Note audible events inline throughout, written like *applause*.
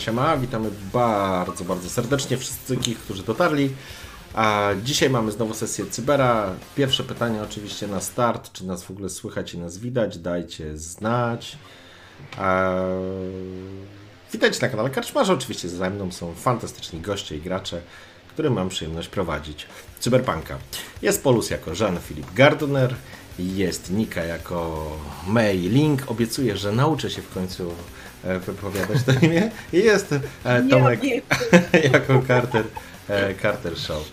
Siema, siema, witamy bardzo, bardzo serdecznie wszystkich, którzy dotarli. A dzisiaj mamy znowu sesję Cybera. Pierwsze pytanie oczywiście na start, czy nas w ogóle słychać i nas widać, dajcie znać. A... Witajcie na kanale Karczmarza, oczywiście ze mną są fantastyczni goście i gracze, którym mam przyjemność prowadzić Cyberpunka. Jest Polus jako Jean-Philippe Gardner, jest Nika jako May Link. Obiecuję, że nauczę się w końcu e, wypowiadać to imię. I jest e, Tomek *laughs* jako Carter, e, Carter Show.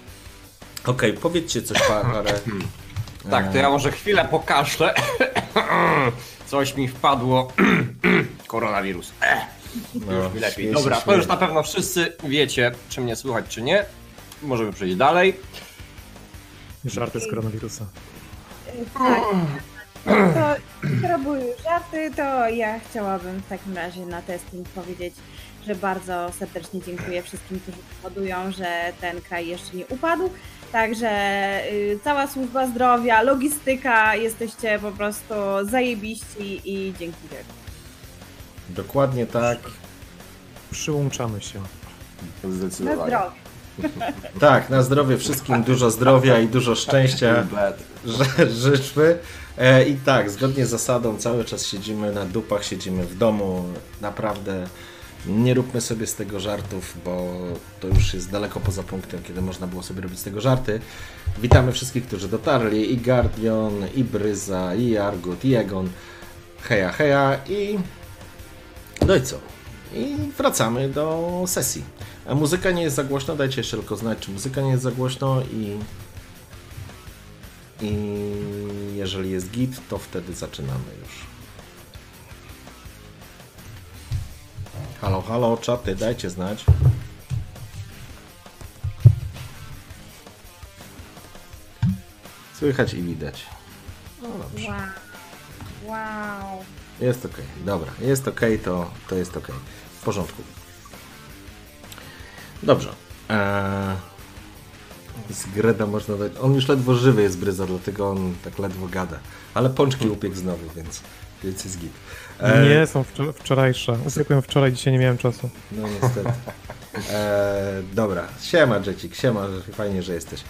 Okej, okay, powiedzcie coś parę. Tak, to ja może chwilę pokażę. *clears throat* Coś mi wpadło. *clears throat* Koronawirus. No, już mi lepiej. Dobra, to już na pewno wszyscy wiecie, czy mnie słychać, czy nie. Możemy przejść dalej. Żarty z koronawirusa. Tak. To, skoro były już żarty, to ja chciałabym w takim razie na testing powiedzieć, że bardzo serdecznie dziękuję wszystkim, którzy powodują, że ten kraj jeszcze nie upadł. Także y, cała służba zdrowia, logistyka, jesteście po prostu zajebiści i dzięki wielkie. Dokładnie tak. Przyłączamy się. Na zdrowie. Tak, na zdrowie wszystkim, dużo zdrowia i dużo szczęścia że, życzmy. E, I tak, zgodnie z zasadą cały czas siedzimy na dupach, siedzimy w domu. Naprawdę nie róbmy sobie z tego żartów, bo to już jest daleko poza punktem, kiedy można było sobie robić z tego żarty. Witamy wszystkich, którzy dotarli, i Guardian, i Bryza, i Argut, i Egon. Heja, heja i... No i co? I wracamy do sesji. A muzyka nie jest za głośno, dajcie jeszcze tylko znać, czy muzyka nie jest za głośno i... I jeżeli jest git, to wtedy zaczynamy już. Halo, halo, czaty, dajcie znać. Słychać i widać. No dobrze. Wow. wow. Jest ok, dobra, jest ok, to, to jest ok. W porządku. Dobrze. Eee, z Greda można dać. On już ledwo żywy jest Bryza, dlatego on tak ledwo gada. Ale pączki upiekł znowu, więc, więc jest git. Eee, nie, są wczorajsze. Upiekłem wczoraj, dzisiaj nie miałem czasu. No niestety. E, dobra, siema Jecik, siema, fajnie, że jesteś.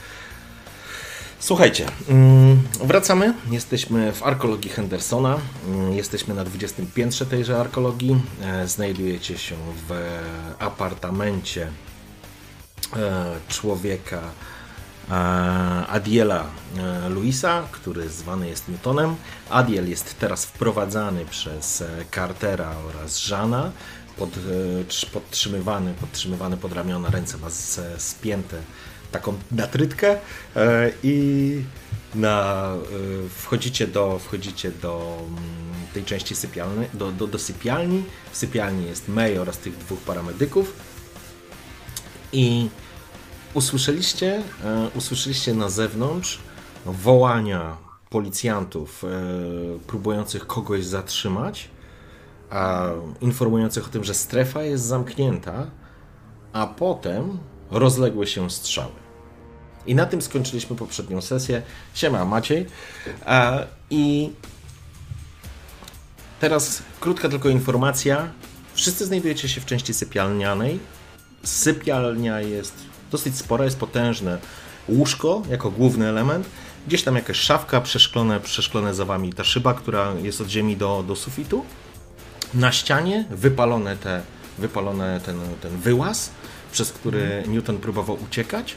Słuchajcie, mm, wracamy. Jesteśmy w arkologii Hendersona. Mm, Jesteśmy na 20 piętrze tejże arkologii. E, Znajdujecie się w apartamencie człowieka e, Adiela e, Luisa, który zwany jest Newtonem. Adiel jest teraz wprowadzany przez e, Cartera oraz Żana, pod, e, trz- podtrzymywany, podtrzymywany pod ramiona, ręce ma spięte taką natrytkę e, i na, e, wchodzicie do, wchodzicie do mm, tej części sypialnej, do, do, do sypialni. W sypialni jest May oraz tych dwóch paramedyków i usłyszeliście, e, usłyszeliście na zewnątrz wołania policjantów e, próbujących kogoś zatrzymać, informujących o tym, że strefa jest zamknięta, a potem rozległy się strzały. I na tym skończyliśmy poprzednią sesję. Siema Maciej. E, I teraz krótka tylko informacja. Wszyscy znajdujecie się w części sypialnianej. Sypialnia jest dosyć spora, jest potężne. Łóżko jako główny element. Gdzieś tam jakaś szafka, przeszklone, przeszklone za wami ta szyba, która jest od ziemi do, do sufitu. Na ścianie wypalone, te, wypalone ten, ten wyłaz, przez który Newton próbował uciekać.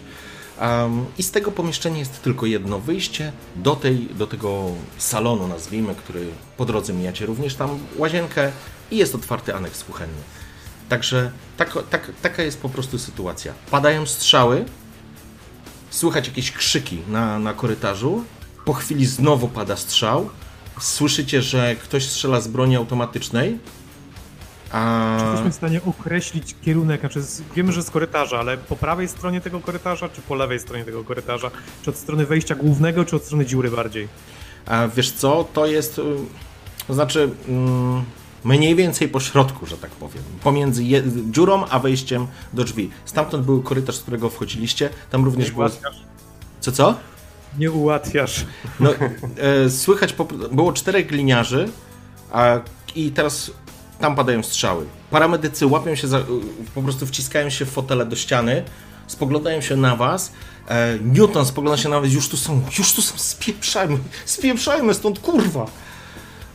Um, I z tego pomieszczenia jest tylko jedno wyjście do, tej, do tego salonu, nazwijmy, który po drodze mijacie również tam łazienkę i jest otwarty aneks kuchenny. Także tak, tak, taka jest po prostu sytuacja. Padają strzały, słychać jakieś krzyki na, na korytarzu, po chwili znowu pada strzał, słyszycie, że ktoś strzela z broni automatycznej. A... Czy jesteśmy w stanie określić kierunek? Znaczy, wiemy, że z korytarza, ale po prawej stronie tego korytarza, czy po lewej stronie tego korytarza? Czy od strony wejścia głównego, czy od strony dziury bardziej? A wiesz co, to jest, y, to znaczy mm, mniej więcej po środku, że tak powiem, pomiędzy je, dziurą a wejściem do drzwi. Stamtąd był korytarz, z którego wchodziliście, tam również Nie było... Co, co? Nie ułatwiasz. No, e, słychać, po, było czterech gliniarzy a, i teraz tam padają strzały. Paramedycy łapią się, za, po prostu wciskają się w fotele do ściany, spoglądają się na was. E, Newton spogląda się na was, już tu są, już tu są, spieprzajmy, spieprzajmy stąd, kurwa!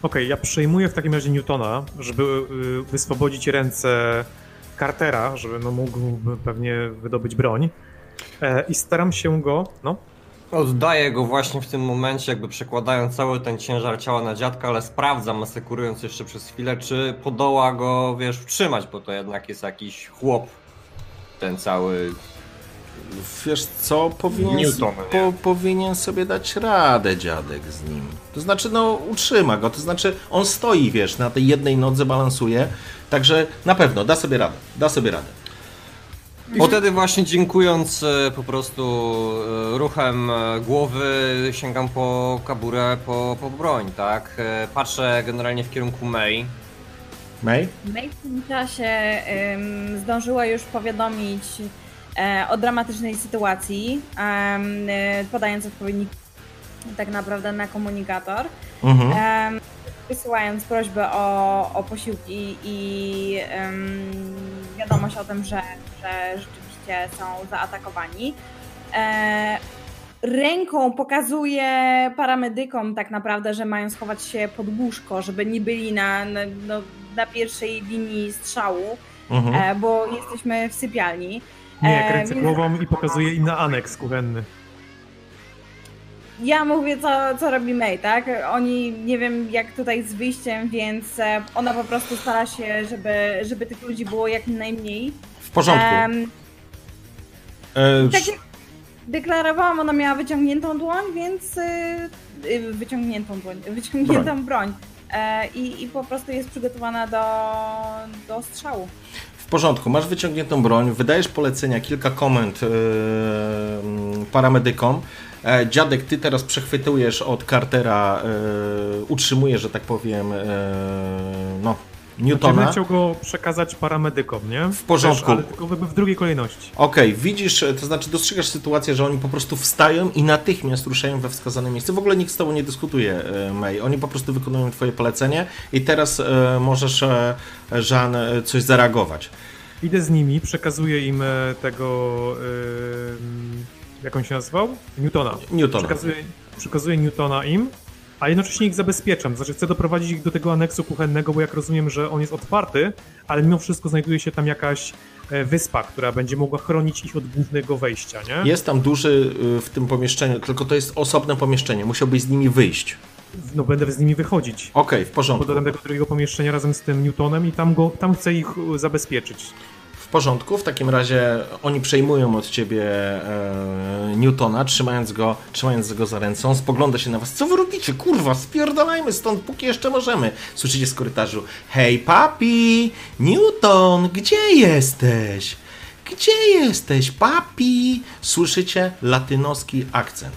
Okej, ja przejmuję w takim razie Newtona, żeby y, wyswobodzić ręce Cartera, żeby no, mógł pewnie wydobyć broń. E, I staram się go, no, Oddaję go właśnie w tym momencie, jakby przekładając cały ten ciężar ciała na dziadka, ale sprawdzam, asekurując jeszcze przez chwilę, czy podoła go, wiesz, utrzymać, bo to jednak jest jakiś chłop. Ten cały. Wiesz co, powinien, Newton, po, nie? powinien sobie dać radę dziadek z nim. To znaczy, no, utrzyma go, to znaczy, on stoi, wiesz, na tej jednej nodze balansuje, także na pewno da sobie radę, da sobie radę. I wtedy właśnie dziękując e, po prostu e, ruchem e, głowy sięgam po kaburę, po, po broń, tak? Patrzę generalnie w kierunku May. May? May w tym czasie ym, zdążyła już powiadomić o dramatycznej sytuacji, e, podając odpowiedni tak naprawdę na komunikator, Mhm. wysyłając prośbę o, o posiłki i wiadomość o tym, że, że rzeczywiście są zaatakowani. E, ręką pokazuje paramedykom tak naprawdę, że mają schować się pod łóżko, żeby nie byli na, na, no, na pierwszej linii strzału, Mhm. e, bo jesteśmy w sypialni. Nie, E, kręcę więc- głową i pokazuję inny aneks kuchenny. Ja mówię, co, co robi May, tak? Oni nie wiem jak tutaj z wyjściem, więc e, ona po prostu stara się, żeby, żeby tych ludzi było jak najmniej. W porządku. E, tak jak deklarowałam, ona miała wyciągniętą dłoń, więc y, wyciągniętą dłoń, wyciągniętą broń. E, i, I po prostu jest przygotowana do, do strzału. Porządku, masz wyciągniętą broń, wydajesz polecenia, kilka komend mm, paramedykom. E, dziadek, ty teraz przechwytujesz od Cartera, e, utrzymujesz, że tak powiem, e, no, Będę Newtona. chciał go przekazać paramedykom, nie? W porządku. ale tylko w, w drugiej kolejności. Okej, widzisz, e, to znaczy dostrzegasz sytuację, że oni po prostu wstają i natychmiast ruszają we wskazane miejsce. W ogóle nikt z tobą nie dyskutuje, e, May. Oni po prostu wykonują twoje polecenie i teraz e, możesz, e, Jean, coś zareagować. Idę z nimi, przekazuję im tego. Jak on się nazywał? Newtona. Newtona. Przekazuję, przekazuję Newtona im, a jednocześnie ich zabezpieczam. Znaczy, chcę doprowadzić ich do tego aneksu kuchennego, bo jak rozumiem, że on jest otwarty, ale mimo wszystko znajduje się tam jakaś e, wyspa, która będzie mogła chronić ich od głównego wejścia, nie? Jest tam duży y, w tym pomieszczeniu, tylko to jest osobne pomieszczenie. Musiałbyś z nimi wyjść. No będę z nimi wychodzić. Okej, w porządku. Podam tego drugiego pomieszczenia razem z tym Newtonem i tam go, tam chcę ich zabezpieczyć. Porządku, w takim razie oni przejmują od ciebie e, Newtona, trzymając go, trzymając go za ręce. On spogląda się na was. Co wy robicie? Kurwa, spierdalajmy stąd, póki jeszcze możemy. Słyszycie z korytarzu. Hej, papi! Newton, gdzie jesteś? Gdzie jesteś, papi? Słyszycie latynoski akcent.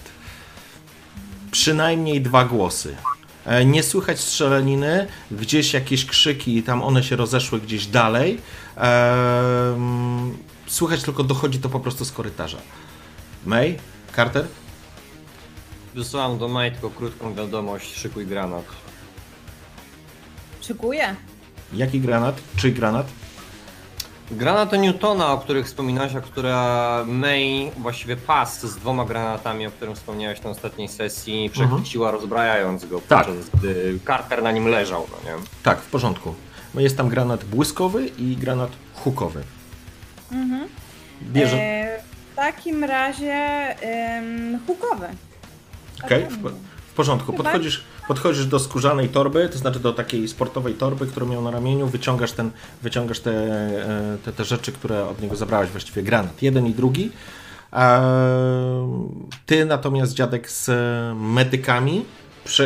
Przynajmniej dwa głosy. E, Nie słychać strzelaniny, gdzieś jakieś krzyki, tam one się rozeszły gdzieś dalej. Słychać tylko dochodzi to po prostu z korytarza. May? Carter? Wysyłam do May tylko krótką wiadomość, szykuj granat. Szykuję. Jaki granat? Czyj granat? Granaty Newtona, o których wspominałaś, a która May, właściwie pas z dwoma granatami, o którym wspomniałeś na ostatniej sesji, przechwyciła rozbrajając go, Tak. podczas gdy Carter na nim leżał, no nie? Tak, w porządku. No Jest tam granat błyskowy i granat hukowy. Bierze. E, w takim razie em, hukowy. Okej, w, po- w porządku. Podchodzisz, podchodzisz do skórzanej torby, to znaczy do takiej sportowej torby, którą miał na ramieniu, wyciągasz, ten, wyciągasz te, e, te, te rzeczy, które od niego zabrałeś, właściwie granat, jeden i drugi. Eee, Ty natomiast, dziadek, z medykami,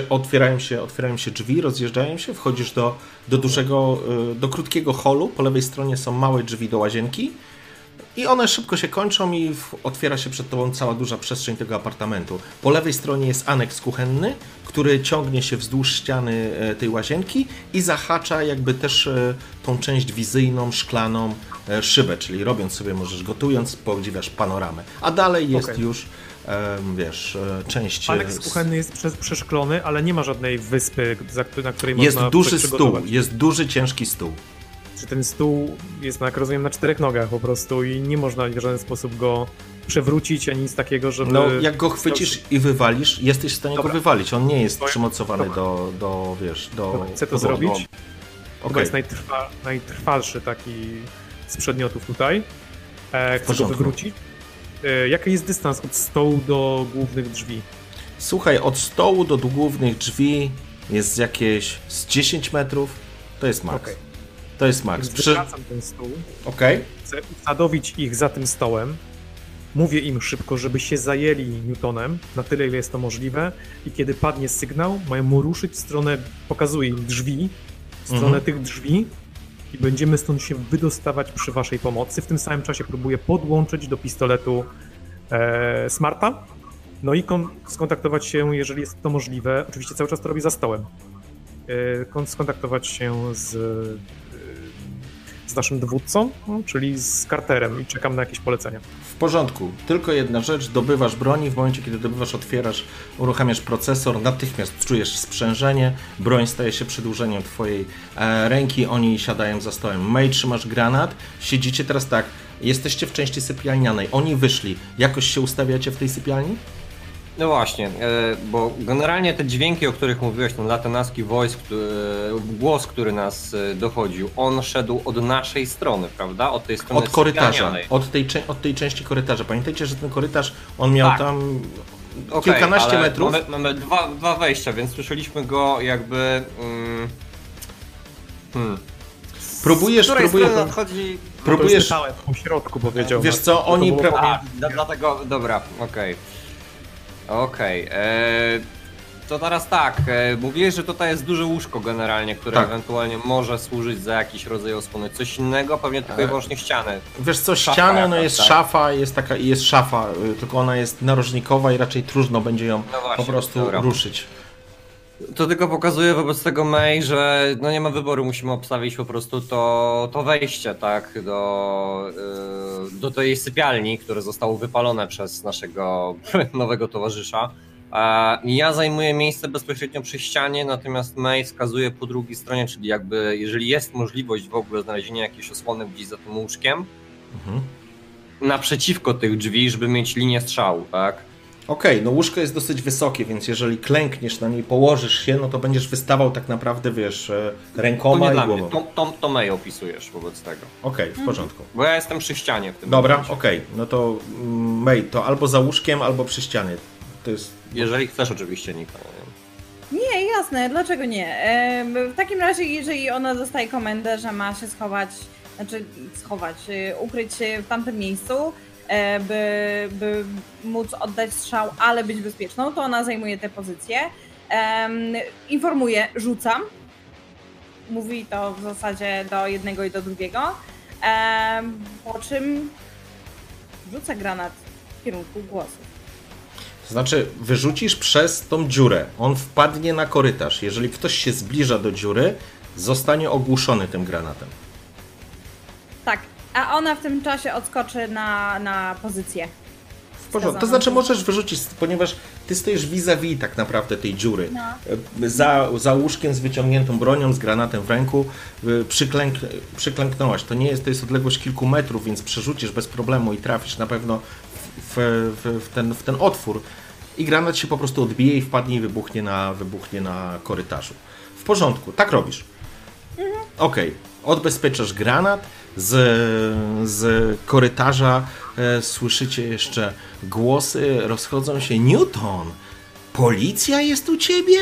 otwierają, się, otwierają się drzwi, rozjeżdżają się, wchodzisz do, do dużego, e, do krótkiego holu, po lewej stronie są małe drzwi do łazienki, i one szybko się kończą i otwiera się przed tobą cała duża przestrzeń tego apartamentu. Po lewej stronie jest aneks kuchenny, który ciągnie się wzdłuż ściany e, tej łazienki i zahacza jakby też e, tą część wizyjną, szklaną e, szybę, czyli robiąc sobie, możesz gotując, podziwiasz panoramę. A dalej jest Okej. już, wiesz, część... Aneks kuchenny jest prze, przeszklony, ale nie ma żadnej wyspy, na której Jest można duży coś stół, jest duży, ciężki stół. Czy ten stół jest, jak rozumiem, na czterech nogach po prostu i nie można w żaden sposób go przewrócić, ani nic takiego, żeby... No, jak go chwycisz i wywalisz, jesteś w stanie Dobra. go wywalić. On nie jest To przymocowany dobra. do, do, wiesz, do... Dobra, chcę to do zrobić. Okej. Chyba jest najtrwa, najtrwalszy taki z przedmiotów tutaj. E, chcę go wywrócić. E, jaki jest dystans od stołu do głównych drzwi? Słuchaj, od stołu do głównych drzwi jest jakieś z 10 metrów. To jest max. Okej. To jest max. Więc Przy... wywracam ten stół, Okej. chcę usadowić ich za tym stołem. Mówię im szybko, żeby się zajęli Newtonem, na tyle ile jest to możliwe i kiedy padnie sygnał, mają mu ruszyć w stronę, pokazuję im drzwi, w stronę Mhm. tych drzwi i będziemy stąd się wydostawać przy waszej pomocy. W tym samym czasie próbuję podłączyć do pistoletu e, Smarta, no i kon- skontaktować się, jeżeli jest to możliwe, oczywiście cały czas to robię za stołem, e, kon- skontaktować się z, z naszym dowódcą, no, czyli z Carterem i czekam na jakieś polecenia. W porządku. Tylko jedna rzecz. Dobywasz broni. W momencie, kiedy dobywasz, otwierasz, uruchamiasz procesor. Natychmiast czujesz sprzężenie. Broń staje się przedłużeniem twojej e, ręki. Oni siadają za stołem. May, trzymasz granat. Siedzicie teraz tak. Jesteście w części sypialnianej. Oni wyszli. Jakoś się ustawiacie w tej sypialni? No właśnie, e, bo generalnie te dźwięki, o których mówiłeś, ten latynaski voice, który, głos, który nas e, dochodził, on szedł od naszej strony, prawda? Od tej strony Od korytarza. Od tej, od tej części korytarza. Pamiętajcie, że ten korytarz, on miał Tak. tam Okej, kilkanaście ale metrów. Mamy, mamy dwa, dwa wejścia, więc słyszeliśmy go jakby... Mm, hmm. Próbujesz, próbujesz, nadchodzi... próbujesz, po środku powiedział. Wiesz co, oni pra- A, dla- dlatego, dobra, okej. Okej, e, to teraz tak, e, mówiłeś, że tutaj jest duże łóżko generalnie, które Tak. ewentualnie może służyć za jakiś rodzaj osłony. Coś innego, pewnie tylko i E, wyłącznie ściany. Wiesz co, Szafa ściana, no jakaś, jest tak? szafa, jest taka, jest szafa, y, tylko ona jest narożnikowa i raczej trudno będzie ją No właśnie, po prostu dobra. ruszyć. To tylko pokazuje wobec tego May, że no nie ma wyboru, musimy obstawić po prostu to, to wejście, tak, do, y, do tej sypialni, które zostało wypalone przez naszego *laughs* nowego towarzysza. Ja zajmuję miejsce bezpośrednio przy ścianie, natomiast May wskazuje po drugiej stronie, czyli jakby jeżeli jest możliwość w ogóle znalezienia jakiejś osłony gdzieś za tym łóżkiem, mhm. naprzeciwko tych drzwi, żeby mieć linię strzału, tak? Okej, okay, no łóżko jest dosyć wysokie, więc jeżeli klękniesz na niej, położysz się, no to będziesz wystawał tak naprawdę, wiesz, e, rękoma to nie i głową. Mnie. To, to, to May opisujesz wobec tego. Okej, okay, w porządku. Bo ja jestem przy ścianie w tym Dobra, okej, okay. no to mm, May, to albo za łóżkiem, albo przy ścianie. To jest... Jeżeli chcesz oczywiście, Nika. Nie, jasne, dlaczego nie? W takim razie, jeżeli ona dostaje komendę, że ma się schować, znaczy schować, y, ukryć się w tamtym miejscu, by, by móc oddać strzał, ale być bezpieczną, to ona zajmuje tę pozycję. Informuje, rzucam. Mówi to w zasadzie do jednego i do drugiego. Po czym rzuca granat w kierunku głosów. To znaczy, wyrzucisz przez tą dziurę. On wpadnie na korytarz. Jeżeli ktoś się zbliża do dziury, zostanie ogłuszony tym granatem. Tak, a ona w tym czasie odskoczy na, na pozycję. W porządku. To znaczy możesz wyrzucić, ponieważ ty stoisz vis-a-vis tak naprawdę tej dziury. No. Za, za łóżkiem z wyciągniętą bronią, z granatem w ręku, przyklęk, przyklęknąłaś. To nie jest, to jest odległość kilku metrów, więc przerzucisz bez problemu i trafisz na pewno w, w, w, ten, w ten otwór. I granat się po prostu odbije i wpadnie i wybuchnie na, wybuchnie na korytarzu. W porządku, tak robisz. Mhm. Okej, okay. odbezpieczasz granat, z, z korytarza e, słyszycie jeszcze głosy, rozchodzą się. Newton, policja jest u ciebie?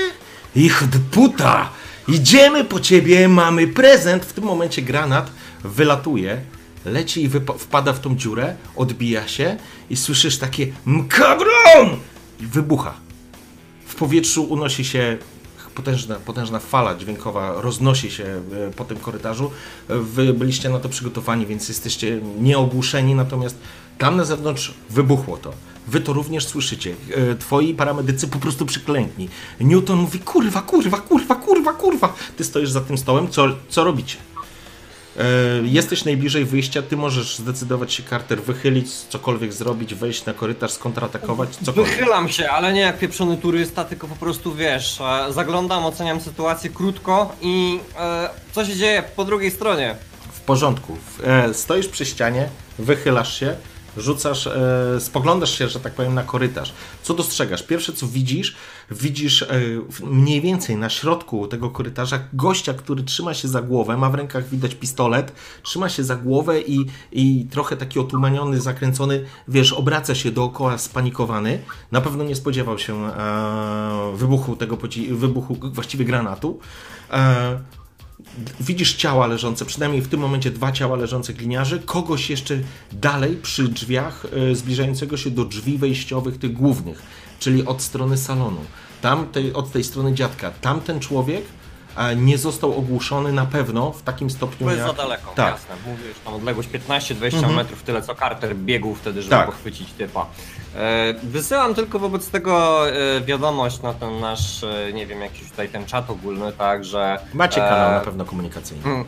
Ich puta! Idziemy po ciebie, mamy prezent. W tym momencie granat wylatuje, leci i wpada w tą dziurę, odbija się i słyszysz takie mkabron! I wybucha. W powietrzu unosi się potężna, potężna fala dźwiękowa roznosi się e, po tym korytarzu. Wy byliście na to przygotowani, więc jesteście nieogłuszeni, natomiast tam na zewnątrz wybuchło to. Wy to również słyszycie. E, twoi paramedycy po prostu przyklękni. Newton mówi, kurwa, kurwa, kurwa, kurwa, kurwa. Ty stoisz za tym stołem, co, co robicie? E, jesteś najbliżej wyjścia, ty możesz zdecydować się, Carter, wychylić, cokolwiek zrobić, wejść na korytarz, skontratakować, cokolwiek. Wychylam się, ale nie jak pieprzony turysta, tylko po prostu, wiesz, e, zaglądam, oceniam sytuację krótko i e, co się dzieje po drugiej stronie? W porządku. stoisz przy ścianie, wychylasz się, rzucasz, e, spoglądasz się, że tak powiem, na korytarz. Co dostrzegasz? Pierwsze, co widzisz, widzisz e, mniej więcej na środku tego korytarza gościa, który trzyma się za głowę, ma w rękach widać pistolet, trzyma się za głowę i, i trochę taki otumaniony, zakręcony, wiesz, obraca się dookoła spanikowany. Na pewno nie spodziewał się e, wybuchu tego, wybuchu właściwie granatu. E, widzisz ciała leżące, przynajmniej w tym momencie dwa ciała leżące gliniarzy, kogoś jeszcze dalej przy drzwiach e, zbliżającego się do drzwi wejściowych tych głównych, czyli od strony salonu. Tam, tej, od tej strony dziadka, tamten człowiek nie został ogłuszony na pewno w takim stopniu To jest jak... za daleko, tak. jasne. Mówisz, tam odległość 15-20 mhm. metrów, tyle co Carter biegł wtedy, żeby tak. pochwycić typa. E, wysyłam tylko wobec tego e, wiadomość na ten nasz, e, nie wiem, jakiś tutaj ten czat ogólny, tak, że... Macie kanał na pewno komunikacyjny. Hmm.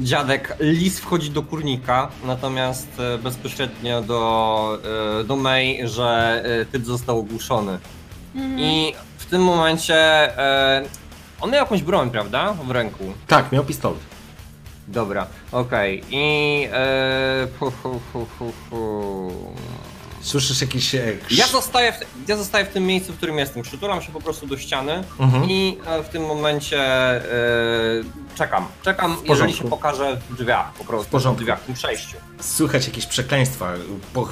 Dziadek Lis wchodzi do kurnika, natomiast bezpośrednio do, do May, że typ został ogłuszony. Mhm. I w tym momencie on miał jakąś broń, prawda? W ręku. Tak, miał pistolet. Dobra, okej. Okay. I... E, hu, hu, hu, hu, hu. Słyszysz jakiś... E, ja zostaję, w, ja zostaję w tym miejscu, w którym jestem. Przytulam się po prostu do ściany mhm. i e, w tym momencie e, czekam. Czekam, jeżeli się pokaże w drzwiach, po prostu. W porządku. W drzwiach, w tym przejściu. Słychać jakieś przekleństwa po,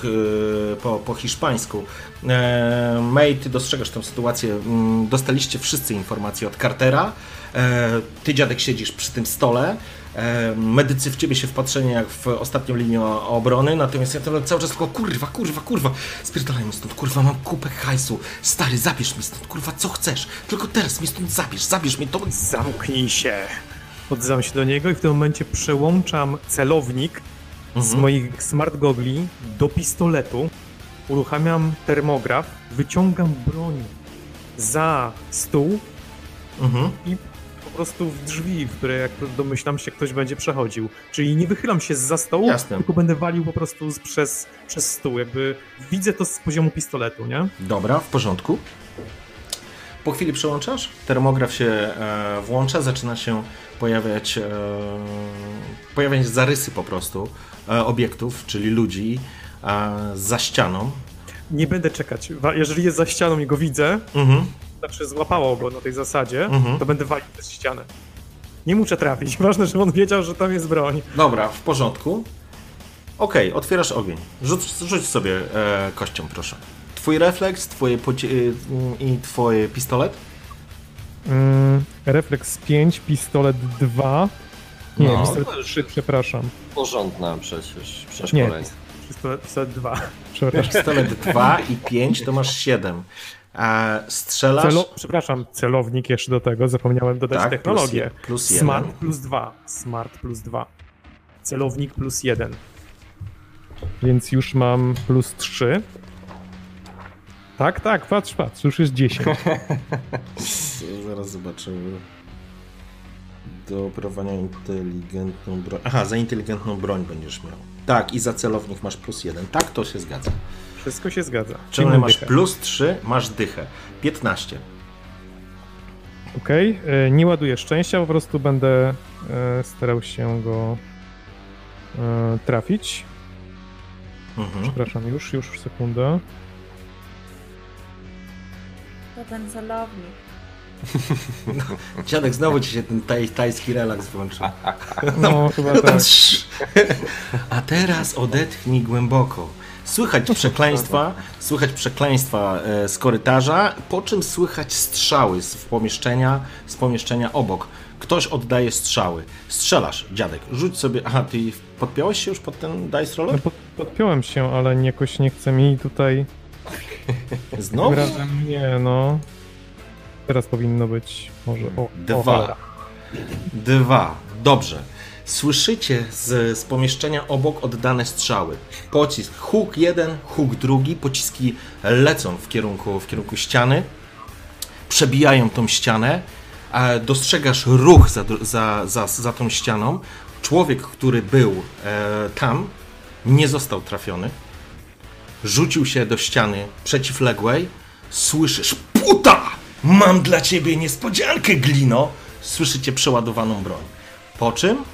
po, po hiszpańsku. E, May, ty dostrzegasz tę sytuację. Mm, dostaliście wszyscy informacje od Cartera. E, ty, dziadek, siedzisz przy tym stole. Medycy w ciebie się wpatrzeni jak w ostatnią linię obrony, natomiast ja to cały czas tylko kurwa, kurwa, kurwa, spierdalaj stąd, kurwa, mam kupę hajsu, stary, zabierz mi stąd, kurwa, co chcesz, tylko teraz mi stąd zabierz, zabierz mi to. Zamknij się. Odzywam się do niego i w tym momencie przełączam celownik mhm. z moich smart gogli do pistoletu, uruchamiam termograf, wyciągam broń za stół mhm. i prostu w drzwi, w które jak domyślam się ktoś będzie przechodził. Czyli nie wychylam się z za stołu, Jasne. tylko będę walił po prostu przez, przez stół. Jakby widzę to z poziomu pistoletu, nie? Dobra, w porządku. Po chwili przełączasz, termograf się e, włącza, zaczyna się pojawiać, e, pojawiać zarysy po prostu e, obiektów, czyli ludzi e, za ścianą. Nie będę czekać. Jeżeli jest za ścianą i go widzę, Mhm. znaczy złapało go na tej zasadzie, Mhm. to będę walił przez ścianę. Nie muszę trafić. *laughs* Ważne, że on wiedział, że tam jest broń. Dobra, w porządku. Okej, otwierasz ogień. Rzuć, rzuć sobie e, kością, proszę. Twój refleks, twoje y, i twój pistolet? Mm, refleks 5, pistolet 2. Nie, No, pistolet to już- 3, przepraszam. Porządna przecież Nie, przeszkolenie. pistolet, pistolet 2. Przepraszam. Pistolet 2 i 5 to masz 7. A strzelasz. Celo, przepraszam, celownik jeszcze do tego, zapomniałem dodać Tak, technologię. plus plus Smart plus 2. Smart plus 2. Celownik plus 1. Więc już mam plus 3. Tak, tak, patrz, patrz, już jest 10. *laughs* Zaraz zobaczymy. Do operowania inteligentną broń. Aha, za inteligentną broń będziesz miał. Tak, i za celownik masz plus jeden. Tak, to się zgadza. Wszystko się zgadza. Czyli masz dychę. plus 3, masz dychę. 15. Okej, e, nie ładuję szczęścia, po prostu będę e, starał się go e, trafić. Mhm. Przepraszam, już, już sekundę. To ten celownik. *laughs* Dziadek, znowu ci się ten taj, tajski relaks włączył. *laughs* No, chyba tak. A teraz odetchnij głęboko. Słychać *laughs* przekleństwa, słychać przekleństwa e, z korytarza, po czym słychać strzały z pomieszczenia, z pomieszczenia obok. Ktoś oddaje strzały. Strzelasz, dziadek. Rzuć sobie. Aha, ty podpiąłeś się już pod ten dice No, roller? pod, podpiąłem się, ale jakoś nie chce mi tutaj. Znowu? razem nie, no. Teraz powinno być może. O, o Dwa. cholera. Dwa. Dobrze. Słyszycie z, z pomieszczenia obok oddane strzały. Pocisk. Huk jeden, huk drugi. Pociski lecą w kierunku, w kierunku ściany. Przebijają tą ścianę. A dostrzegasz ruch za, za, za, za tą ścianą. Człowiek, który był e, tam, nie został trafiony. Rzucił się do ściany przeciwległej. Słyszysz, puta! Mam dla ciebie niespodziankę, glino! Słyszycie przeładowaną broń. Po czym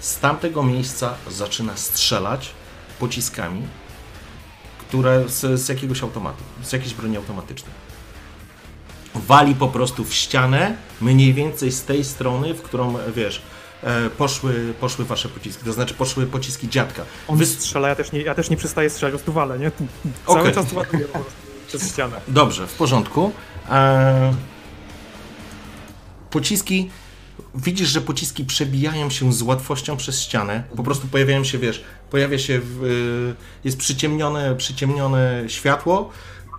z tamtego miejsca zaczyna strzelać pociskami, które z, z jakiegoś automatu, z jakiejś broni automatycznej. Wali po prostu w ścianę, mniej więcej z tej strony, w którą, wiesz, e, poszły, poszły wasze pociski, to znaczy poszły pociski dziadka. On Wy- strzela, ja też, nie, ja też nie przestaję strzelać, po prostu walę, nie? Cały Okej. czas ładuję po prostu przez ścianę. Dobrze, w porządku. Eee, pociski. Widzisz, że pociski przebijają się z łatwością przez ścianę. Po prostu pojawiają się, wiesz, pojawia się, w, y, jest przyciemnione, przyciemnione światło,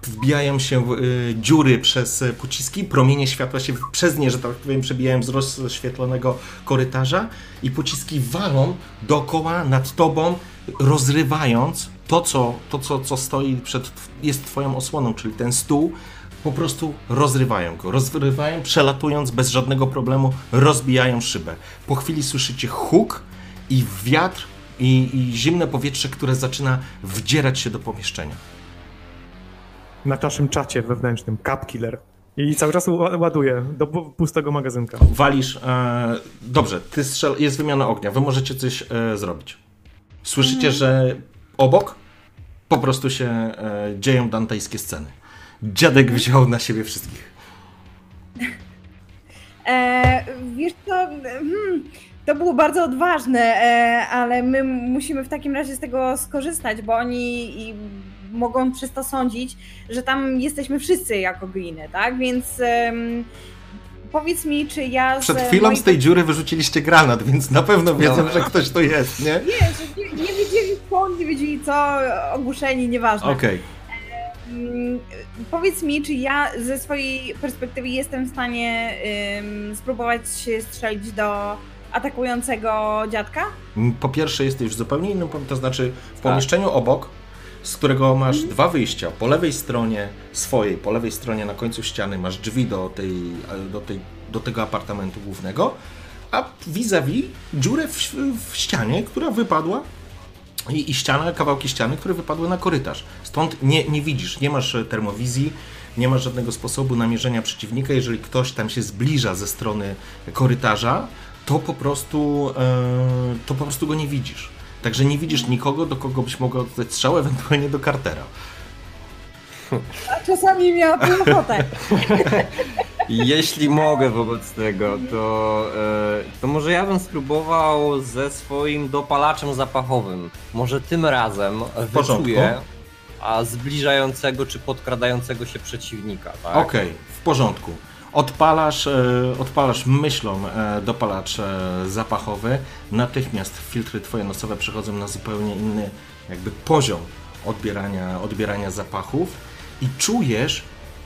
wbijają się y, dziury przez y, pociski, promienie światła się przez nie, że tak powiem, przebijają z rozświetlonego korytarza i pociski walą dookoła nad tobą, rozrywając to, co, to co, co stoi przed, jest twoją osłoną, czyli ten stół, po prostu rozrywają go. Rozrywają, przelatując bez żadnego problemu, rozbijają szybę. Po chwili słyszycie huk i wiatr i, i zimne powietrze, które zaczyna wdzierać się do pomieszczenia. Na naszym czacie wewnętrznym, Cap Killer. I cały czas ła- ładuję do pu- pustego magazynka. Walisz. E, dobrze, ty strzel, jest wymiana ognia. Wy możecie coś e, zrobić. Słyszycie, że obok po prostu się e, dzieją dantejskie sceny. Dziadek wziął na siebie wszystkich. *laughs* E, wiesz co, hmm, to było bardzo odważne, e, ale my musimy w takim razie z tego skorzystać, bo oni i mogą przez to sądzić, że tam jesteśmy wszyscy jako gliny, tak? Więc em, powiedz mi, czy ja z Przed chwilą z tej dziury wyrzuciliście granat, więc na pewno wiedzą, No. że ktoś tu jest, nie? Nie, że nie, nie wiedzieli skąd, nie wiedzieli co, ogłuszeni, nieważne. Okej. Mm, Powiedz mi, czy ja ze swojej perspektywy jestem w stanie ym, spróbować się strzelić do atakującego dziadka? Po pierwsze, jesteś w zupełnie innym, to znaczy w pomieszczeniu obok, z którego masz dwa wyjścia. Po lewej stronie swojej, po lewej stronie na końcu ściany masz drzwi do tej, do tej do tego apartamentu głównego, a vis-a-vis dziurę w, w ścianie, która wypadła i, i ściana, kawałki ściany, które wypadły na korytarz. Stąd nie, nie widzisz, nie masz termowizji, nie masz żadnego sposobu namierzenia przeciwnika. Jeżeli ktoś tam się zbliża ze strony korytarza, to po prostu, e, to po prostu go nie widzisz. Także nie widzisz nikogo, do kogo byś mogła oddać strzał, ewentualnie do Cartera. A czasami miałabym ochotę. *laughs* Jeśli mogę wobec tego, to, e, to może ja bym spróbował ze swoim dopalaczem zapachowym. Może tym razem wyczuję a zbliżającego czy podkradającego się przeciwnika, tak? Okej, w porządku. Odpalasz, e, odpalasz myślą e, dopalacz e, zapachowy, natychmiast filtry twoje nosowe przechodzą na zupełnie inny jakby poziom odbierania, odbierania zapachów i czujesz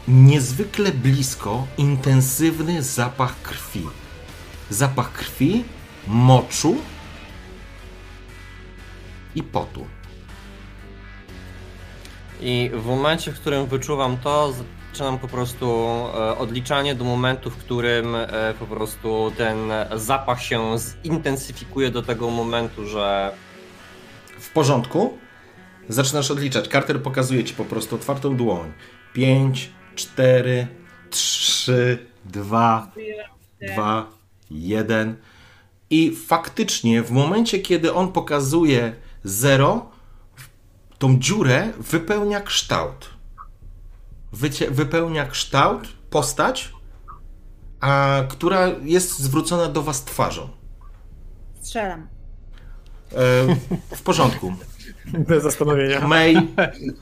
niezwykle blisko intensywny zapach krwi. Zapach krwi, moczu i potu. I w momencie, w którym wyczuwam to, zaczynam po prostu e, odliczanie do momentu, w którym e, po prostu ten zapach się zintensyfikuje do tego momentu, że W porządku. Zaczynasz odliczać. Carter pokazuje ci po prostu otwartą dłoń. 5, 4, 3, 2, 2, 1. I faktycznie w momencie, kiedy on pokazuje 0, tą dziurę wypełnia kształt. Wycie, wypełnia kształt, postać, a, która jest zwrócona do was twarzą. Strzelam. E, w porządku. Bez zastanowienia. May,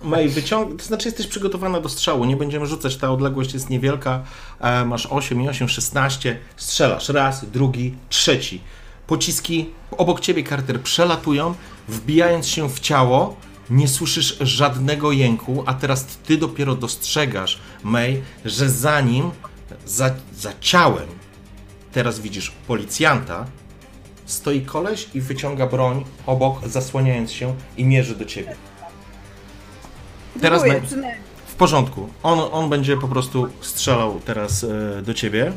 May wyciąg... To znaczy jesteś przygotowana do strzału, nie będziemy rzucać, ta odległość jest niewielka, e, masz 8 i 8, 16, strzelasz raz, drugi, trzeci. Pociski obok ciebie, Carter, przelatują, wbijając się w ciało, nie słyszysz żadnego jęku, a teraz ty dopiero dostrzegasz, May, że za nim, za, za ciałem, teraz widzisz policjanta, stoi koleś i wyciąga broń obok, zasłaniając się i mierzy do ciebie. Teraz przynajmniej. w porządku. On, on będzie po prostu strzelał teraz e, do ciebie.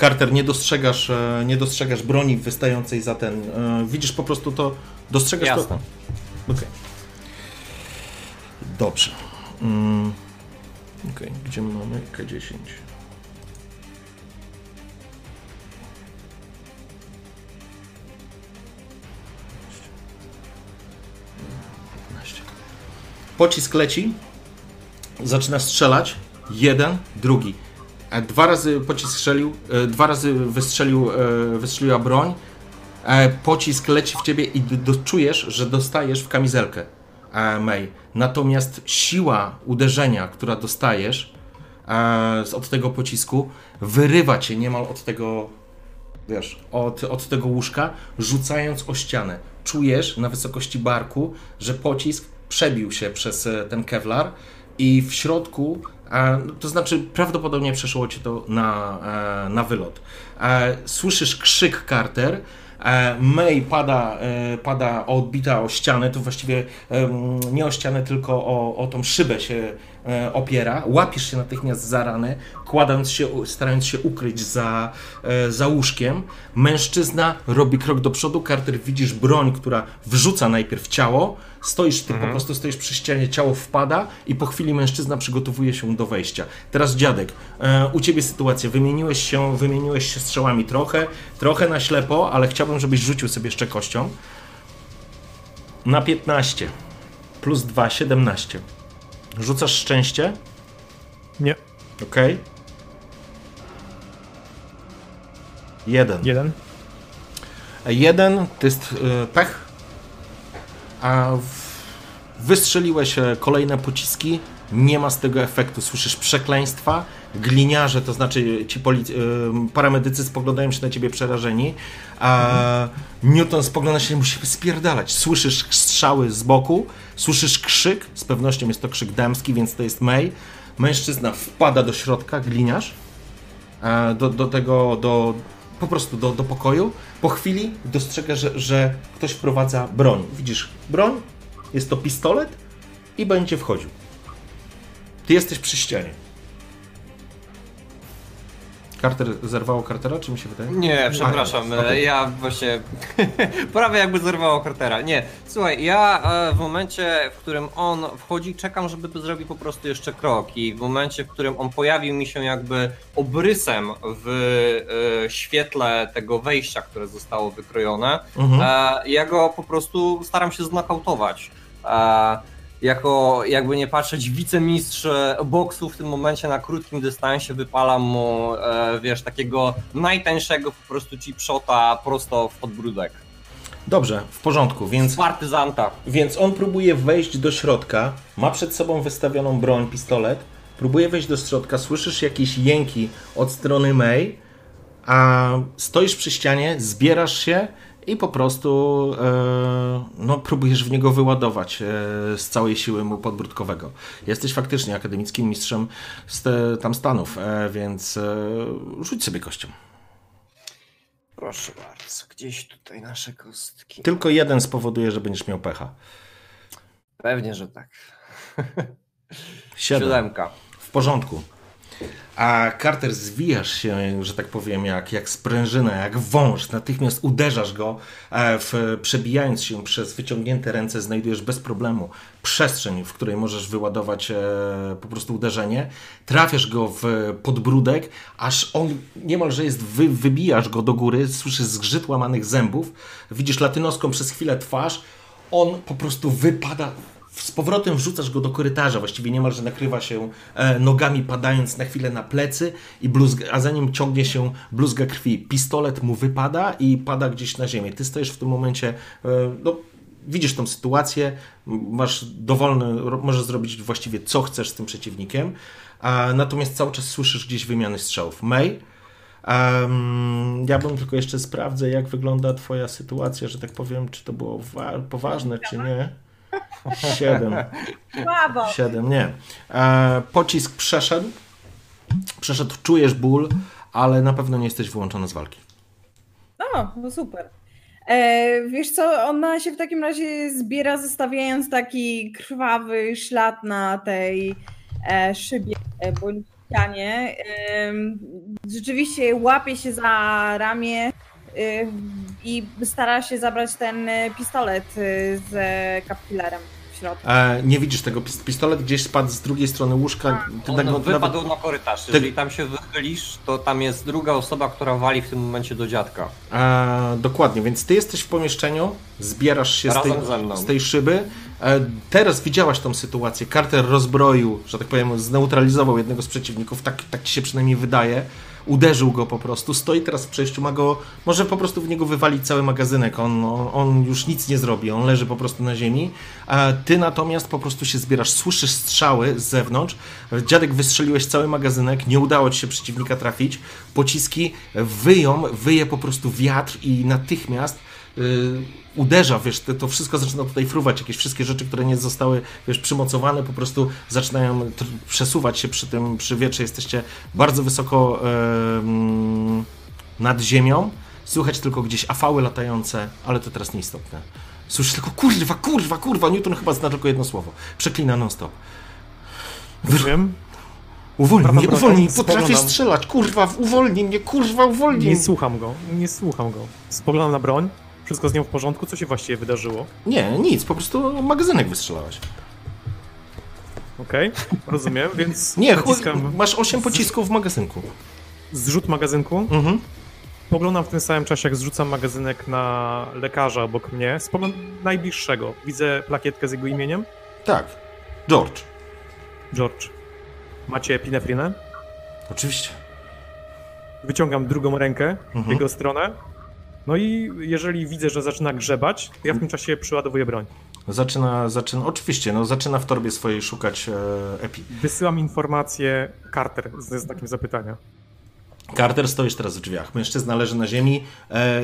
Carter, nie dostrzegasz, e, nie dostrzegasz broni wystającej za ten. E, widzisz po prostu to. Dostrzegasz Jasne. to. Okej. Dobrze. Mm. Okej, gdzie my mamy K10? Pocisk leci, zaczyna strzelać. Jeden, drugi. E, Dwa razy pocisk strzelił, e, dwa razy wystrzelił, e, wystrzeliła broń. E, Pocisk leci w ciebie i do, czujesz, że dostajesz w kamizelkę, e, May. Natomiast siła uderzenia, która dostajesz e, od tego pocisku, wyrywa cię niemal od tego, wiesz, od, od tego łóżka, rzucając o ścianę. Czujesz na wysokości barku, że pocisk przebił się przez ten kevlar i w środku, to znaczy prawdopodobnie przeszło cię to na, na wylot. Słyszysz krzyk Carter, May pada, e, pada odbita o ścianę, to właściwie em, nie o ścianę, tylko o, o tą szybę się e, opiera. Łapiesz się natychmiast za ranę, kładąc się, starając się ukryć za, e, za łóżkiem. Mężczyzna robi krok do przodu, Carter widzisz broń, która wrzuca najpierw ciało, stoisz, ty po prostu stoisz przy ścianie, ciało wpada i po chwili mężczyzna przygotowuje się do wejścia. Teraz dziadek, e, u ciebie sytuacja, wymieniłeś się, wymieniłeś się strzałami trochę, trochę na ślepo, ale chciałbym, żebyś rzucił sobie jeszcze kością. Na 15 plus 2, 17. Rzucasz szczęście, Nie. ok? Jeden. Jeden. Jeden to jest e, pech, a w- wystrzeliłeś kolejne pociski, nie ma z tego efektu, słyszysz przekleństwa, gliniarze, to znaczy ci polic- paramedycy spoglądają się na ciebie przerażeni, a Newton spogląda się, musi spierdalać. Słyszysz strzały z boku, słyszysz krzyk, z pewnością jest to krzyk damski, więc to jest May. Mężczyzna wpada do środka, gliniarz, e, do, do tego, do, po prostu do, do pokoju. Po chwili dostrzega, że, że ktoś wprowadza broń. Widzisz broń, jest to pistolet i będzie wchodził. Ty jesteś przy ścianie. Carter zerwało Cartera, czy mi się wydaje? Nie, przepraszam, A, okej. ja właśnie *laughs* prawie jakby zerwało Cartera. Nie, słuchaj, ja e, w momencie, w którym on wchodzi, czekam, żeby zrobił po prostu jeszcze krok i w momencie, w którym on pojawił mi się jakby obrysem w e, świetle tego wejścia, które zostało wykrojone, Mhm. e, ja go po prostu staram się znokautować. Jako, jakby nie patrzeć, wicemistrz e, boksu w tym momencie na krótkim dystansie wypalam mu, e, wiesz, takiego najtańszego po prostu chip shota prosto w podbródek. Dobrze, w porządku, więc, partyzanta. więc on próbuje wejść do środka, ma przed sobą wystawioną broń, pistolet, próbuje wejść do środka, słyszysz jakieś jęki od strony May, a stoisz przy ścianie, zbierasz się i po prostu e, no, próbujesz w niego wyładować e, z całej siły mu podbródkowego. Jesteś faktycznie akademickim mistrzem z te, tam Stanów, e, więc rzuć sobie kością. Proszę bardzo, gdzieś tutaj nasze kostki. Tylko jeden spowoduje, że będziesz miał pecha. Pewnie, że tak. Siedem. Siódemka. W porządku. A Carter zwijasz się, że tak powiem, jak, jak sprężyna, jak wąż. Natychmiast uderzasz go, e, w, przebijając się przez wyciągnięte ręce, znajdujesz bez problemu przestrzeń, w której możesz wyładować e, po prostu uderzenie. Trafiasz go w podbródek, aż on niemalże jest, wy, wybijasz go do góry, słyszysz zgrzyt łamanych zębów, widzisz latynoską przez chwilę twarz, on po prostu wypada z powrotem wrzucasz go do korytarza, właściwie niemalże nakrywa się e, nogami, padając na chwilę na plecy, i bluzga, a za nim ciągnie się bluzga krwi. Pistolet mu wypada i pada gdzieś na ziemię. Ty stoisz w tym momencie, e, no, widzisz tą sytuację, masz dowolny, możesz zrobić właściwie co chcesz z tym przeciwnikiem, a, natomiast cały czas słyszysz gdzieś wymiany strzałów. May, em, ja bym tylko jeszcze sprawdzę, jak wygląda twoja sytuacja, że tak powiem, czy to było wa- poważne, czy nie. Siedem. Słabo. Siedem, nie. E, pocisk przeszedł. Przeszedł, czujesz ból, ale na pewno nie jesteś wyłączony z walki. O, no super. E, wiesz co, ona się w takim razie zbiera, zostawiając taki krwawy ślad na tej e, szybie e, bądź ścianie. Em, rzeczywiście łapie się za ramię e, i stara się zabrać ten e, pistolet e, z środku. E, nie widzisz tego, pis- pistolet gdzieś spadł z drugiej strony łóżka. Ty On tak wypadł nawet- na korytarz. Jeżeli tam się wychylisz, to tam jest druga osoba, która wali w tym momencie do dziadka. E, dokładnie, więc ty jesteś w pomieszczeniu, zbierasz się z tej, z tej szyby. E, teraz widziałaś tą sytuację. Carter rozbroił, że tak powiem, zneutralizował jednego z przeciwników, tak, tak ci się przynajmniej wydaje. Uderzył go po prostu, stoi teraz w przejściu, ma go, może po prostu w niego wywalić cały magazynek, on, on, już nic nie zrobi, on leży po prostu na ziemi. A ty natomiast po prostu się zbierasz, słyszysz strzały z zewnątrz, dziadek wystrzeliłeś cały magazynek, nie udało ci się przeciwnika trafić, pociski wyją, wyje po prostu wiatr i natychmiast uderza, wiesz, to, to wszystko zaczyna tutaj fruwać, jakieś wszystkie rzeczy, które nie zostały, wiesz, przymocowane, po prostu zaczynają przesuwać się przy tym, przy wietrze, jesteście bardzo wysoko em, nad ziemią, słychać tylko gdzieś afały latające, ale to teraz nieistotne. Słyszysz tylko kurwa, kurwa, kurwa, Newton chyba zna tylko jedno słowo, przeklina non-stop. Rozumiem. Uwolnij Prawda, mnie, uwolnij, potrafię strzelać, kurwa, uwolnij mnie, kurwa, uwolnij Nie słucham go, nie słucham go. Spoglądam na broń, wszystko z nią w porządku, co się właściwie wydarzyło? Nie, nic, po prostu magazynek wystrzelałeś. Okej, rozumiem, *laughs* więc Nie, naciskam masz 8 pocisków w magazynku. zrzut magazynku. Mhm. Spoglądam w tym samym czasie, jak zrzucam magazynek na lekarza obok mnie. Spoglądam najbliższego. Widzę plakietkę z jego imieniem. Tak. George. George. Macie epinefrynę? Oczywiście. Wyciągam drugą rękę w Mhm. jego stronę. No i jeżeli widzę, że zaczyna grzebać, to ja w tym czasie przyładowuję broń. Zaczyna, zaczyna, oczywiście, no zaczyna w torbie swojej szukać e, epi. Wysyłam informację Carter ze znakiem zapytania. Carter, stoisz teraz w drzwiach. Mężczyzna leży na ziemi. E,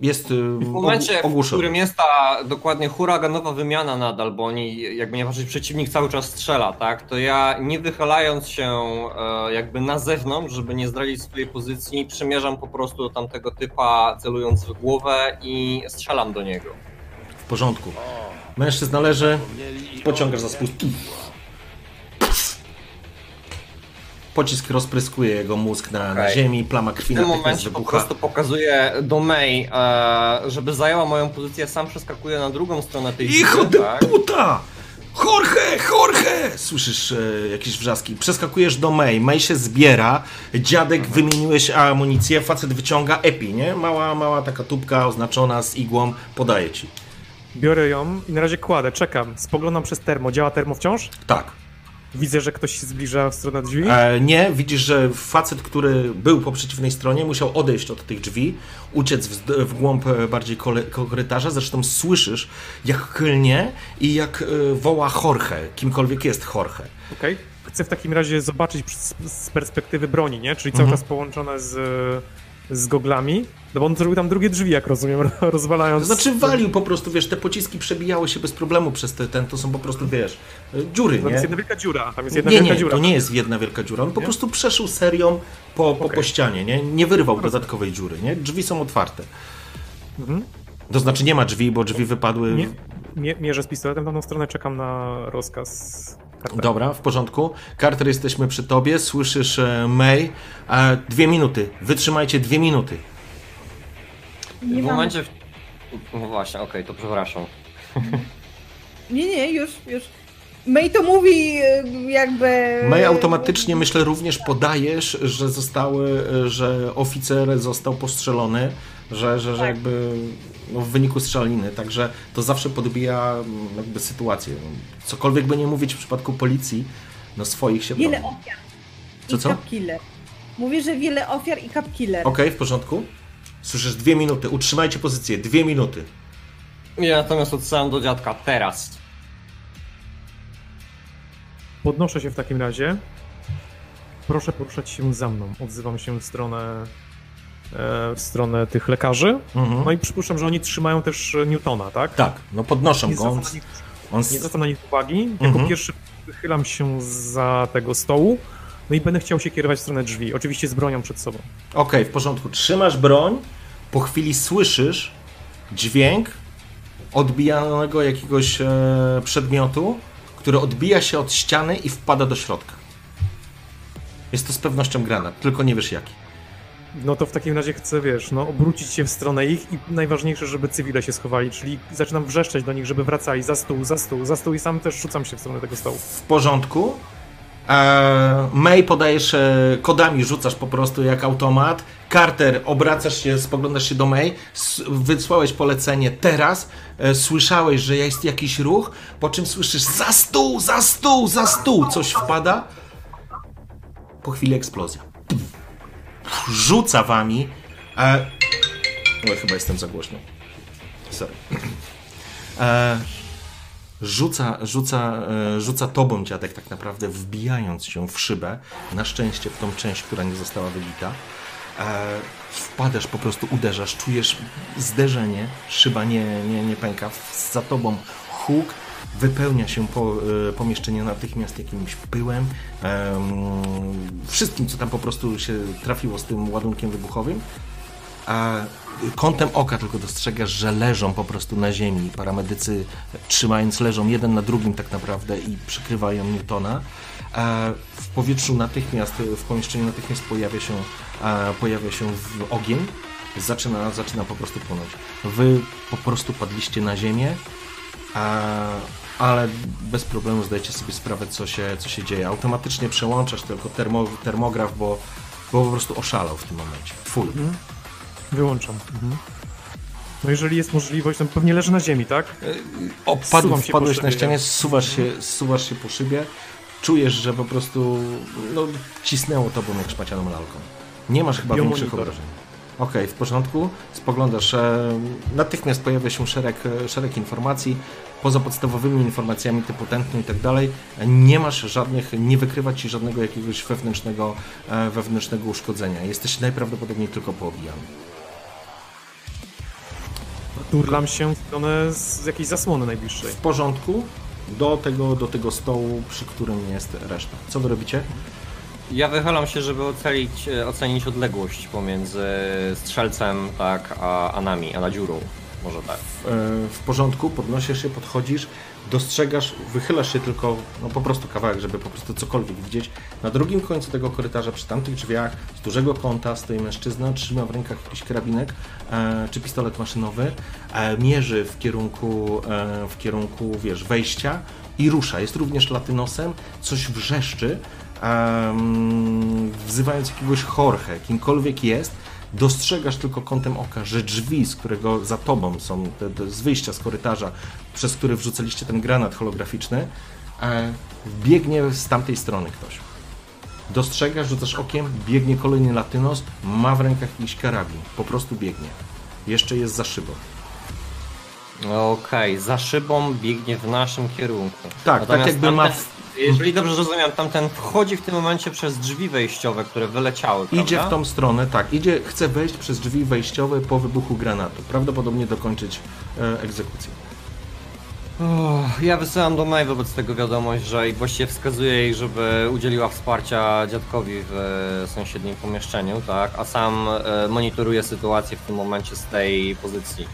jest e, W momencie, w ogłuszony. którym jest ta dokładnie huraganowa wymiana nadal, bo oni, jakby nie patrzeć, przeciwnik cały czas strzela, tak, to ja nie wychylając się e, jakby na zewnątrz, żeby nie zdradzić swojej pozycji, przymierzam po prostu do tamtego typa, celując w głowę i strzelam do niego. W porządku. Mężczyzna leży, pociągasz za spust. Pocisk rozpryskuje jego mózg na, na Okej. ziemi, plama krwi W tym momencie po prostu pokazuję do May, e, żeby zajęła moją pozycję, sam przeskakuję na drugą stronę tej Hijo de tak? puta! Jorge, Jorge! Słyszysz e, jakieś wrzaski. Przeskakujesz do May. May się zbiera. Dziadek, wymieniłeś amunicję. Facet wyciąga epi, nie? Mała, mała taka tubka oznaczona z igłą. Podaje ci. Biorę ją i na razie kładę, czekam. Spoglądam przez termo. Działa termo wciąż? Tak. Widzę, że ktoś się zbliża w stronę drzwi. E, nie, widzisz, że facet, który był po przeciwnej stronie, musiał odejść od tych drzwi, uciec w, w głąb e, bardziej kole- korytarza. Zresztą słyszysz, jak klnie i jak e, woła Jorge, kimkolwiek jest Jorge. Okej. Chcę w takim razie zobaczyć z, z perspektywy broni, nie? Czyli cały Mhm. czas połączone z, z goglami. No bo on zrobił tam drugie drzwi, jak rozumiem, *laughs* rozwalając. znaczy walił po prostu, wiesz, te pociski przebijały się bez problemu przez te, ten, to są po prostu, wiesz, dziury, Tam jest nie? jedna wielka dziura. Tam jest jedna Nie, wielka nie, dziura. to nie jest jedna wielka dziura. On po Nie? prostu przeszył serią po, po, Okej. po ścianie, nie? Nie wyrwał dodatkowej dziury, nie? Drzwi są otwarte. Mhm. To znaczy nie ma drzwi, bo drzwi wypadły... Nie, mie, mierzę z pistoletem w tamtą stronę, czekam na rozkaz. Cartera. Dobra, w porządku. Carter, jesteśmy przy tobie, słyszysz e, May. E, dwie minuty, wytrzymajcie dwie minuty. Nie w momencie... w- No właśnie, okej, to przepraszam. Nie, nie, już, już. May to mówi y, jakby... May automatycznie, myślę, również podajesz, że zostały, e, że oficer został postrzelony, że, że, że Tak. jakby no, w wyniku strzeliny, także to zawsze podbija mm, jakby sytuację. Cokolwiek by nie mówić w przypadku policji, no swoich się Wiele broni. ofiar. Co, I co? cup killer. Mówię, że wiele ofiar i cup killer. Okej, w porządku? Słyszysz dwie minuty, utrzymajcie pozycję, dwie minuty. Ja natomiast odsyłam do dziadka teraz. Podnoszę się w takim razie. Proszę poruszać się za mną. Odzywam się w stronę, e, w stronę tych lekarzy. Mhm. No i przypuszczam, że oni trzymają też Newtona, tak? Tak, no podnoszą Nie go. Nich, on, nie zwracam na nich uwagi. Jako Mhm. pierwszy wychylam się za tego stołu. No i będę chciał się kierować w stronę drzwi. Oczywiście z bronią przed sobą. Okej, w porządku. Trzymasz broń, po chwili słyszysz dźwięk odbijanego jakiegoś e, przedmiotu, który odbija się od ściany i wpada do środka. Jest to z pewnością granat, tylko nie wiesz jaki. No to w takim razie chcę, wiesz, no obrócić się w stronę ich i najważniejsze, żeby cywile się schowali, czyli zaczynam wrzeszczeć do nich, żeby wracali za stół, za stół, za stół i sam też rzucam się w stronę tego stołu. W porządku. E, May podajesz e, kodami, rzucasz po prostu jak automat. Carter, obracasz się, spoglądasz się do May, wysłałeś polecenie teraz, e, słyszałeś, że jest jakiś ruch, po czym słyszysz za stół, za stół, za stół, coś wpada. Po chwili eksplozja. Rzuca wami. E, chyba jestem za głośno. Sorry. *clears throat* rzuca, rzuca, e, rzuca tobą dziadek tak naprawdę, wbijając się w szybę, na szczęście w tą część, która nie została wybita. E, wpadasz, po prostu uderzasz, czujesz zderzenie, szyba nie, nie, nie pęka, za tobą huk, wypełnia się po, e, pomieszczenie natychmiast jakimś pyłem, em, wszystkim, co tam po prostu się trafiło z tym ładunkiem wybuchowym. Kątem oka tylko dostrzegasz, że leżą po prostu na ziemi. Paramedycy trzymając leżą jeden na drugim tak naprawdę i przykrywają Newtona. A w powietrzu natychmiast, w pomieszczeniu natychmiast pojawia się, a, pojawia się ogień. Zaczyna, zaczyna po prostu płonąć. Wy po prostu padliście na ziemię, a, ale bez problemu zdajecie sobie sprawę, co się, co się dzieje. Automatycznie przełączasz tylko termo, termograf, bo, bo po prostu oszalał w tym momencie. Full. Wyłączam. Mhm. No jeżeli jest możliwość, to pewnie leży na ziemi, tak? Opadł, Zsuwam się wpadłeś na ścianie, zsuwasz się, zsuwasz się po szybie, czujesz, że po prostu no, cisnęło tobą jak szmacianą lalką. Nie masz chyba Biomonitor. większych obrażeń. Okej, w porządku, spoglądasz, e, natychmiast pojawia się szereg, e, szereg informacji, poza podstawowymi informacjami typu tętno i tak dalej, e, nie masz żadnych, nie wykrywa ci żadnego jakiegoś wewnętrznego, e, wewnętrznego uszkodzenia. Jesteś najprawdopodobniej tylko poobijany. Turlam się w stronę z jakiejś zasłony najbliższej. W porządku, do tego, do tego stołu, przy którym jest reszta. Co wy robicie? Ja wychylam się, żeby ocenić, e, ocenić odległość pomiędzy strzelcem, tak, a, a nami, a na dziurą. Może tak. E, w porządku, podnosisz się, podchodzisz, dostrzegasz, wychylasz się tylko, no po prostu kawałek, żeby po prostu cokolwiek widzieć. Na drugim końcu tego korytarza, przy tamtych drzwiach, z dużego kąta stoi mężczyzna, trzyma w rękach jakiś karabinek e, czy pistolet maszynowy, e, mierzy w kierunku, e, w kierunku, wiesz, wejścia i rusza. Jest również latynosem, coś wrzeszczy, wzywając jakiegoś Jorge, kimkolwiek jest, dostrzegasz tylko kątem oka, że drzwi, z którego za tobą są, te, te, z wyjścia z korytarza, przez który wrzucaliście ten granat holograficzny, e, biegnie z tamtej strony ktoś. Dostrzegasz, rzucasz okiem, biegnie kolejny latynos, ma w rękach jakiś karabin, po prostu biegnie. Jeszcze jest za szybą. Okej, za szybą biegnie w naszym kierunku. Tak, tak jakby ma... Jeżeli dobrze rozumiem, tamten wchodzi w tym momencie przez drzwi wejściowe, które wyleciały, Idzie prawda? w tą stronę, tak, idzie, chce wejść przez drzwi wejściowe po wybuchu granatu. Prawdopodobnie dokończyć e, egzekucję. Ja wysyłam do May wobec tego wiadomość, że i właściwie wskazuję jej, żeby udzieliła wsparcia dziadkowi w e, sąsiednim pomieszczeniu, tak? A sam e, monitoruję sytuację w tym momencie z tej pozycji.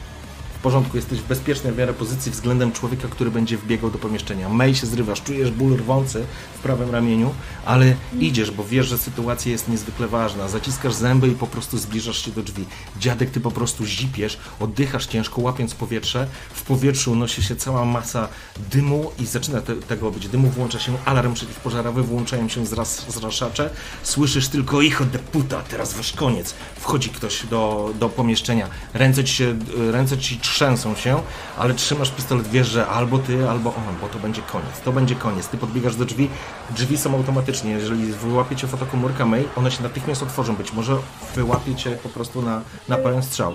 W porządku, jesteś w bezpiecznej w miarę pozycji względem człowieka, który będzie wbiegał do pomieszczenia. Mej się zrywasz, czujesz ból rwący prawym ramieniu, ale idziesz, bo wiesz, że sytuacja jest niezwykle ważna. Zaciskasz zęby i po prostu zbliżasz się do drzwi. Dziadek, ty po prostu zipiesz, oddychasz ciężko, łapiąc powietrze. W powietrzu unosi się cała masa dymu i zaczyna te, tego być. Dymu włącza się alarm przeciwpożarowy, włączają się zras, zraszacze. Słyszysz tylko ich de puta, teraz wasz koniec. Wchodzi ktoś do, do pomieszczenia. Ręce ci, się, ręce ci trzęsą się, ale trzymasz pistolet, wiesz, że albo ty, albo on, bo to będzie koniec. To będzie koniec. Ty podbiegasz do drzwi, drzwi są automatycznie. Jeżeli wyłapie cię fotokomórka May, one się natychmiast otworzą. Być może wyłapie cię po prostu na, na pełen strzał.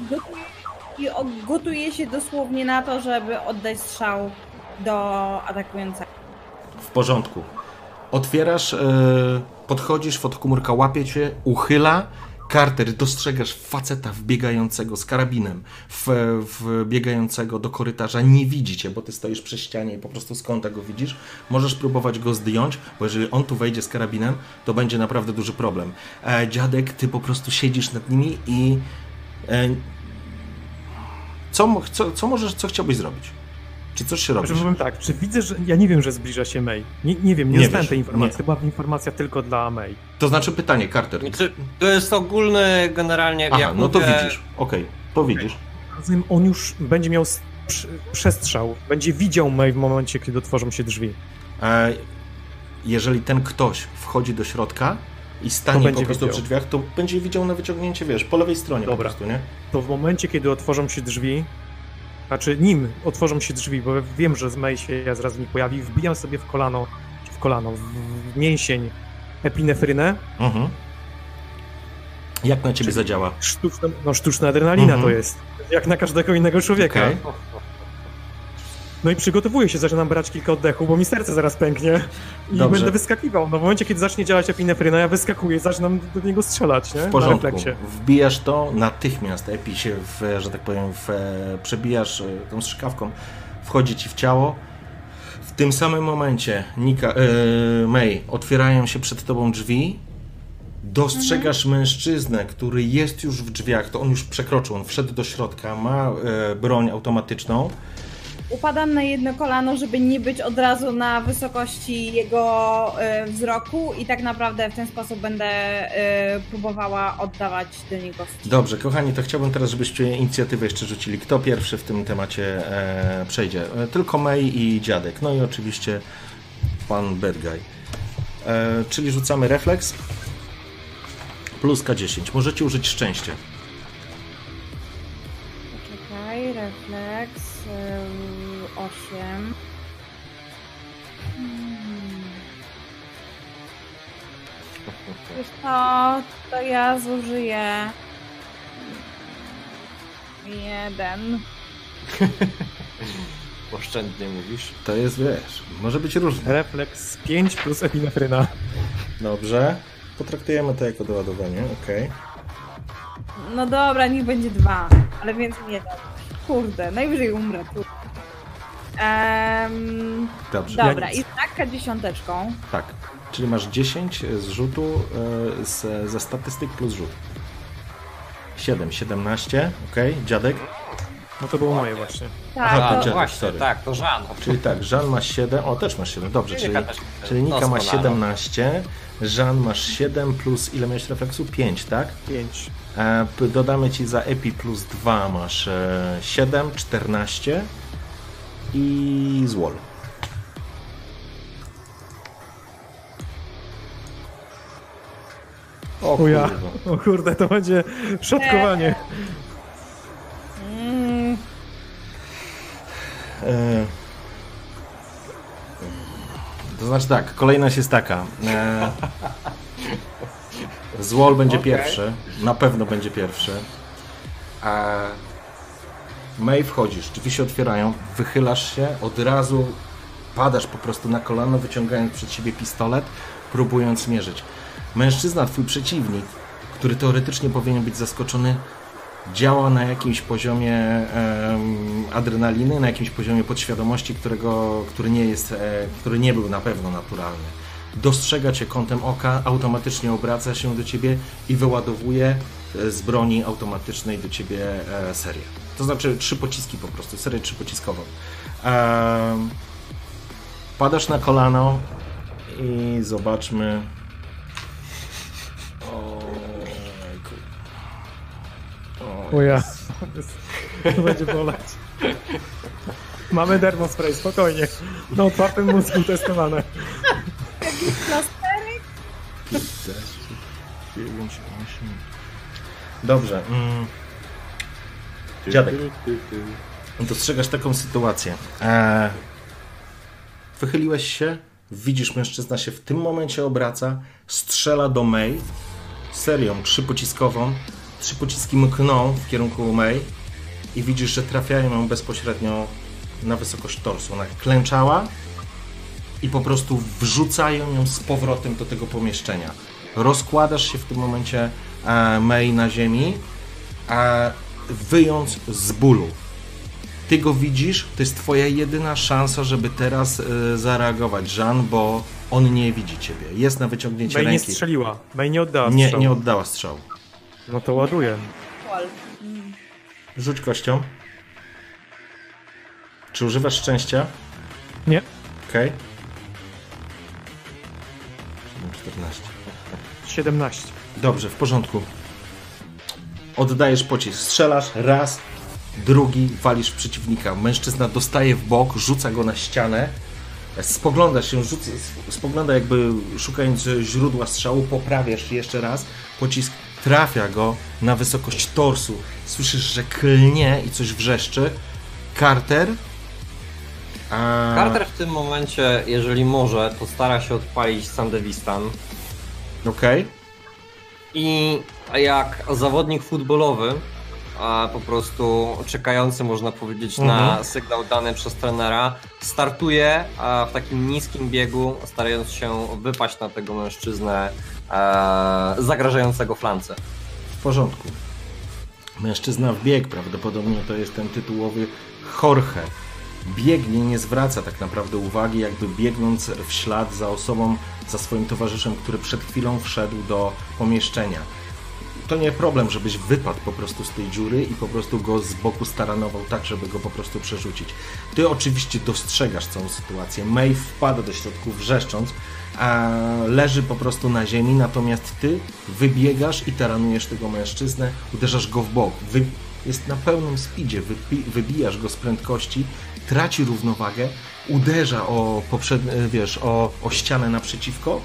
I gotuje się dosłownie na to, żeby oddać strzał do atakującego. W porządku. Otwierasz, e, podchodzisz, fotokomórka łapie cię, uchyla. Carter, dostrzegasz faceta wbiegającego z karabinem, wbiegającego do korytarza. Nie widzicie, bo ty stoisz przy ścianie i po prostu z kąta go widzisz. Możesz próbować go zdjąć, bo jeżeli on tu wejdzie z karabinem, to będzie naprawdę duży problem. E, dziadek, ty po prostu siedzisz nad nimi i. E, co, co, co możesz, co chciałbyś zrobić? Czy coś się robi? Powiem tak, czy widzę, że ja nie wiem, że zbliża się May. Nie, nie wiem, nie, Nie wiesz, tej informacji. nie. Chyba informacja tylko dla May. To znaczy pytanie, Carter. Znaczy, to jest ogólny generalnie, Aha, jak no to mówię, widzisz. Okej, to widzisz. Rozumiem, on już będzie miał przestrzał, będzie widział May w momencie, kiedy otworzą się drzwi. E, jeżeli ten ktoś wchodzi do środka i To stanie po prostu widział. przy drzwiach, to będzie widział na wyciągnięcie, wiesz, po lewej stronie po Dobra. prostu, nie? To w momencie, kiedy otworzą się drzwi, znaczy nim otworzą się drzwi, bo wiem, że z May się ja zaraz mi pojawi, wbijam sobie w kolano, w kolano, w, w mięsień epinefrynę, Mhm. Jak na ciebie zadziała? sztuczna, no sztuczna adrenalina Mhm. to jest, jak na każdego innego człowieka. Okej. No i przygotowuję się, zaczynam brać kilka oddechów, bo mi serce zaraz pęknie i Dobrze. będę wyskakiwał. No w momencie, kiedy zacznie działać epinefryna, ja wyskakuję, zaczynam do niego strzelać, nie? W Na porządku. refleksie. Wbijasz to, natychmiast Epi się, w, że tak powiem, w, przebijasz e, tą strzykawką, wchodzi ci w ciało. W tym samym momencie, Nika, e, May, otwierają się przed tobą drzwi. Dostrzegasz mężczyznę, który jest już w drzwiach, to on już przekroczył, on wszedł do środka, ma e, broń automatyczną. Upadam na jedno kolano, żeby nie być od razu na wysokości jego e, wzroku i tak naprawdę w ten sposób będę e, próbowała oddawać do niego. Dobrze, kochani, to chciałbym teraz, żebyście inicjatywę jeszcze rzucili. Kto pierwszy w tym temacie e, przejdzie? E, tylko May i dziadek. No i oczywiście pan Bad Guy. E, czyli rzucamy refleks plus K10. Możecie użyć szczęście. Czekaj, refleks, 8. Hmm. Wiesz co, to ja zużyję jeden. *laughs* Oszczędnie mówisz. To jest, wiesz, może być różnie. Refleks 5 plus epinefryna. Dobrze. Potraktujemy to jako doładowanie, okej. No dobra, niech będzie dwa, ale więcej nie dam. Kurde, najwyżej umrę. Tu. Em, Dobrze. dobra, nic. i znaka dziesiąteczką. Tak. Czyli masz 10 z rzutu, e, z, ze statystyk plus rzut. 7, 17, ok. Dziadek? No to było moje właśnie. Tak, Aha, to dziadek, właśnie, sorry. tak, to Żan. Czyli tak, Żan ma 7, o też masz 7, dobrze, czyli, czyli Nika ma doskonale. 17, Żan masz 7 plus ile miałeś refleksu? 5, tak? 5. E, dodamy ci za Epi plus 2 masz e, 7, 14 i Złol. O O ja. O kurde, to będzie szatkowanie. Mm, E, To znaczy tak, kolejność jest taka. E, Złol będzie Okej. pierwszy, na pewno będzie pierwszy. A May wchodzisz, drzwi się otwierają, wychylasz się, od razu padasz po prostu na kolano, wyciągając przed siebie pistolet, próbując mierzyć. Mężczyzna, twój przeciwnik, który teoretycznie powinien być zaskoczony, działa na jakimś poziomie adrenaliny, na jakimś poziomie podświadomości, którego, który, nie jest, e, który nie był na pewno naturalny. Dostrzega cię kątem oka, automatycznie obraca się do ciebie i wyładowuje z broni automatycznej do ciebie e, serię. To znaczy trzy pociski po prostu, serię trzypociskową. Padasz na kolano i zobaczmy. O ja. *laughs* To będzie boleć. Mamy dermospray, spokojnie. Na otwartym mózgu testowane. plasterek? 15, 9, 8. Dobrze. Mm. Dziadek. Dostrzegasz taką sytuację. Eee, wychyliłeś się, widzisz, mężczyzna się w tym momencie obraca, strzela do May serią trzypociskową. Trzy pociski mkną w kierunku May i widzisz, że trafiają ją bezpośrednio na wysokość torsu. Ona klęczała i po prostu wrzucają ją z powrotem do tego pomieszczenia. Rozkładasz się w tym momencie May na ziemi, e, wyjąc z bólu. Ty go widzisz, to jest twoja jedyna szansa, żeby teraz e, zareagować, Jean, bo on nie widzi ciebie. Jest na wyciągnięcie May nie ręki. strzeliła. May nie oddała Nie, strzału. nie oddała strzału. No to ładuję. Rzuć kością. Czy używasz szczęścia? Nie. Okej. 14. 17. Dobrze, w porządku. Oddajesz pocisk, strzelasz raz, drugi, walisz przeciwnika. Mężczyzna dostaje w bok, rzuca go na ścianę. Spogląda się, rzuca, spogląda jakby szukając źródła strzału, poprawiasz jeszcze raz. Pocisk trafia go na wysokość torsu. Słyszysz, że klnie i coś wrzeszczy. Carter. A... Carter w tym momencie, jeżeli może, to stara się odpalić Sandevistan. Okej. I jak zawodnik futbolowy, a po prostu czekający, można powiedzieć, na Mhm. sygnał dany przez trenera, startuje w takim niskim biegu, starając się wypaść na tego mężczyznę e, zagrażającego flance. W porządku. Mężczyzna w bieg, prawdopodobnie to jest ten tytułowy Jorge. Biegnie, nie zwraca tak naprawdę uwagi, jakby biegnąc w ślad za osobą, za swoim towarzyszem, który przed chwilą wszedł do pomieszczenia. To nie problem, żebyś wypadł po prostu z tej dziury i po prostu go z boku staranował tak, żeby go po prostu przerzucić. Ty oczywiście dostrzegasz całą sytuację. May wpada do środku wrzeszcząc, a leży po prostu na ziemi, natomiast ty wybiegasz i taranujesz tego mężczyznę, uderzasz go w bok. Wy... Jest na pełnym speedzie, wybijasz go z prędkości, traci równowagę, uderza o, poprzednie, wiesz, o, o ścianę naprzeciwko,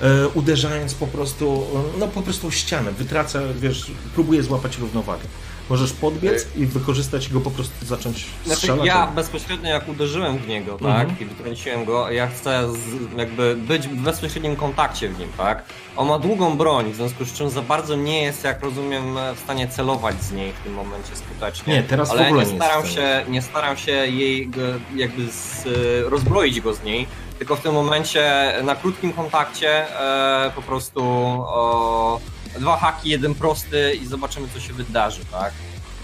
e, uderzając po prostu, e, no po prostu o ścianę, wytraca, wiesz, próbuje złapać równowagę. Możesz podbiec i wykorzystać go po prostu zacząć Znaczy, strzelać. ja bezpośrednio jak uderzyłem w niego, tak, Mhm. i wytrąciłem go, ja chcę z, jakby być w bezpośrednim kontakcie w nim, tak. On ma długą broń, w związku z czym za bardzo nie jest, jak rozumiem, w stanie celować z niej w tym momencie skutecznie. Nie, teraz w Ale ogóle nie nie staram w się, nie staram się jej jakby z, e, rozbroić go z niej, tylko w tym momencie na krótkim kontakcie e, po prostu o, dwa haki, jeden prosty i zobaczymy co się wydarzy, tak.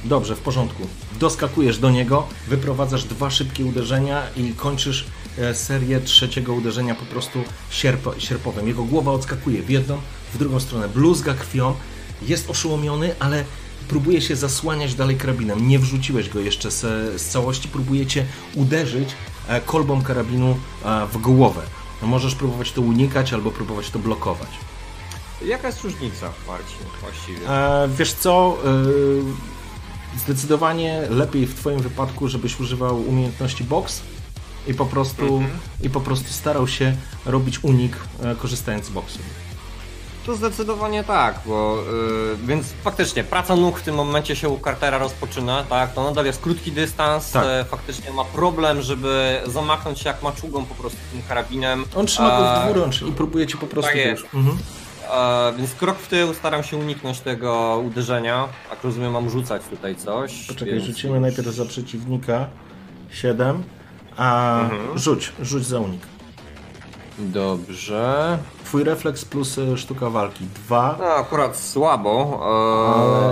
Dobrze, w porządku. Doskakujesz do niego, wyprowadzasz dwa szybkie uderzenia i kończysz e, serię trzeciego uderzenia po prostu sierp, sierpowym. Jego głowa odskakuje w jedną, w drugą stronę, bluzga krwią, jest oszołomiony, ale próbuje się zasłaniać dalej karabinem. Nie wrzuciłeś go jeszcze z, z całości, próbujecie uderzyć e, kolbą karabinu e, w głowę. Możesz próbować to unikać albo próbować to blokować. Jaka jest różnica, Marcin, właściwie? E, wiesz co? E, zdecydowanie lepiej w Twoim wypadku, żebyś używał umiejętności box i po prostu, Mhm. i po prostu starał się robić unik e, korzystając z boxu. To zdecydowanie tak, bo yy, więc faktycznie praca nóg w tym momencie się u Cartera rozpoczyna, tak? To nadal jest krótki dystans, Tak. e, faktycznie ma problem, żeby zamachnąć się jak maczugą po prostu tym karabinem. On trzyma go w dwurącz i próbuje cię po prostu tak mhm. E, więc krok w tył, staram się uniknąć tego uderzenia. Jak rozumiem, mam rzucać tutaj coś. Poczekaj, więc rzucimy najpierw za przeciwnika 7, a Mhm. rzuć, rzuć za unik. Dobrze. Twój refleks plus e, sztuka walki 2. No, akurat słabo.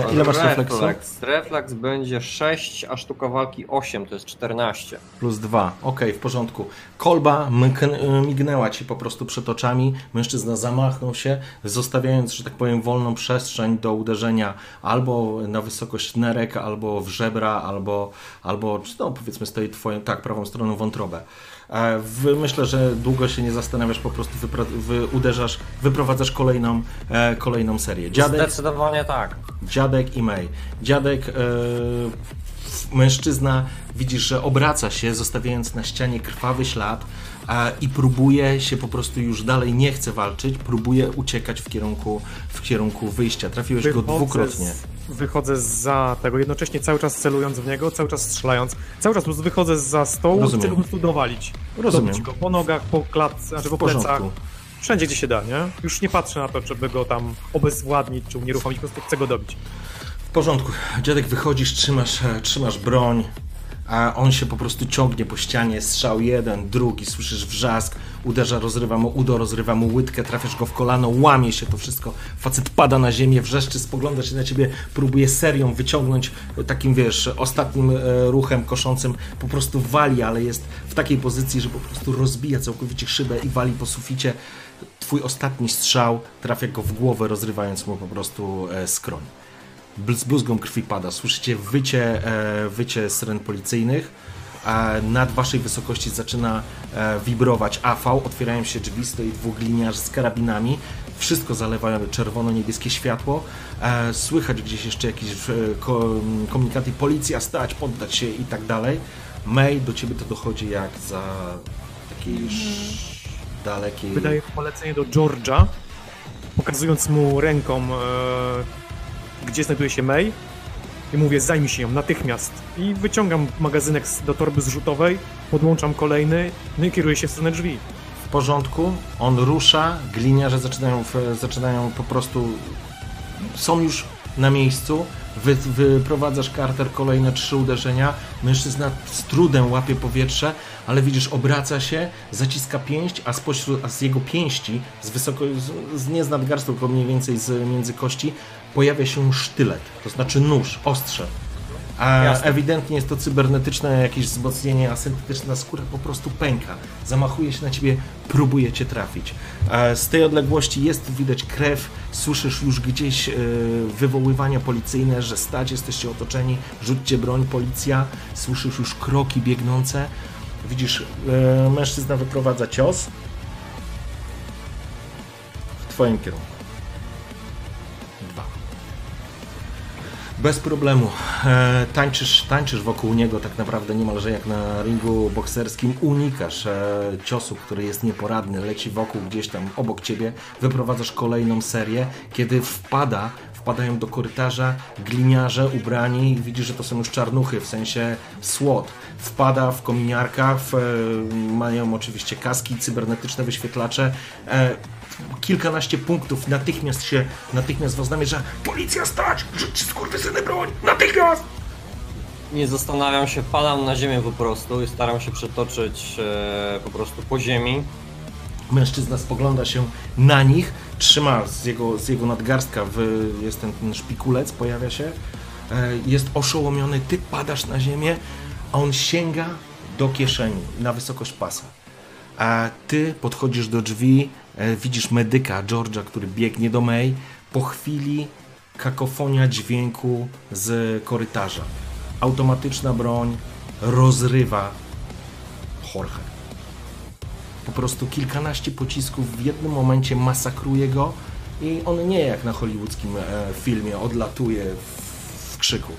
E, Ale ile masz refleksu? refleks? Refleks będzie 6, a sztuka walki 8, to jest 14. Plus 2. Ok, w porządku. Kolba mkn- mignęła ci po prostu przed oczami. Mężczyzna zamachnął się, zostawiając, że tak powiem, wolną przestrzeń do uderzenia albo na wysokość nerek, albo w żebra, albo, albo no powiedzmy stoi twoją, tak, prawą stroną wątrobę. Wy, myślę, że długo się nie zastanawiasz, po prostu wypra- wy uderzasz, wyprowadzasz kolejną, e, kolejną serię. Dziadek, Zdecydowanie tak. dziadek i May. Dziadek, e, mężczyzna, widzisz, że obraca się, zostawiając na ścianie krwawy ślad i próbuje się po prostu już dalej, nie chce walczyć, próbuje uciekać w kierunku, w kierunku wyjścia. Trafiłeś go dwukrotnie. Z, wychodzę za tego, jednocześnie cały czas celując w niego, cały czas strzelając. Cały czas wychodzę za stołu, Rozumiem. chcę po prostu dowalić. Rozumiem. Go po nogach, po klatce, znaczy po plecach. Wszędzie, gdzie się da, nie? Już nie patrzę na to, żeby go tam obezwładnić czy unieruchomić, po prostu chcę go dobić. W porządku. Dziadek wychodzisz, trzymasz, trzymasz broń, a on się po prostu ciągnie po ścianie, strzał jeden, drugi, słyszysz wrzask, uderza, rozrywa mu udo, rozrywa mu łydkę, trafiasz go w kolano, łamie się to wszystko, facet pada na ziemię, wrzeszczy, spogląda się na ciebie, próbuje serią wyciągnąć e, takim, wiesz, ostatnim e, ruchem koszącym, po prostu wali, ale jest w takiej pozycji, że po prostu rozbija całkowicie szybę i wali po suficie. Twój ostatni strzał trafia go w głowę, rozrywając mu po prostu e, skroń z bluzgą krwi pada. Słyszycie wycie, e, wycie syren policyjnych. Nad waszej wysokości zaczyna e, wibrować AV, otwierają się drzwi, stoi dwóch gliniarzy z karabinami. Wszystko zalewa czerwono-niebieskie światło. E, słychać gdzieś jeszcze jakieś ko, komunikaty policja, stać, poddać się i tak dalej. May, do ciebie to dochodzi jak za takiej sz- dalekiej... Wydaję polecenie do George'a, pokazując mu ręką, e, gdzie znajduje się May i mówię, zajmij się ją natychmiast. I wyciągam magazynek do torby zrzutowej, podłączam kolejny, no i kieruję się w stronę drzwi. w porządku, on rusza, gliniarze zaczynają, zaczynają po prostu, są już na miejscu, Wy, wyprowadzasz Carter kolejne trzy uderzenia, mężczyzna z trudem łapie powietrze, ale widzisz, obraca się, zaciska pięść, a, spośród, a z jego pięści, z wysoko, z, z nie z nadgarstku, tylko mniej więcej z między kości, pojawia się sztylet, to znaczy nóż, ostrze. A Jasne. ewidentnie jest to cybernetyczne jakieś wzmocnienie, a syntetyczna skóra po prostu pęka. Zamachuje się na ciebie, próbuje cię trafić. Z tej odległości jest widać krew, słyszysz już gdzieś e, wywoływania policyjne, że stać, jesteście otoczeni, rzućcie broń, policja. Słyszysz już kroki biegnące. Widzisz, e, mężczyzna wyprowadza cios w twoim kierunku. Bez problemu. E, tańczysz, tańczysz wokół niego tak naprawdę niemalże jak na ringu bokserskim. Unikasz e, ciosu, który jest nieporadny, leci wokół gdzieś tam obok ciebie. Wyprowadzasz kolejną serię, kiedy wpada, wpadają do korytarza gliniarze ubrani. Widzisz, że to są już czarnuchy, w sensie SWAT. Wpada w kominiarkach, e, mają oczywiście kaski, cybernetyczne wyświetlacze. E, kilkanaście punktów, natychmiast się, natychmiast was namierza. Policja stać! Rzućcie skurwysyny broń! Natychmiast! Nie zastanawiam się, padam na ziemię po prostu i staram się przetoczyć e, po prostu po ziemi. Mężczyzna spogląda się na nich, trzyma z jego, z jego nadgarstka, w, jest ten, ten szpikulec, pojawia się, e, jest oszołomiony, ty padasz na ziemię, a on sięga do kieszeni na wysokość pasa. A ty podchodzisz do drzwi, widzisz medyka George'a, który biegnie do May. Po chwili kakofonia dźwięku z korytarza. Automatyczna broń rozrywa Jorge. Po prostu kilkanaście pocisków w jednym momencie masakruje go i on nie jak na hollywoodzkim e, filmie odlatuje w krzyku.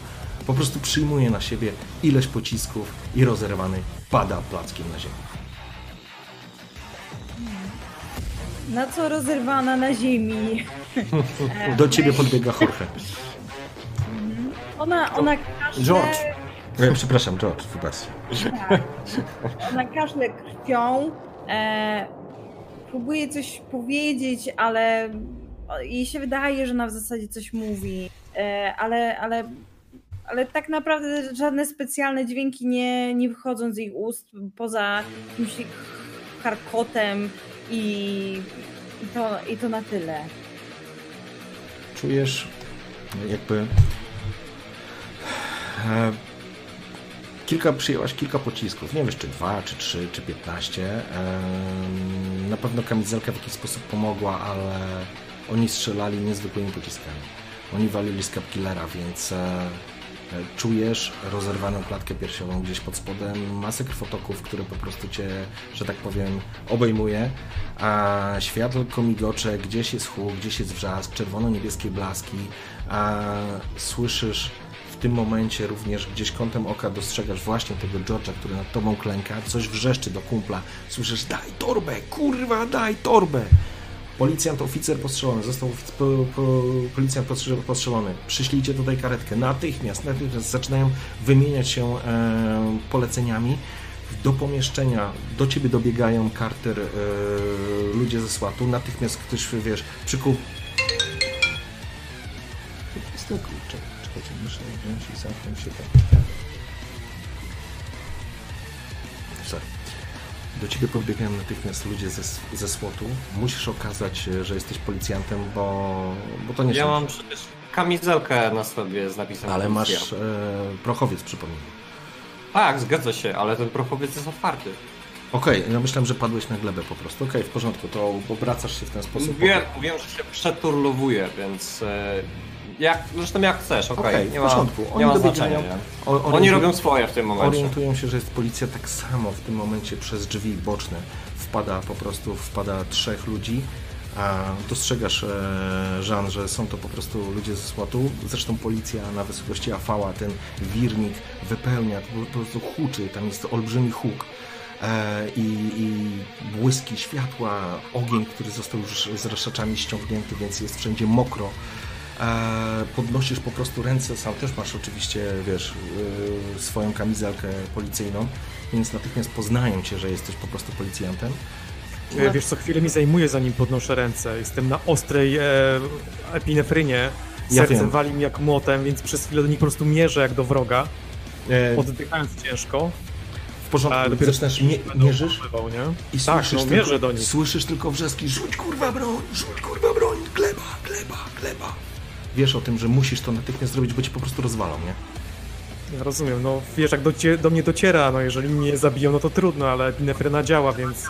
Po prostu przyjmuje na siebie ileś pocisków i rozerwany pada plackiem na ziemię. Na co rozerwana na ziemi. *laughs* Do ciebie podbiega Jorge. Ona, ona kaszle, George. E, przepraszam, George, wybacz. Tak. Ona kaszle krwią. E, próbuje coś powiedzieć, ale jej się wydaje, że ona w zasadzie coś mówi. E, ale, ale, ale tak naprawdę żadne specjalne dźwięki nie, nie wychodzą z jej ust poza jakimś karkotem i, to, i to na tyle. czujesz jakby e, kilka, przyjęłaś kilka pocisków, nie wiesz czy dwa, czy trzy, czy piętnaście. E, na pewno kamizelka w jakiś sposób pomogła, ale oni strzelali niezwykłymi pociskami. Oni walili z Capkillera, więc e, czujesz rozerwaną klatkę piersiową gdzieś pod spodem, masę krwotoków, które po prostu cię, że tak powiem, obejmuje, a światło migocze, gdzieś jest huk, gdzieś jest wrzask, czerwono-niebieskie blaski, a słyszysz w tym momencie również gdzieś kątem oka dostrzegasz właśnie tego George'a, który nad tobą klęka, coś wrzeszczy do kumpla, słyszysz daj torbę, kurwa, daj torbę! Policjant, oficer postrzelony, został ofic- po, po, policjant postrze- postrzelony. Przyślijcie tutaj karetkę. Natychmiast, natychmiast zaczynają wymieniać się e, poleceniami. Do pomieszczenia, do ciebie dobiegają Carter, e, ludzie ze SWAT-u. Natychmiast ktoś, wiesz, przykuł... Czekaj, czekajcie, muszę wziąć i zamknąć się tak. Do ciebie podbiegają natychmiast ludzie ze, ze SWOT-u. Musisz okazać, e, że jesteś policjantem, bo, bo to nie Ja są... mam przecież kamizelkę na sobie z napisem Ale policja. masz e, prochowiec, przypomnę. Tak, zgadza się, ale ten prochowiec jest otwarty. Okej, ja myślałem, że padłeś na glebę po prostu. Okej, w porządku, to obracasz się w ten sposób. Wiem, wiem, że się przeturlowuje, więc e, jak, zresztą jak chcesz, okej, Okej, w nie, ma, porządku. nie Oni ma dobiegają- znaczenia. Nie? O- Oni robią swoje w tym momencie. Orientują się, że jest policja tak samo w tym momencie przez drzwi boczne. Wpada po prostu, wpada trzech ludzi. A dostrzegasz, e, Żan, że są to po prostu ludzie ze SWAT-u. Zresztą policja na wysokości afała, ten wirnik wypełnia, po, po prostu huczy, tam jest olbrzymi huk. E, i, i błyski światła, ogień, który został już z rozszaczami ściągnięty, więc jest wszędzie mokro. E, podnosisz po prostu ręce, sam też masz oczywiście, wiesz, y, swoją kamizelkę policyjną, więc natychmiast poznają cię, że jesteś po prostu policjantem. E, Wiesz co, chwilę mi zajmuje zanim podnoszę ręce. Jestem na ostrej e, epinefrynie. Ja Serce wiem. wali mi jak młotem, więc przez chwilę do nich po prostu mierzę jak do wroga, E, oddychając ciężko. w porządku, A dopiero zaczynasz, mie- mierzysz i Tak, słyszysz, no, mierzę tylko, do nich. słyszysz tylko wrzaski, rzuć kurwa broń, rzuć kurwa broń, gleba, gleba, gleba. Wiesz o tym, że musisz to natychmiast zrobić, bo cię po prostu rozwalą, nie? Ja rozumiem, no wiesz jak do, do mnie dociera, no jeżeli mnie zabiją, no to trudno, ale epinefryna działa, więc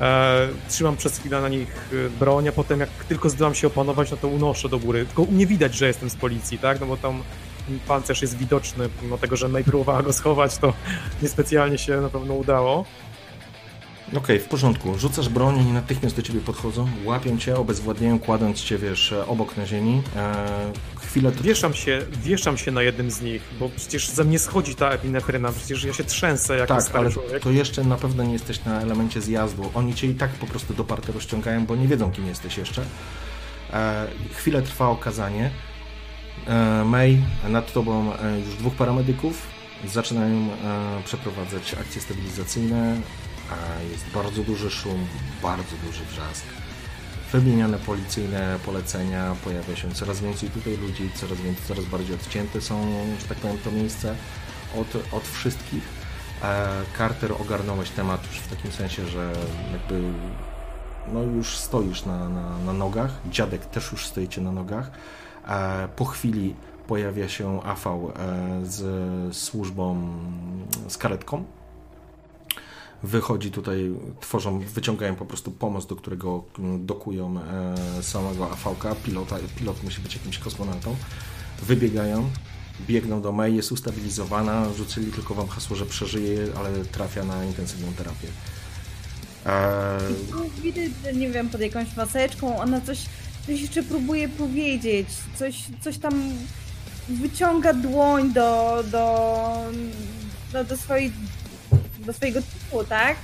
e, trzymam przez chwilę na nich e, broń, a potem jak tylko zdołam się opanować, no to unoszę do góry. Tylko nie widać, że jestem z policji, tak? No bo tam pancerz jest widoczny, mimo tego, że May próbowała go schować, to niespecjalnie się na pewno udało. Okej, w porządku. Rzucasz broń, oni natychmiast do ciebie podchodzą, łapią cię, obezwładniają, kładąc cię, wiesz, obok na ziemi. Eee, chwilę to Wieszam się, wieszam się na jednym z nich, bo przecież ze mnie schodzi ta epinefryna, przecież ja się trzęsę jak Tak, stary ale człowiek. to jeszcze na pewno nie jesteś na elemencie zjazdu. Oni cię i tak po prostu do parteru ściągają, bo nie wiedzą, kim jesteś jeszcze. E, chwilę trwa okazanie. E, May, nad tobą e, już dwóch paramedyków zaczynają e, przeprowadzać akcje stabilizacyjne. Jest bardzo duży szum, bardzo duży wrzask. Wymieniane policyjne polecenia, pojawia się coraz więcej tutaj ludzi, coraz, więcej, coraz bardziej odcięte są, że tak powiem, to miejsce od, od wszystkich. E, Carter ogarnąłeś temat już w takim sensie, że jakby no już stoisz na, na, na nogach, dziadek też już stoicie na nogach. E, po chwili pojawia się AV e, z służbą, z karetką. Wychodzi tutaj, tworzą, wyciągają po prostu pomost, do którego mm, dokują e, samego AV-ka, pilota, pilot musi być jakimś kosmonautą, wybiegają, biegną do May, jest ustabilizowana, rzucili tylko wam hasło, że przeżyje, ale trafia na intensywną terapię. I tu widać, że nie wiem, pod jakąś maseczką ona coś, coś jeszcze próbuje powiedzieć, coś, coś tam wyciąga dłoń do, do, do, do, swojej, do swojego typu, tak?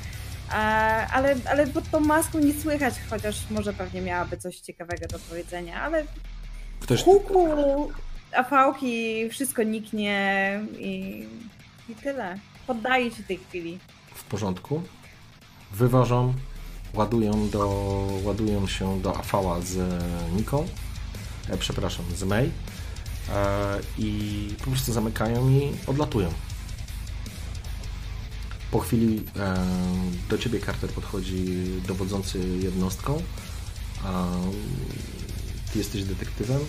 Ale, ale pod tą maską nie słychać, chociaż może pewnie miałaby coś ciekawego do powiedzenia, ale Ktoś, huku, afałki, wszystko niknie i, i tyle. Poddaje się tej chwili. w porządku. Wywożą, ładują, do, ładują się do Afała z Niką, e, przepraszam, z May e, i po prostu zamykają i odlatują. Po chwili e, do ciebie Carter podchodzi dowodzący jednostką. A, ty jesteś detektywem,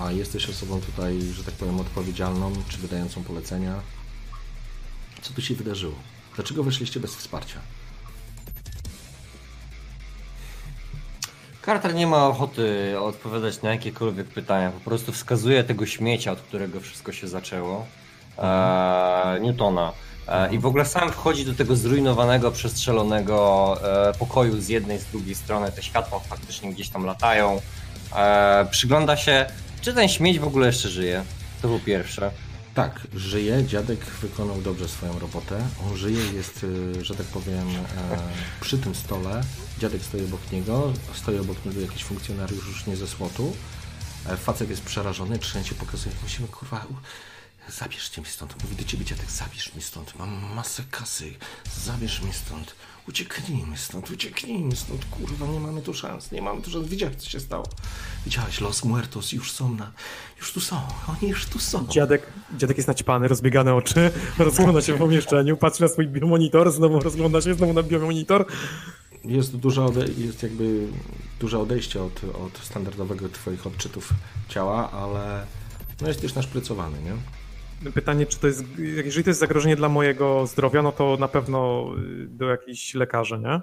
a jesteś osobą tutaj, że tak powiem, odpowiedzialną, czy wydającą polecenia. Co tu się wydarzyło? Dlaczego wyszliście bez wsparcia? Carter nie ma ochoty odpowiadać na jakiekolwiek pytania, po prostu wskazuje tego śmiecia, od którego wszystko się zaczęło, e, Newtona. E, I w ogóle sam wchodzi do tego zrujnowanego, przestrzelonego e, pokoju z jednej, z drugiej strony. Te światła faktycznie gdzieś tam latają. E, przygląda się, czy ten śmieć w ogóle jeszcze żyje. To było pierwsze. Tak, żyje, dziadek wykonał dobrze swoją robotę. On żyje, jest, że tak powiem, przy tym stole. Dziadek stoi obok niego, stoi obok niego jakiś funkcjonariusz już nie ze słotu. Facet jest przerażony, trzęsie, pokazuje, musimy kurwa, u- zabierzcie mnie stąd. Mówi do ciebie dziadek, zabierz mnie stąd, mam masę kasy, zabierz mnie stąd. Ucieknijmy stąd, ucieknijmy stąd, kurwa, nie mamy tu szans, nie mamy tu szans. Widziałeś, co się stało? Widziałeś, Los Muertos już są na, już tu są, oni już tu są. Dziadek, dziadek jest naćpany, rozbiegane oczy, *laughs* rozgląda się w pomieszczeniu, patrzy na swój biomonitor, znowu rozgląda się, znowu na biomonitor. Jest duże, ode- jest jakby duże odejście od, od standardowego twoich odczytów ciała, ale no jest już naszprycowany, nie? Pytanie, czy to jest, jeżeli to jest zagrożenie dla mojego zdrowia, no to na pewno y, do jakichś lekarzy, nie?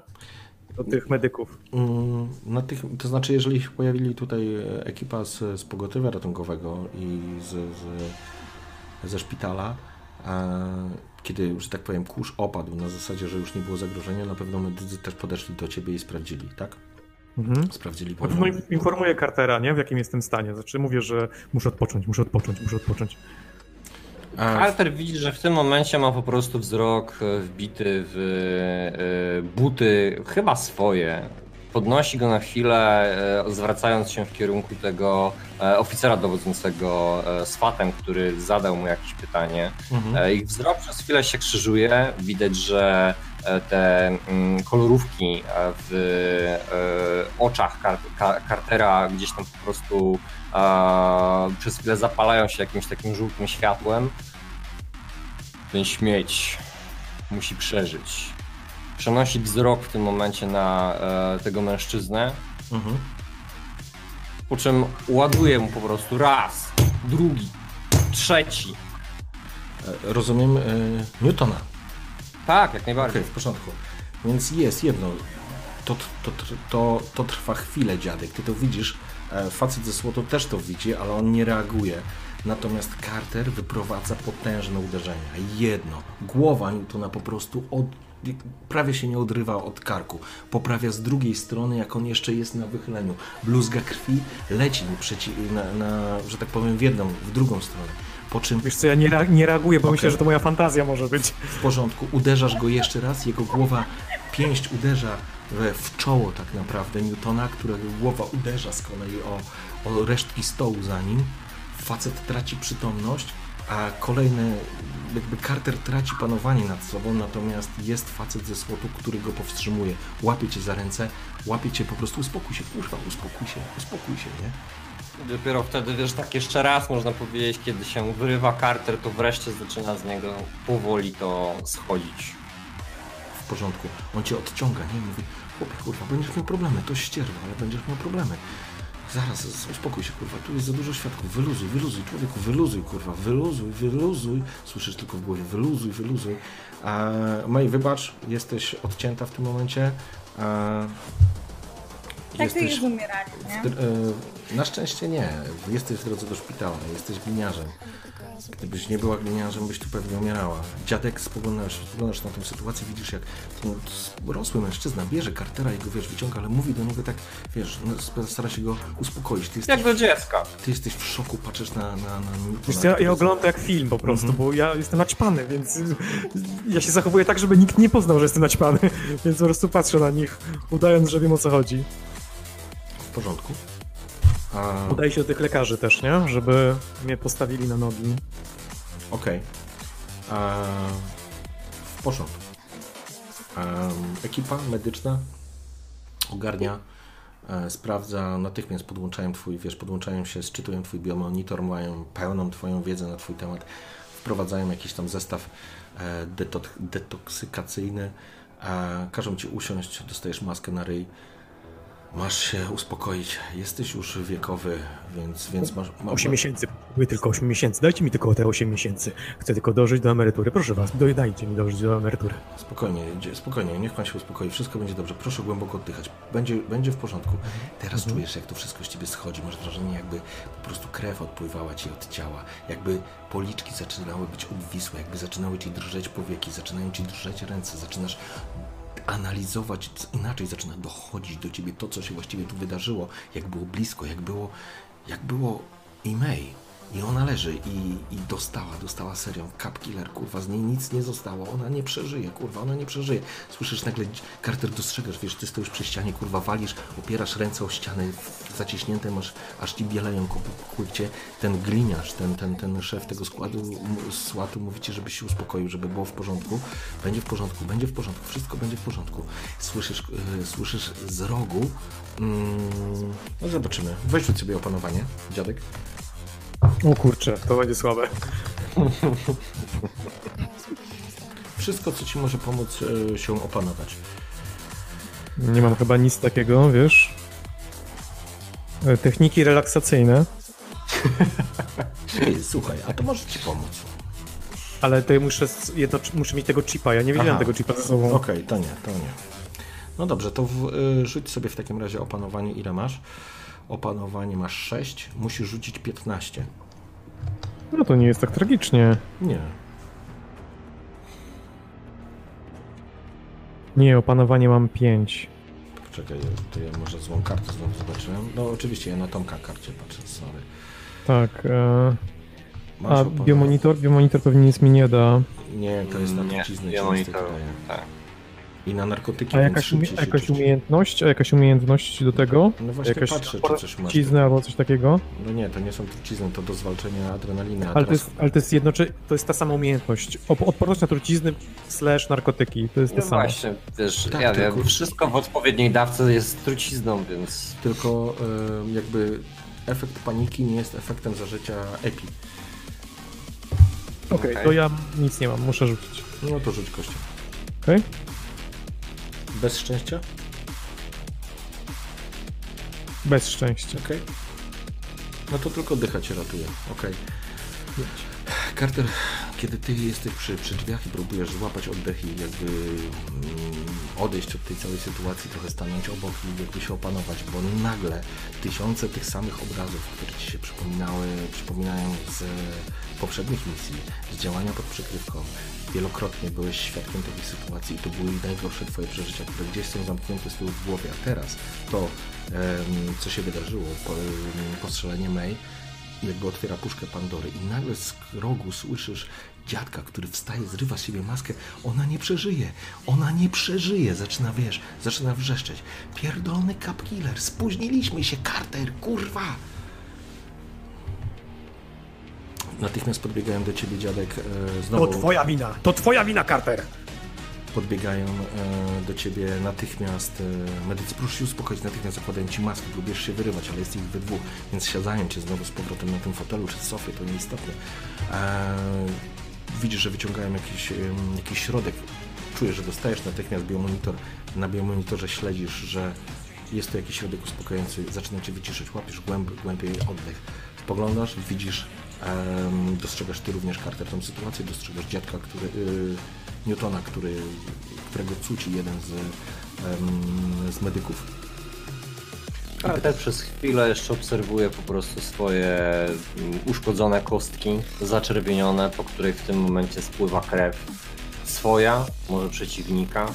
Do tych medyków. Mm, Na tych, to znaczy, jeżeli się pojawili tutaj ekipa z, z pogotowia ratunkowego i z, z, ze szpitala, e, kiedy, że tak powiem, kurz opadł na zasadzie, że już nie było zagrożenia, na pewno medycy też podeszli do ciebie i sprawdzili, tak? Mhm. Sprawdzili pewno poziom. informuję Cartera, nie? W jakim jestem stanie. Znaczy mówię, że muszę odpocząć, muszę odpocząć, muszę odpocząć. Carter widzi, że w tym momencie ma po prostu wzrok e, wbity w e, buty, chyba swoje. Podnosi go na chwilę, e, zwracając się w kierunku tego oficera dowodzącego e, swatem, który zadał mu jakieś pytanie. mhm. Ich wzrok przez chwilę się krzyżuje. Widać, że te mm, kolorówki w oczach Car- Car- Cartera gdzieś tam po prostu przez chwilę zapalają się jakimś takim żółtym światłem. Ten śmieć musi przeżyć. Przenosi wzrok w tym momencie na e, tego mężczyznę, Mhm. po czym ładuje mu po prostu raz, drugi, trzeci. E, Rozumiem e, Newtona. Tak, jak najbardziej. w porządku. Więc jest jedno. To, to, to, to trwa chwilę, dziadek. Ty to widzisz. E, Facet ze słotu też to widzi, ale on nie reaguje. Natomiast Carter wyprowadza potężne uderzenia. Jedno. Głowa Newtona po prostu od, prawie się nie odrywa od karku. Poprawia z drugiej strony, jak on jeszcze jest na wychyleniu. Bluzga krwi leci mu przeci- na, na, że tak powiem, w jedną, w drugą stronę. Po czym Wiesz co, ja nie, nie reaguję, bo Okej. myślę, że to moja fantazja może być. w porządku, uderzasz go jeszcze raz, jego głowa, pięść uderza w, czoło tak naprawdę Newtona, którego głowa uderza z kolei o, o resztki stołu za nim. Facet traci przytomność, a kolejny, jakby Carter traci panowanie nad sobą, natomiast jest facet ze słotu, który go powstrzymuje. Łapie cię za ręce, łapie cię po prostu, uspokój się, kurwa, uspokój się, uspokój się, nie? Dopiero wtedy, wiesz, tak jeszcze raz można powiedzieć, kiedy się wyrywa Carter, to wreszcie zaczyna z niego powoli to schodzić. w porządku. On cię odciąga, nie? Mówi, chłopie, kurwa, będziesz miał problemy, to ścierwa, ale będziesz miał problemy. Zaraz, uspokój się, kurwa, tu jest za dużo świadków, wyluzuj, wyluzuj, człowieku, wyluzuj, kurwa, wyluzuj, wyluzuj. Słyszysz tylko w głowie, wyluzuj, wyluzuj. A, Maj, wybacz, jesteś odcięta w tym momencie. A, Tak to jest umieranie, nie? w, e, na szczęście nie. Jesteś w drodze do szpitala, jesteś gliniarzem. Gdybyś nie była gliniarzem, byś tu pewnie umierała. Dziadek, spoglądasz, spoglądasz na tę sytuację, widzisz jak ten rosły mężczyzna bierze kartera i go, wiesz, wyciąga, ale mówi do niego tak, wiesz, no, stara się go uspokoić. Ty jesteś, Jak do dziecka. ty jesteś w szoku, patrzysz na... na, na, na ja, ja oglądam jak film po prostu, bo ja jestem naćpany, więc ja się zachowuję tak, żeby nikt nie poznał, że jestem naćpany, *laughs* więc po prostu patrzę na nich, udając, że wiem o co chodzi. W porządku. A, Udaje się do tych lekarzy też, nie? Żeby mnie postawili na nogi. Okej. A, W porządku. Em, Ekipa medyczna ogarnia, e, sprawdza, natychmiast podłączają twój, wiesz, podłączają się, sczytują twój biomonitor, mają pełną twoją wiedzę na twój temat, wprowadzają jakiś tam zestaw e, deto- detoksykacyjny, e, każą ci usiąść, dostajesz maskę na ryj, masz się uspokoić, jesteś już wiekowy, więc, więc masz... ma- 8 miesięcy, potrzebuję tylko 8 miesięcy, dajcie mi tylko te 8 miesięcy. Chcę tylko dożyć do emerytury, proszę was, doj- dajcie mi dożyć do emerytury. Spokojnie, spokojnie, niech pan się uspokoi, wszystko będzie dobrze, proszę głęboko oddychać, będzie, będzie w porządku. Teraz czujesz, jak to wszystko z ciebie schodzi, masz wrażenie, jakby po prostu krew odpływała ci od ciała, jakby policzki zaczynały być obwisłe, jakby zaczynały ci drżeć powieki, zaczynają ci drżeć ręce, zaczynasz analizować inaczej, zaczyna dochodzić do ciebie to, co się właściwie tu wydarzyło, jak było blisko, jak było, jak było May. I ona leży i, i dostała, dostała serią Cap Killer, kurwa, z niej nic nie zostało, ona nie przeżyje, kurwa, ona nie przeżyje. Słyszysz nagle, Carter, dostrzegasz, wiesz, ty stoisz przy ścianie, kurwa, walisz, opierasz ręce o ściany, zaciśnięte masz, aż ci bieleją kłycie. Ten gliniarz, ten, ten, ten szef tego składu, SWAT-u mówi ci, żebyś się uspokoił, żeby było w porządku. Będzie w porządku, będzie w porządku, wszystko będzie w porządku. Słyszysz, yy, słyszysz z rogu, mm, no zobaczymy, weź sobie opanowanie, dziadek. O kurczę, to będzie słabe. *laughs* Wszystko, co ci może pomóc e, się opanować. Nie mam chyba nic takiego, wiesz. E, Techniki relaksacyjne, *laughs* słuchaj, a to może ci pomóc. ale tutaj muszę, s- jedno, muszę mieć tego chipa, ja nie wiedziałem Aha. tego chipa ze sobą. Okej, to nie, to nie. No dobrze, to w, y, rzuć sobie w takim razie opanowanie, ile masz? Opanowanie masz 6, musisz rzucić 15. No to nie jest tak tragicznie. Nie. Nie, opanowanie mam 5. Czekaj, to ja może złą kartę znowu zobaczyłem. No oczywiście, ja na tą karcie patrzę, sorry. Tak. E, Masz a opanowanie- biomonitor? Biomonitor pewnie nic mi nie da. Nie, to jest na Nie, truciznę ja ci monitor. niestety daje. Tak. I na narkotyki, A więc jakaś, umie, szybciej się jakaś czyści. umiejętność? A jakaś umiejętność do tego? No właśnie jakaś patrzę, czy coś masz. trucizny albo coś takiego? No nie, to nie są trucizny, to do zwalczenia adrenaliny. a Ale to teraz- jest, ale to jest jednocze... to jest ta sama umiejętność. Op- odporność na trucizny slash narkotyki. To jest to No samo. właśnie, wiesz, Tak, ja tylko- wiem, wszystko w odpowiedniej dawce jest trucizną, więc Tylko jakby efekt paniki nie jest efektem zażycia epi. Okej, to ja nic nie mam, muszę rzucić. No to rzuć kością. Okej? Bez szczęścia? Bez szczęścia. Okej. No to tylko dycha cię ratuje. Okej. Carter, kiedy ty jesteś przy, przy drzwiach i próbujesz złapać oddech i jakby mm, odejść od tej całej sytuacji, trochę stanąć obok i jakby się opanować, bo nagle tysiące tych samych obrazów, które ci się przypominały, przypominają z poprzednich misji, z działania pod przykrywką, wielokrotnie byłeś świadkiem takich sytuacji i to były najgorsze twoje przeżycia, które gdzieś są zamknięte z tyłu w głowie, a teraz to, co się wydarzyło, po, postrzelenie May, jakby otwiera puszkę Pandory i nagle z rogu słyszysz dziadka, który wstaje, zrywa z siebie maskę. Ona nie przeżyje, ona nie przeżyje. Zaczyna, wiesz, zaczyna wrzeszczeć. Pierdolony Cap Killer, spóźniliśmy się, Carter, kurwa! Natychmiast podbiegają do ciebie dziadek e, To znowu. twoja wina! To twoja wina, Carter! Podbiegają e, do ciebie natychmiast e, medycy, proszę się uspokoić, natychmiast zakładają ci maskę, próbujesz się wyrywać, ale jest ich we dwóch, więc siadają cię znowu z powrotem na tym fotelu czy sofie, to nieistotne. E, widzisz, że wyciągają jakiś, jakiś środek, czujesz, że dostajesz natychmiast biomonitor, na biomonitorze śledzisz, że jest to jakiś środek uspokajający, zaczyna cię wyciszyć, łapiesz głęb, głębiej oddech, spoglądasz, widzisz, dostrzegasz ty również Carter tą sytuację, dostrzegasz dziadka, który, y, Newtona, który, którego cuci jeden z, z medyków. Carter przez chwilę jeszcze obserwuje po prostu swoje mm, uszkodzone kostki, zaczerwienione, po której w tym momencie spływa krew swoja, może przeciwnika.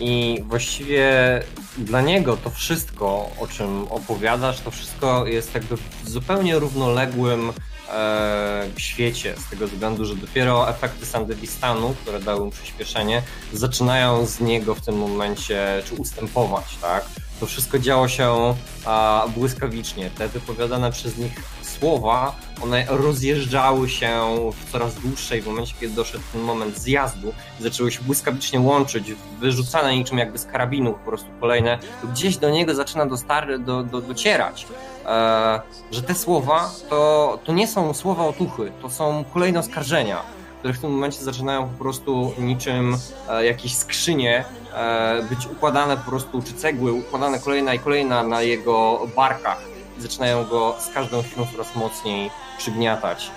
I właściwie dla niego to wszystko, o czym opowiadasz, to wszystko jest jakby w zupełnie równoległym e, świecie, z tego względu, że dopiero efekty Sandewistanu, które dały mu przyspieszenie, zaczynają z niego w tym momencie, czy ustępować, tak? To wszystko działo się a, błyskawicznie. Te wypowiadane przez nich słowa, one rozjeżdżały się w coraz dłuższej w momencie, kiedy doszedł ten moment zjazdu, zaczęły się błyskawicznie łączyć, wyrzucane niczym jakby z karabinu po prostu kolejne, to gdzieś do niego zaczyna dostar- do, do, docierać, e, że te słowa to, to nie są słowa otuchy, to są kolejne oskarżenia, które w tym momencie zaczynają po prostu niczym e, jakieś skrzynie e, być układane po prostu, czy cegły układane kolejna i kolejna na jego barkach zaczynają go z każdą chwilą coraz mocniej przygniatać.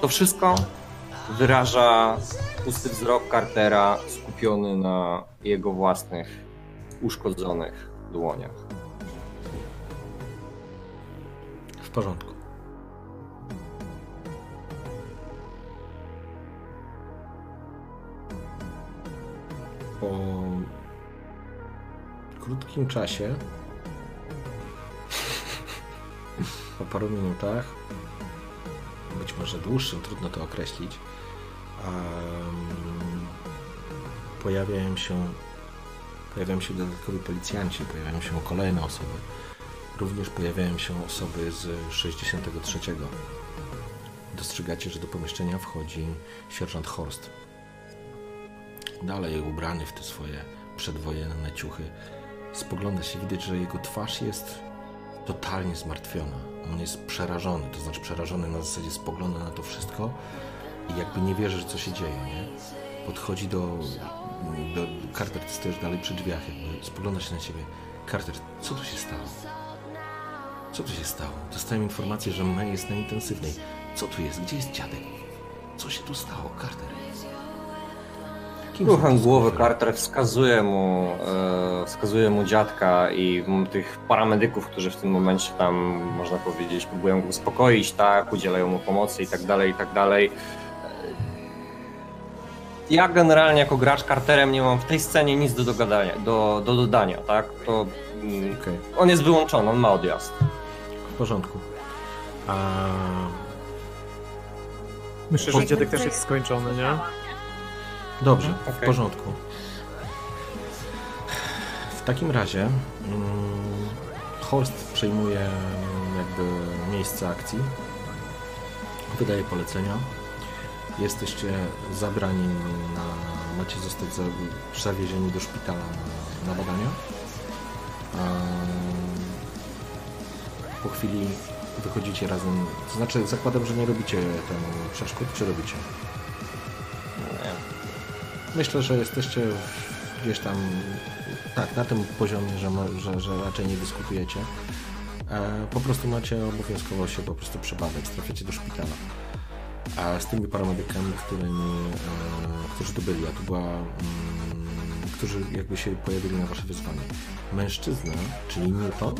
To wszystko wyraża pusty wzrok Cartera skupiony na jego własnych uszkodzonych dłoniach. W porządku. Po krótkim czasie, po paru minutach, być może dłuższym, trudno to określić, pojawiają się pojawiają się dodatkowi policjanci, pojawiają się kolejne osoby. Również pojawiają się osoby z 63. Dostrzegacie, że do pomieszczenia wchodzi sierżant Horst. Dalej ubrany w te swoje przedwojenne ciuchy. Spogląda się, widać, że jego twarz jest totalnie zmartwiona. On jest przerażony, to znaczy przerażony na zasadzie spogląda na to wszystko i jakby nie wierzy, co się dzieje, nie? Podchodzi do... do Carter, ty stoisz dalej przy drzwiach, jakby spogląda się na ciebie. Carter, co tu się stało? Co tu się stało? Dostałem informację, że May jest na intensywnej. Co tu jest? Gdzie jest dziadek? Co się tu stało, Carter? Kim Ruchem głowy? Carter wskazuje mu, e, wskazuje mu dziadka i m, tych paramedyków, którzy w tym momencie tam, można powiedzieć, próbują go uspokoić, tak, udzielają mu pomocy i tak dalej, i tak dalej. Ja generalnie jako gracz Carterem nie mam w tej scenie nic do, dogadania, do, do dodania, tak? To mm, Okej, on jest wyłączony, on ma odjazd. w porządku. A... Myślę, że dziadek też jest skończony, nie? Dobrze, w Okej. porządku. W takim razie mm, Horst przejmuje mm, jakby miejsce akcji, wydaje polecenia. Jesteście zabrani na... macie zostać za, zawiezieni do szpitala na, na badania. Em, Po chwili wychodzicie razem, to znaczy zakładam, że nie robicie temu przeszkód, czy robicie? Myślę, że jesteście gdzieś tam tak, na tym poziomie, że, że, że raczej nie dyskutujecie. E, po prostu macie obowiązkowo się po prostu przebadać, trafiacie do szpitala. A z tymi paramedykami, którymi, e, którzy tu byli, a tu była, mm, którzy jakby się pojawili na wasze wyzwanie. Mężczyzna, czyli Newton,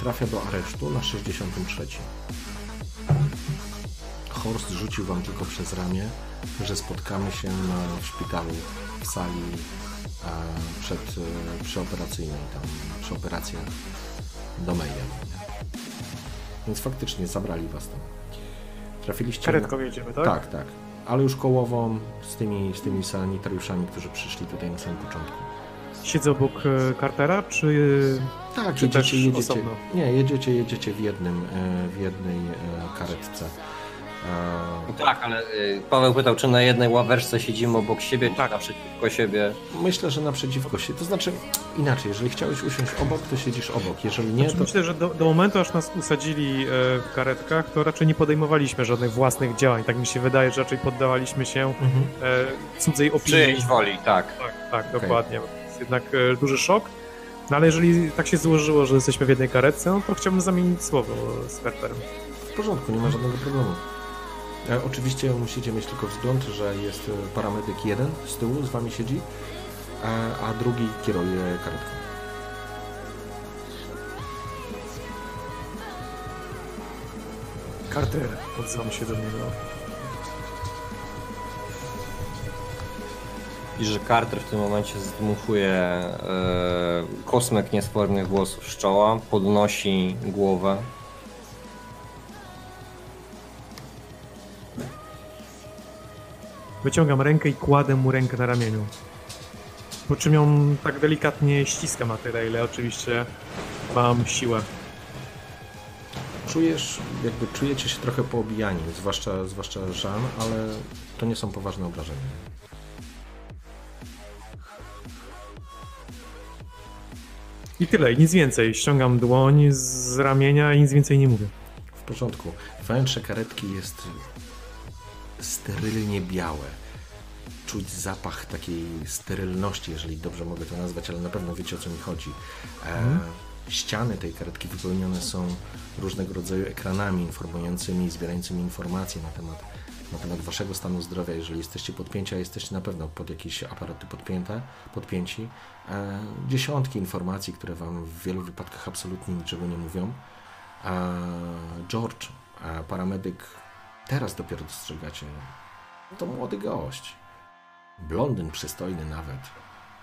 trafia do aresztu na 63. Horst rzucił wam tylko przez ramię, że spotkamy się na, w szpitalu w sali e, przed, e, przyoperacyjnej, tam przy operacjach do Meja. Więc faktycznie zabrali was tam. Trafiliście Karetką na... jedziemy, tak? Tak, tak. Ale już kołową z tymi, z tymi sanitariuszami, którzy przyszli tutaj na samym początku. Siedzę obok e, Cartera, czy... Tak, Czy też jedziecie, jedziecie, osobno? nie, jedziecie, jedziecie w jednym, e, w jednej e, karetce. E, Tak, ale y, Paweł pytał, czy na jednej ławeczce siedzimy obok siebie, Tak. czy naprzeciwko siebie. Myślę, że naprzeciwko się. To znaczy, inaczej, jeżeli chciałeś usiąść obok, to siedzisz obok. Jeżeli nie, Znaczy, to. Myślę, że do, do momentu, aż nas usadzili e, w karetkach, to raczej nie podejmowaliśmy żadnych własnych działań. Tak mi się wydaje, że raczej poddawaliśmy się Mhm. e, cudzej opinii. Czyjejś woli, tak. Tak, tak, dokładnie. Jest jednak duży szok. No ale jeżeli tak się złożyło, że jesteśmy w jednej karetce, no to chciałbym zamienić słowo z Carterem. W porządku, nie ma żadnego problemu. E, oczywiście musicie mieć tylko wzgląd, że jest e, paramedyk jeden z tyłu, z wami siedzi, a, a drugi kieruje karetką. Carter, odzywam się do niego. I że Carter w tym momencie zdmuchuje e, kosmek niesfornych włosów z czoła, podnosi głowę. Wyciągam rękę i kładę mu rękę na ramieniu. Po czym ją tak delikatnie ściskam na tyle, ile oczywiście mam siłę. Czujesz, jakby czujecie się trochę poobijani, zwłaszcza, zwłaszcza Jean, ale to nie są poważne obrażenia. I tyle, nic więcej. Ściągam dłoń z ramienia i nic więcej nie mówię. W porządku. Wnętrze karetki jest sterylnie białe. Czuć zapach takiej sterylności, jeżeli dobrze mogę to nazwać, ale na pewno wiecie o co mi chodzi. E, ściany tej karetki wypełnione są różnego rodzaju ekranami informującymi, zbierającymi informacje na temat, na temat waszego stanu zdrowia. Jeżeli jesteście podpięci, a jesteście na pewno pod jakieś aparaty podpięte, podpięci. E, dziesiątki informacji, które wam w wielu wypadkach absolutnie niczego nie mówią. A George, a paramedyk, teraz dopiero dostrzegacie. To młody gość. Blondyn przystojny nawet.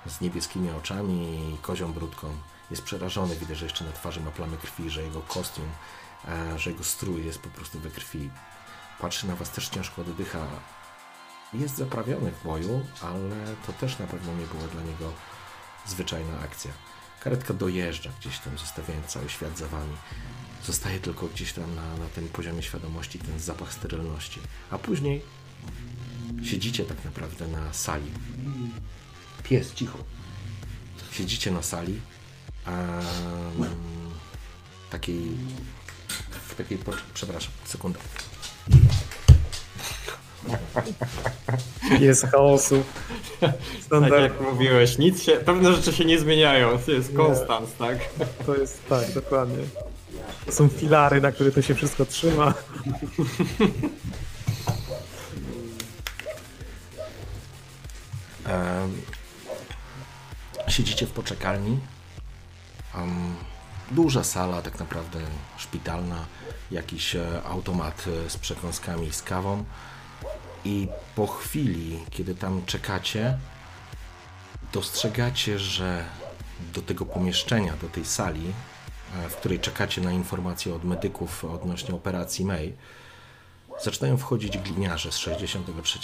Z niebieskimi oczami i kozią brudką. Jest przerażony, widać, że jeszcze na twarzy ma plamy krwi, że jego kostium, e, że jego strój jest po prostu we krwi. Patrzy na was też ciężko oddycha. Jest zaprawiony w boju, ale to też na pewno nie była dla niego zwyczajna akcja. Karetka dojeżdża gdzieś tam, zostawiając cały świat za wami. Zostaje tylko gdzieś tam na, na tym poziomie świadomości ten zapach sterylności. A później siedzicie tak naprawdę na sali. Pies, cicho. Siedzicie na sali, a takiej, w takiej, po- przepraszam, sekunda. Jest chaosu. Tak Standard, jak mówiłeś, nic się, pewne rzeczy się nie zmieniają, to jest konstans, tak? to jest tak, dokładnie. Są filary, na które to się wszystko trzyma. Em, Siedzicie w poczekalni. Em, Duża sala, tak naprawdę szpitalna, jakiś e, automat e, z przekąskami i z kawą. I po chwili, kiedy tam czekacie, dostrzegacie, że do tego pomieszczenia, do tej sali, w której czekacie na informacje od medyków odnośnie operacji May, zaczynają wchodzić gliniarze z 63.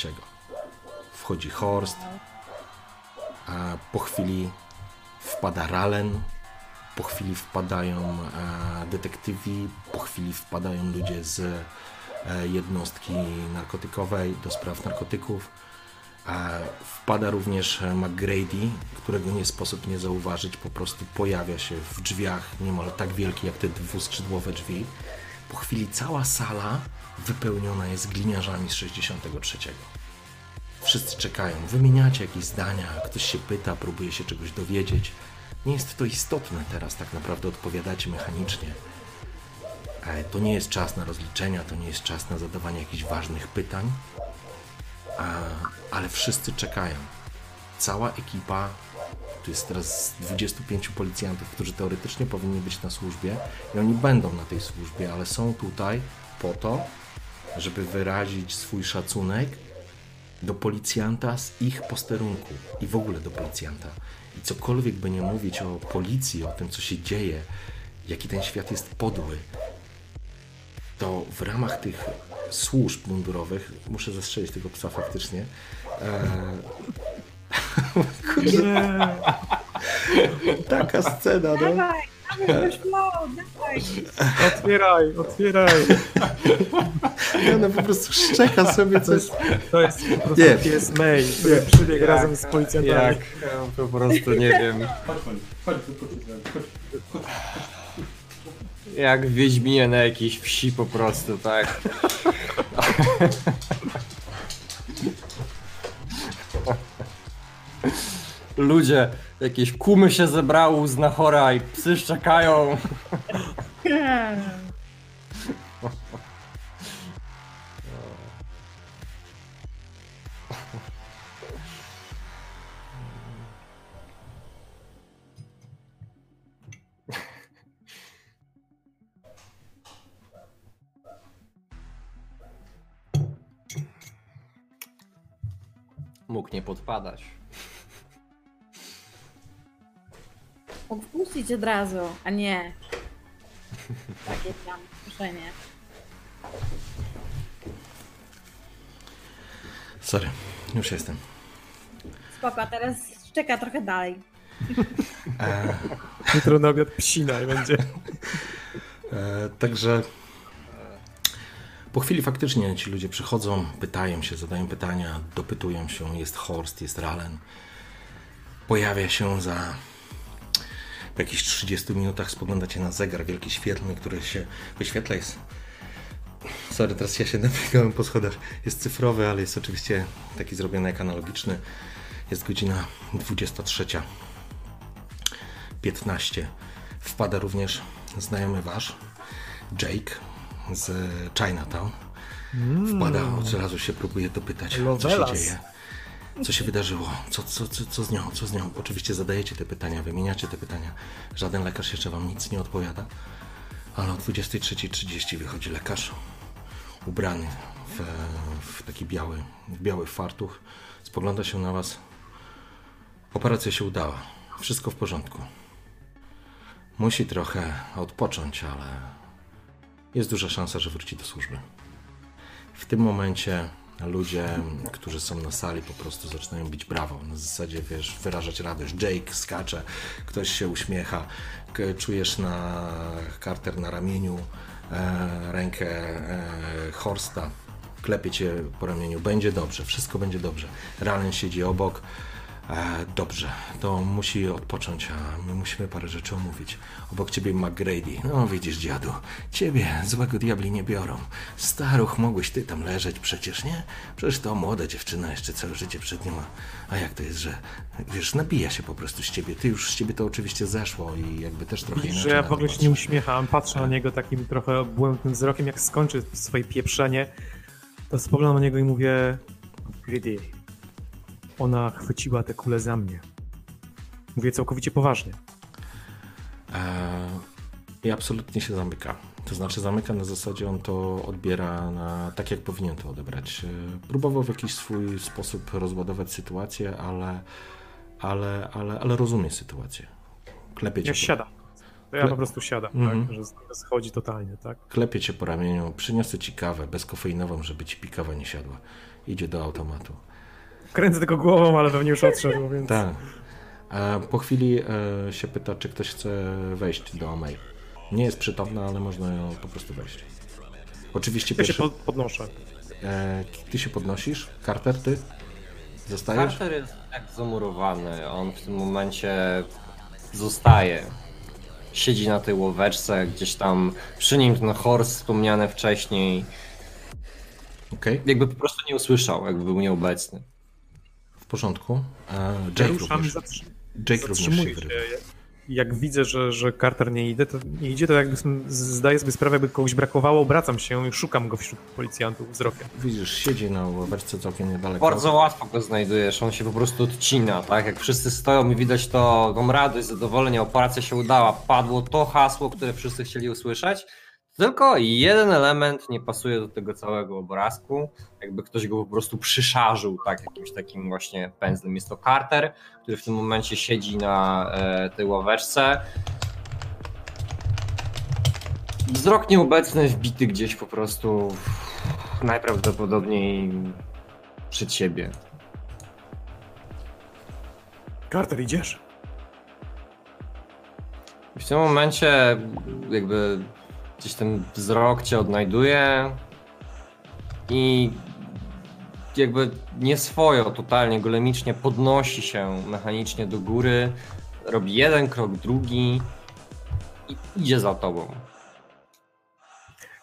Wchodzi Horst, a po chwili wpada Ralen, po chwili wpadają e, detektywi, po chwili wpadają ludzie z e, jednostki narkotykowej do spraw narkotyków. Wpada również McGrady, którego nie sposób nie zauważyć, po prostu pojawia się w drzwiach niemal tak wielki jak te dwuskrzydłowe drzwi. Po chwili cała sala wypełniona jest gliniarzami z 63. Wszyscy czekają, wymieniacie jakieś zdania, ktoś się pyta, próbuje się czegoś dowiedzieć. Nie jest to istotne teraz, tak naprawdę odpowiadacie mechanicznie. E, To nie jest czas na rozliczenia, to nie jest czas na zadawanie jakichś ważnych pytań, ale wszyscy czekają. Cała ekipa, tu jest teraz 25 policjantów, którzy teoretycznie powinni być na służbie i oni będą na tej służbie, ale są tutaj po to, żeby wyrazić swój szacunek do policjanta z ich posterunku i w ogóle do policjanta. I cokolwiek by nie mówić o policji, o tym, co się dzieje, jaki ten świat jest podły, to w ramach tych służb mundurowych, muszę zastrzelić tego psa faktycznie, Nie. *laughs* taka scena, no. Dawaj, dawaj, już flow, dawaj. Otwieraj, otwieraj. I ona po prostu szczeka sobie coś. To jest po prostu Nie. pies May, który przybiegł razem z policjantami. Jak, po prostu nie *laughs* wiem. Jak Wiedźminie na jakiejś wsi po prostu, tak? ludzie, jakieś kumy się zebrały z Nachora i psy szczekają. Mógł nie podpadać. Mógł wpuścić od razu, a nie. *laughs* Takie tam proszenie. Sorry, już jestem. Spoko, a teraz czeka trochę dalej. *laughs* Jutro na obiad psina i będzie. E, także po chwili faktycznie ci ludzie przychodzą, pytają się, zadają pytania, dopytują się. Jest Horst, jest Ralen. Pojawia się za po jakichś 30 minutach spoglądacie na zegar wielki świetlny, który się wyświetla. Jest. Sorry, teraz ja się nabiegałem po schodach. Jest cyfrowy, ale jest oczywiście taki zrobiony jak analogiczny. Jest godzina 23. 15. Wpada również znajomy wasz, Jake z Chinatown. Wpada, od razu się próbuje dopytać, co się Lovelas. dzieje. Co się wydarzyło? Co, co, co, co z nią? Co z nią? Oczywiście zadajecie te pytania, wymieniacie te pytania. Żaden lekarz jeszcze wam nic nie odpowiada. Ale o 23.30 wychodzi lekarz ubrany w, w taki biały, w biały fartuch. Spogląda się na was. Operacja się udała. Wszystko w porządku. Musi trochę odpocząć, ale jest duża szansa, że wróci do służby. W tym momencie ludzie, którzy są na sali, po prostu zaczynają bić brawo. Na zasadzie, wiesz, wyrażać radość. Jake skacze, ktoś się uśmiecha, czujesz na Carter na ramieniu e, rękę e, Horsta. Klepie cię po ramieniu. Będzie dobrze, wszystko będzie dobrze. Ralen siedzi obok. E, dobrze, to musi odpocząć, a my musimy parę rzeczy omówić. Obok ciebie McGrady. No widzisz, dziadu, ciebie złego diabli nie biorą. Staruch, mogłeś ty tam leżeć przecież, nie? Przecież to młoda dziewczyna, jeszcze całe życie przed nią. A, jak to jest, że, wiesz, nabija się po prostu z ciebie. Ty już z ciebie to oczywiście zeszło i jakby też trochę inaczej że ja w ogóle się nie uśmiecham, patrzę na niego takim trochę błędnym wzrokiem, jak skończy swoje pieprzenie, to spoglądam na niego i mówię Griddy, ona chwyciła tę kulę za mnie. Mówię całkowicie poważnie. E, I absolutnie się zamyka. To znaczy zamyka na zasadzie, on to odbiera na, tak, jak powinien to odebrać. E, Próbował w jakiś swój sposób rozładować sytuację, ale, ale, ale, ale rozumie sytuację. Klepie cię, Ja po, siadam. To ja Le- po prostu siadam, Mhm. tak, że z niego schodzi totalnie, tak? klepie cię po ramieniu, przyniosę ci kawę bezkofeinową, żeby ci pikawa nie siadła. Idzie do automatu. Kręcę tylko głową, ale pewnie już odszedł, więc... Tak. Po chwili e, się pyta, czy ktoś chce wejść do May. Nie jest przytomna, ale można ją po prostu wejść. Oczywiście Ja się pierwszy... po- podnoszę. E, ty się podnosisz? Carter, ty? Zostajesz? Carter jest tak zamurowany, on w tym momencie zostaje. Siedzi na tej łoweczce, gdzieś tam przy nim ten horse wspomniany wcześniej. Okej, Jakby po prostu nie usłyszał, jakby był nieobecny. W porządku. E, Ja Jake ruszam i również, zatrzy- Jake również się wyrywa. Jak widzę, że, że Carter nie idzie, to nie idzie, to jakby zdaję sobie sprawę, jakby kogoś brakowało, obracam się i szukam go wśród policjantów wzrokiem. Widzisz, siedzi na ławeczce całkiem niedaleko. Bardzo łatwo go znajdujesz, on się po prostu odcina, tak? Jak wszyscy stoją i widać to, tą radość, zadowolenie, operacja się udała, padło to hasło, które wszyscy chcieli usłyszeć. Tylko jeden element nie pasuje do tego całego obrazku, jakby ktoś go po prostu przyszarzył, tak, jakimś takim właśnie pędzlem. Jest to Carter, który w tym momencie siedzi na e, tej ławeczce. Wzrok nieobecny, wbity gdzieś po prostu najprawdopodobniej przed siebie. Carter, idziesz? W tym momencie jakby gdzieś ten wzrok cię odnajduje i jakby nieswojo, totalnie golemicznie podnosi się mechanicznie do góry, robi jeden krok, drugi i idzie za tobą.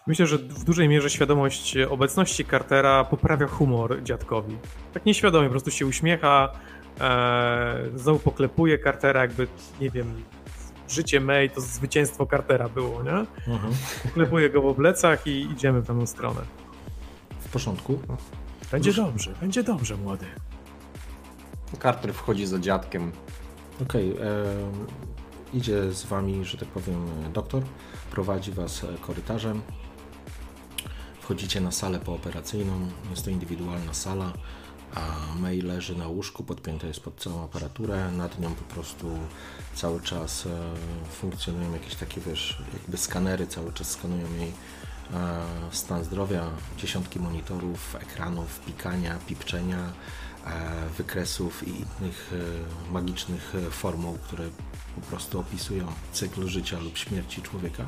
Myślę, że w dużej mierze świadomość obecności Cartera poprawia humor dziadkowi. Tak nieświadomie, po prostu się uśmiecha, E, znowu poklepuje Cartera, jakby, nie wiem, życie May to zwycięstwo Cartera było, nie? Mhm. Poklepuje go po plecach i idziemy w tamtą stronę. W porządku. Będzie Już... dobrze, będzie dobrze, młody. Carter wchodzi za dziadkiem. Okej, okay, idzie z wami, że tak powiem, doktor. Prowadzi was korytarzem. Wchodzicie na salę pooperacyjną. Jest to indywidualna sala a May leży na łóżku, podpięta jest pod całą aparaturę, nad nią po prostu cały czas e, funkcjonują jakieś takie, wiesz, jakby skanery, cały czas skanują jej e, stan zdrowia, dziesiątki monitorów, ekranów, pikania, pipczenia, e, wykresów i innych magicznych formuł, które po prostu opisują cykl życia lub śmierci człowieka.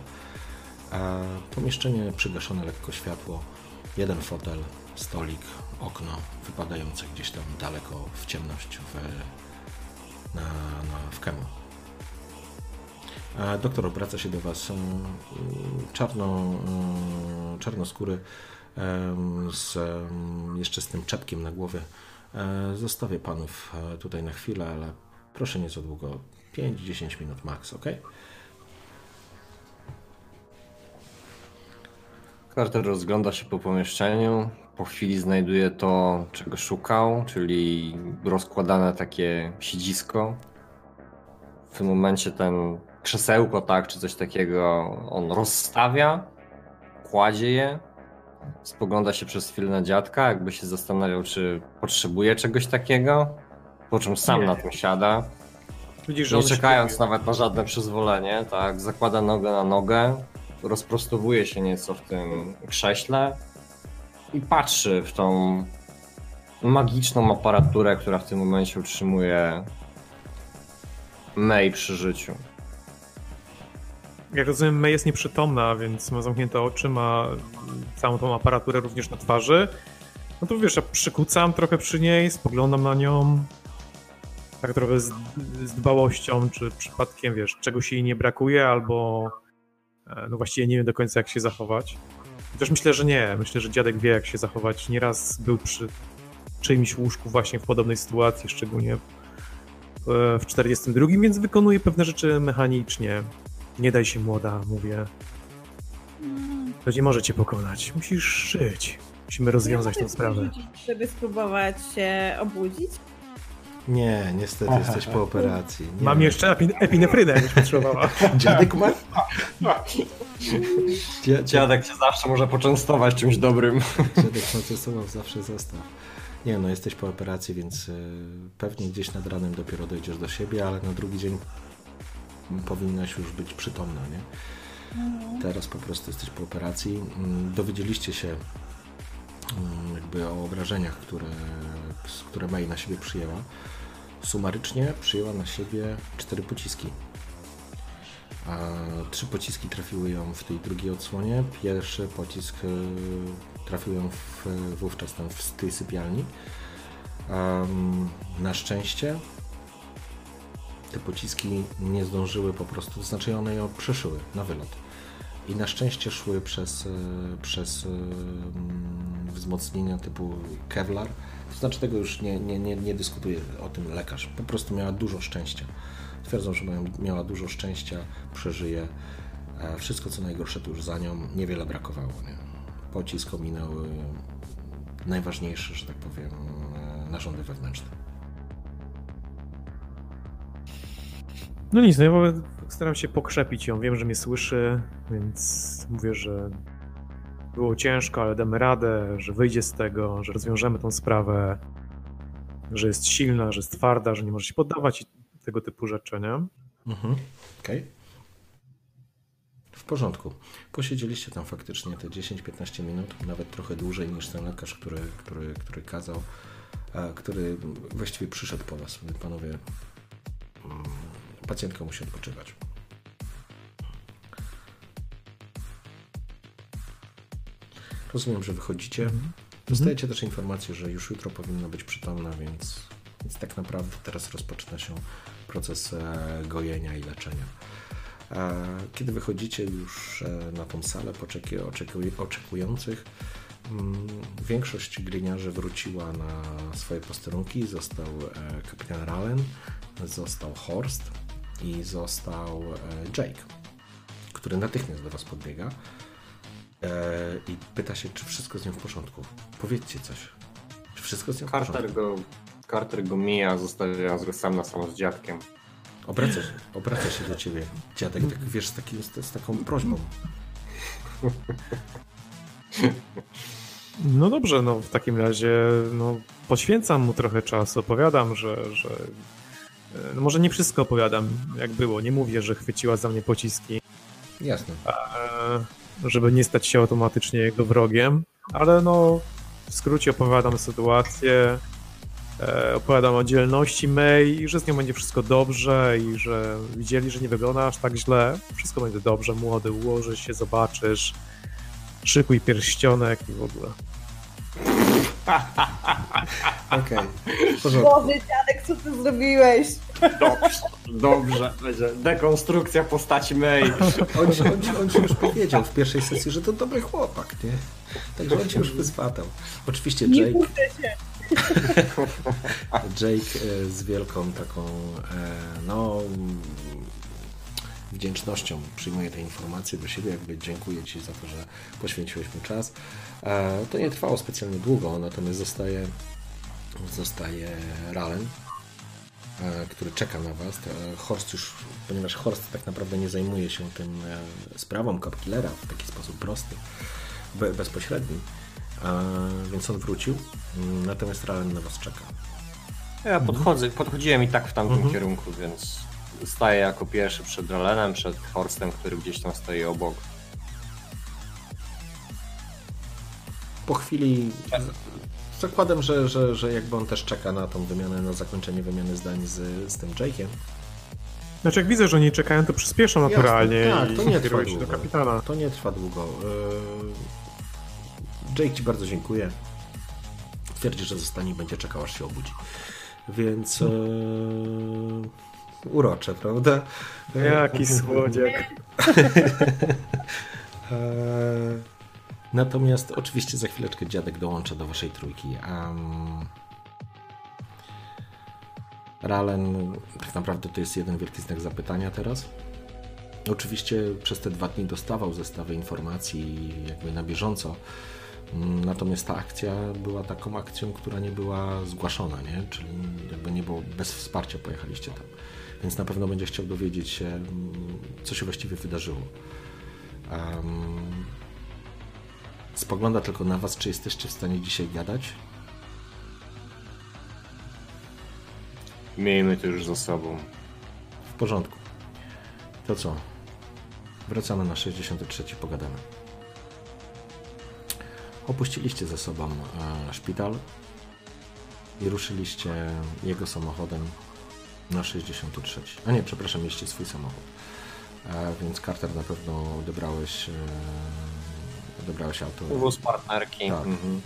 Pomieszczenie przygaszone lekko światło, jeden fotel, stolik, okno wypadające gdzieś tam daleko w ciemność w, na, na, w kemu. Doktor obraca się do Was czarno, czarnoskóry z, jeszcze z tym czepkiem na głowie. E, zostawię Panów e, tutaj na chwilę, ale proszę nie za długo. 5-10 minut max, ok? Carter rozgląda się po pomieszczeniu, po chwili znajduje to, czego szukał, czyli rozkładane takie siedzisko. W tym momencie ten krzesełko, tak, czy coś takiego, on rozstawia, kładzie je, spogląda się przez chwilę na dziadka, jakby się zastanawiał, czy potrzebuje czegoś takiego, po czym sam Nie. na tym siada. Widzisz, nie czekając nawet na żadne przyzwolenie, tak, zakłada nogę na nogę, rozprostowuje się nieco w tym krześle, i patrzy w tą magiczną aparaturę, która w tym momencie utrzymuje May przy życiu. Jak rozumiem, May jest nieprzytomna, więc ma zamknięte oczy, ma całą tą aparaturę również na twarzy. No to wiesz, ja przykucam trochę przy niej, spoglądam na nią, tak trochę z, z dbałością, czy przypadkiem, wiesz, czegoś jej nie brakuje, albo e, no właściwie nie wiem do końca jak się zachować. Też myślę, że nie. Myślę, że dziadek wie, jak się zachować. Nieraz był przy czyimś łóżku właśnie w podobnej sytuacji, szczególnie w 42, więc wykonuje pewne rzeczy mechanicznie. Nie daj się młoda, mówię. To nie może cię pokonać. Musisz żyć. Musimy rozwiązać tę sprawę. Żeby spróbować się obudzić? Nie, niestety jesteś po operacji. Nie. Mam jeszcze epinefrynę, jakbyś potrzebowała. *laughs* Dziadek ma? Dziadek się zawsze może poczęstować czymś dobrym. *laughs* Dziadek poczęstował zawsze zostaw. Nie no, jesteś po operacji, więc y, pewnie gdzieś nad ranem dopiero dojdziesz do siebie, ale na drugi dzień powinnaś już być przytomna, nie? Mhm. Teraz po prostu jesteś po operacji. Mm, dowiedzieliście się mm, jakby o obrażeniach, które, które May na siebie przyjęła. Sumarycznie przyjęła na siebie cztery pociski a trzy pociski trafiły ją w tej drugiej odsłonie. Pierwszy pocisk e, trafił ją w, wówczas tam w tej sypialni. Um, na szczęście te pociski nie zdążyły po prostu, znaczy one ją przeszyły na wylot. I na szczęście szły przez, e, przez wzmocnienia typu Kevlar. To znaczy tego już nie, nie, nie, nie dyskutuje o tym lekarz. Po prostu miała dużo szczęścia. Twierdzą, że miała dużo szczęścia, przeżyje. E, wszystko co najgorsze to już za nią, niewiele brakowało. Nie? Pocisk ominął najważniejsze, że tak powiem, e, narządy wewnętrzne. No nic, no ja staram się pokrzepić ją. Wiem, że mnie słyszy, więc mówię, że było ciężko, ale damy radę, że wyjdzie z tego, że rozwiążemy tą sprawę, że jest silna, że jest twarda, że nie może się poddawać tego typu rzeczy, nie? Mhm. Okej. Okay. W porządku. Posiedzieliście tam faktycznie te 10-15 minut, nawet trochę dłużej niż ten lekarz, który, który, który kazał, który właściwie przyszedł po was. Panowie, mm, pacjentka musi odpoczywać. Rozumiem, że wychodzicie. Mhm. Dostajecie też informację, że już jutro powinna być przytomna, więc więc tak naprawdę teraz rozpoczyna się proces e, gojenia i leczenia. Kiedy wychodzicie już e, na tą salę oczekujących, mm, większość gliniarzy wróciła na swoje posterunki. Został e, kapitan Rallen, został Horst i został e, Jake, który natychmiast do Was podbiega i pyta się, czy wszystko z nim w porządku. Powiedzcie coś. Czy wszystko z nim w Carter porządku? go, Carter go mija, zostawia go sam na samo z dziadkiem. Obraca się, obraca się do ciebie dziadek, tak, wiesz, z, takim, z, z taką prośbą. No dobrze, no w takim razie no, poświęcam mu trochę czasu, opowiadam, że, że e, no może nie wszystko opowiadam jak było, nie mówię, że chwyciła za mnie pociski, Jasne. e, żeby nie stać się automatycznie jego wrogiem, ale no w skrócie opowiadam sytuację, e, opowiadam o dzielności May i że z nią będzie wszystko dobrze i że widzieli, że nie wygląda aż tak źle, wszystko będzie dobrze, młody, ułożysz się, zobaczysz, szykuj pierścionek i w ogóle. *laughs* Okej, porządku. Boże, dziadek, co ty zrobiłeś? Dobrze, dobrze. Będzie dekonstrukcja postaci May. On, ci- on, ci- on ci już powiedział w pierwszej sesji, że to dobry chłopak, nie? Także on cię już wyzwatał. Oczywiście Nie Jake. *laughs* Jake e, z wielką taką, e, no, wdzięcznością przyjmuje te informacje do siebie, jakby dziękuję Ci za to, że poświęciłeś mu czas. E, To nie trwało specjalnie długo, natomiast zostaje, zostaje Ralen, e, który czeka na Was. E, Horst już, ponieważ Horst tak naprawdę nie zajmuje się tym sprawą Capkillera w taki sposób prosty, be, bezpośredni, więc on wrócił, Mm, natomiast Ralen na Was czeka. Ja podchodzę, podchodziłem i tak w tamtym Mhm. kierunku, więc staję jako pierwszy przed Ralenem, przed Horstem, który gdzieś tam stoi obok. Po chwili z- zakładam, że, że, że jakby on też czeka na tą wymianę, na zakończenie wymiany zdań z, z tym Jake'iem. Znaczy jak widzę, że oni czekają, to przyspieszą naturalnie Jasne, tak, i to nie trwa się do długo. kapitana. To nie trwa długo. Yy, Jake Ci bardzo dziękuję. Twierdzi, że zostanie i będzie czekał, aż się obudzi. Więc yy, urocze, prawda? Jaki słodziak. *laughs* Natomiast oczywiście za chwileczkę dziadek dołącza do waszej trójki. Um, Ralen, tak naprawdę to jest jeden wielki znak zapytania teraz. Oczywiście przez te dwa dni dostawał zestawy informacji jakby na bieżąco. Mm, Natomiast ta akcja była taką akcją, która nie była zgłaszona, nie? czyli jakby nie było, bez wsparcia pojechaliście tam. Więc na pewno będzie chciał dowiedzieć się, mm, co się właściwie wydarzyło. Um, spogląda tylko na Was, czy jesteście w stanie dzisiaj gadać? Miejmy to już za sobą. W porządku. To co? Wracamy na 63, pogadamy. Opuściliście ze sobą e, szpital i ruszyliście jego samochodem na 63. A nie, przepraszam, mieliście swój samochód. E, więc Carter na pewno odebrałeś, e, odebrałeś auto. Wóz partnerki. Tak. Mhm.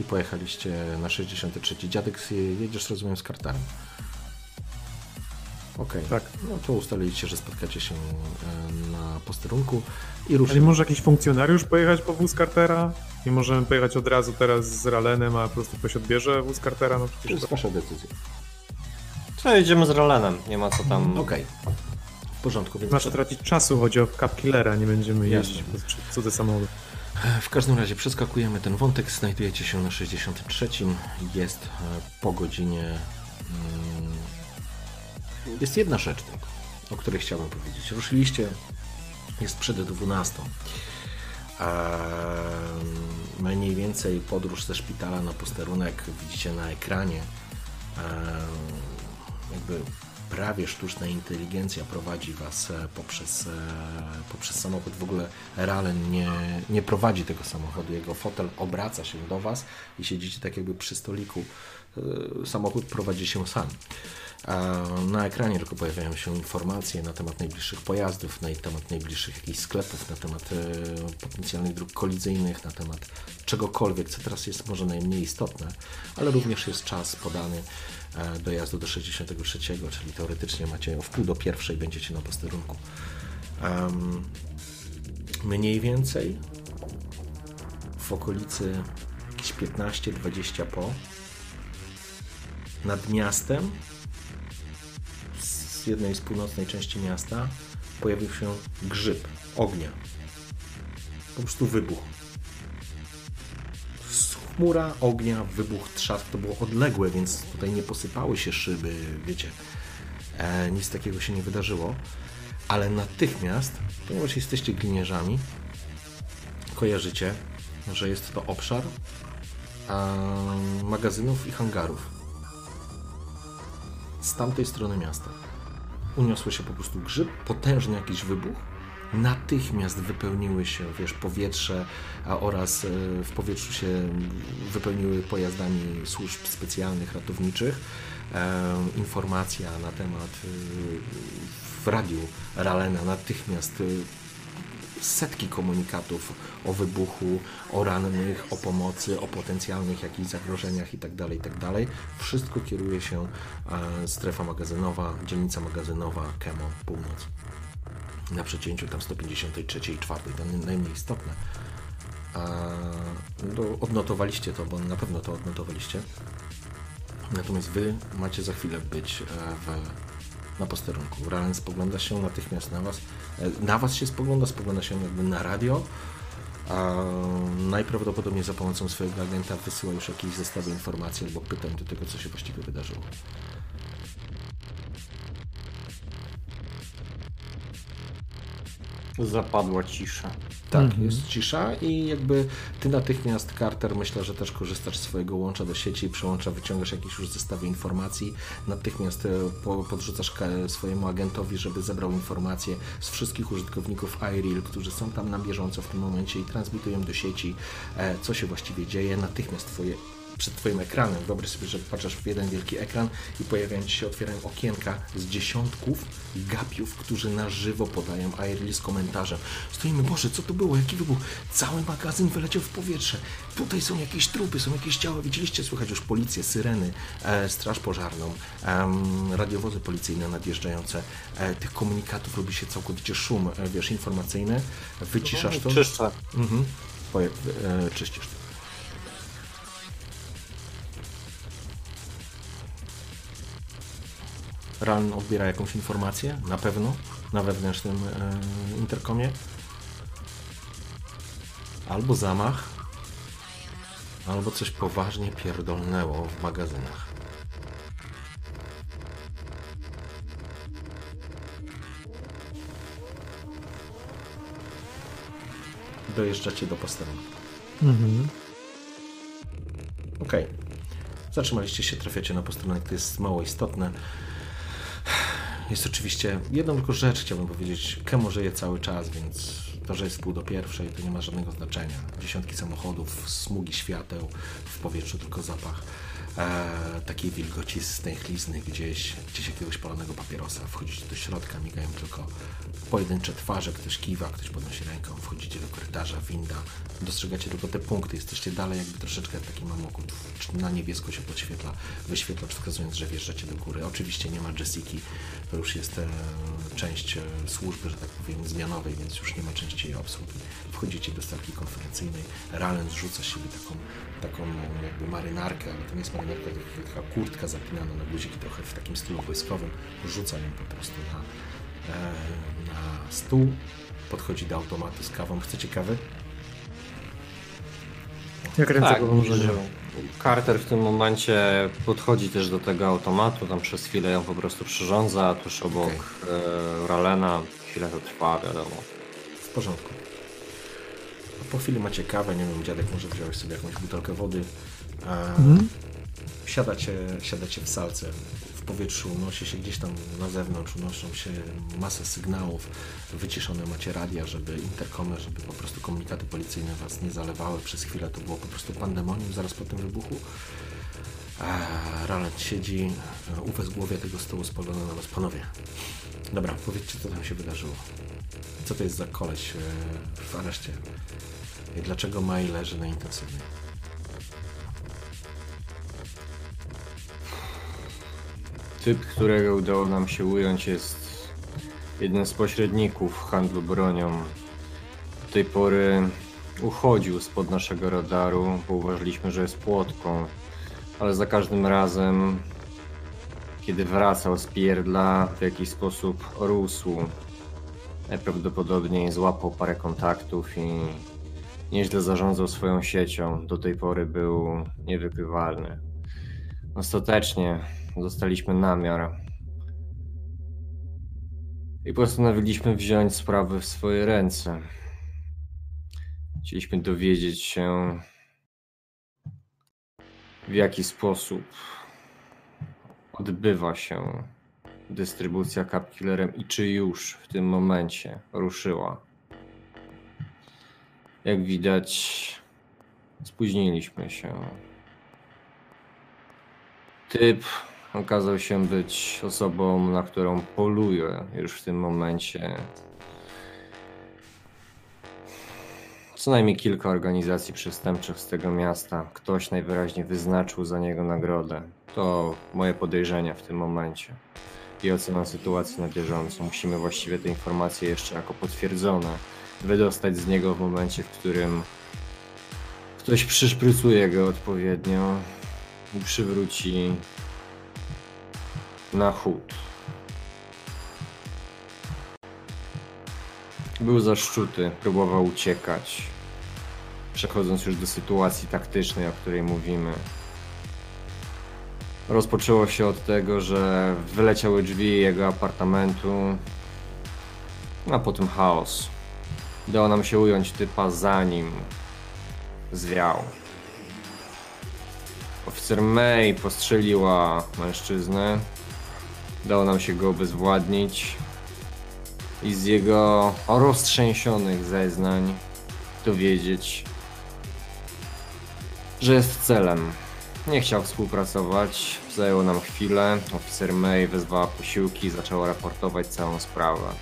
i pojechaliście na 63. Dziadek, jedziesz rozumiem z Carterem. Okej, Tak. no to ustaliliście, że spotkacie się e, na posterunku i Ale ruszycie. może jakiś funkcjonariusz pojechać po wóz Cartera? Nie możemy pojechać od razu teraz z Ralenem, a po prostu ktoś odbierze wóz Cartera? No To przecież jest to... wasza decyzja. To jedziemy z Ralenem, nie ma co tam... Okej, w porządku, więc Masz tracić czasu, chodzi o Cap Killera, nie będziemy jeździć po cudze samochody. W każdym razie przeskakujemy ten wątek, znajdujecie się na 63. Jest e, po godzinie... mm, Jest jedna rzecz o której chciałbym powiedzieć. Ruszyliście, jest przed 12. Ehm, Mniej więcej podróż ze szpitala na posterunek widzicie na ekranie. Ehm, Jakby prawie sztuczna inteligencja prowadzi Was e, poprzez, e, poprzez samochód. W ogóle Ralen nie, nie prowadzi tego samochodu. Jego fotel obraca się do Was i siedzicie tak jakby przy stoliku. E, Samochód prowadzi się sam. Na ekranie tylko pojawiają się informacje na temat najbliższych pojazdów, na temat najbliższych jakichś sklepów, na temat potencjalnych dróg kolizyjnych, na temat czegokolwiek, co teraz jest może najmniej istotne, ale również jest czas podany dojazdu do 63, czyli teoretycznie macie w pół do pierwszej będziecie na posterunku. Em, mniej więcej w okolicy jakieś 15-20 po. Nad miastem, z jednej z północnej części miasta, pojawił się grzyb ognia. Po prostu wybuch. Chmura ognia, wybuch, trzask. To było odległe, więc tutaj nie posypały się szyby, wiecie. E, nic takiego się nie wydarzyło. Ale natychmiast, ponieważ jesteście gliniarzami, kojarzycie, że jest to obszar e, magazynów i hangarów. Z tamtej strony miasta. Uniosło się po prostu grzyb, potężny jakiś wybuch. Natychmiast wypełniły się, wiesz, powietrze a oraz e, w powietrzu się wypełniły pojazdami służb specjalnych, ratowniczych. E, informacja na temat e, w radiu Ralena natychmiast setki komunikatów o wybuchu, o rannych, o pomocy, o potencjalnych jakichś zagrożeniach itd., itd. Wszystko kieruje się strefa magazynowa, dzielnica magazynowa, Kemo, północ. Na przecięciu tam 153 i 4, to najmniej istotne. A, no, odnotowaliście to, bo na pewno to odnotowaliście. Natomiast wy macie za chwilę być e, w, na posterunku. Ralen spogląda się natychmiast na was. E, Na was się spogląda, spogląda się jakby na radio. A najprawdopodobniej za pomocą swojego agenta wysyła już jakieś zestawy informacji albo pytań do tego, co się właściwie wydarzyło. Zapadła cisza. Tak, jest cisza i jakby ty natychmiast, Carter, myślę, że też korzystasz z swojego łącza do sieci, przełącza, wyciągasz jakieś już zestawy informacji, natychmiast e, po, podrzucasz swojemu agentowi, żeby zebrał informacje z wszystkich użytkowników iReal, którzy są tam na bieżąco w tym momencie i transmitują do sieci, e, co się właściwie dzieje. Natychmiast twoje przed Twoim ekranem. Wyobraź sobie, że patrzysz w jeden wielki ekran i pojawiają Ci się, otwierają okienka z dziesiątków gapiów, którzy na żywo podają iReal z komentarzem. Stoimy, Boże, co to było? Jaki wybuch? Cały magazyn wyleciał w powietrze. Tutaj są jakieś trupy, są jakieś ciała. Widzieliście, słychać już policję, syreny, e, straż pożarną, em, radiowozy policyjne nadjeżdżające. E, tych komunikatów robi się całkowicie szum, e, wiesz, informacyjny. Wyciszasz to. Czyszczę. Mhm. Poje, e, czyścisz to. Ran odbiera jakąś informację, na pewno, na wewnętrznym e, interkomie. Albo zamach, albo coś poważnie pierdolnęło w magazynach. Dojeżdżacie do posterunku. Mhm. Okej. Zatrzymaliście się, trafiacie na posterunek, to jest mało istotne. Jest oczywiście jedną tylko rzecz chciałbym powiedzieć. Kemo żyje cały czas, więc to, że jest pół do pierwszej, to nie ma żadnego znaczenia. Dziesiątki samochodów, smugi świateł, w powietrzu tylko zapach takiej wilgoci stęchlizny gdzieś, gdzieś jakiegoś palonego papierosa. Wchodzicie do środka, migają tylko pojedyncze twarze, ktoś kiwa, ktoś podnosi ręką, wchodzicie do korytarza, winda, dostrzegacie tylko te punkty, jesteście dalej jakby troszeczkę w takim na niebiesko się podświetla, wyświetla, wskazując, że wjeżdżacie do góry. Oczywiście nie ma Jessiki, to już jest e, część e, służby, że tak powiem, zmianowej, więc już nie ma części jej obsługi. Wchodzicie do salki konferencyjnej, Ralen zrzuca z siebie taką, taką jakby marynarkę, ale to nie jest marynarka, to taka kurtka zapinana na guziki trochę w takim stylu wojskowym, rzuca ją po prostu na, e, na stół, podchodzi do automatu z kawą. Chcecie kawy? Jak ręce Tak, go że Carter w tym momencie podchodzi też do tego automatu, tam przez chwilę ją po prostu przyrządza, tuż obok Okej. e, Ralena. Chwilę to trwa, wiadomo. W porządku. Po chwili macie kawę, nie wiem, dziadek może wziąłeś sobie jakąś butelkę wody. A siadacie, siadacie w salce. W powietrzu unosi się gdzieś tam na zewnątrz, unoszą się masę sygnałów. Wyciszone macie radia, żeby interkomy, żeby po prostu komunikaty policyjne was nie zalewały. Przez chwilę to było po prostu pandemonium zaraz po tym wybuchu. Ralet siedzi, u w głowie tego stołu spogląda na was. Panowie, dobra, powiedzcie, co tam się wydarzyło. Co to jest za koleś e, w areszcie? Dlaczego Maj leży na intensywnej? Typ, którego udało nam się ująć, jest jednym z pośredników handlu bronią. Do tej pory uchodził spod naszego radaru, bo uważaliśmy, że jest płotką. Ale za każdym razem, kiedy wracał z pierdla, w jakiś sposób rósł. Najprawdopodobniej złapał parę kontaktów i nieźle zarządzał swoją siecią. Do tej pory był niewykrywalny. Ostatecznie dostaliśmy namiar i postanowiliśmy wziąć sprawy w swoje ręce. Chcieliśmy dowiedzieć się, w jaki sposób odbywa się dystrybucja Capkillerem i czy już w tym momencie ruszyła. Jak widać, spóźniliśmy się. Typ okazał się być osobą, na którą poluje już w tym momencie. Co najmniej kilka organizacji przestępczych z tego miasta. Ktoś najwyraźniej wyznaczył za niego nagrodę. To moje podejrzenia w tym momencie. I ocena sytuacji na bieżąco. Musimy właściwie te informacje jeszcze jako potwierdzone wydostać z niego w momencie, w którym ktoś przyszprycuje go odpowiednio i przywróci na chód. Był zaszczuty, próbował uciekać. Przechodząc już do sytuacji taktycznej, o której mówimy. Rozpoczęło się od tego, że wyleciały drzwi jego apartamentu, a potem chaos. Udało nam się ująć typa zanim zwiał. Oficer May postrzeliła mężczyznę. Udało nam się go obezwładnić. I z jego roztrzęsionych zeznań dowiedzieć, że jest celem. Nie chciał współpracować, zajęło nam chwilę. Oficer May wezwała posiłki i zaczęła raportować całą sprawę.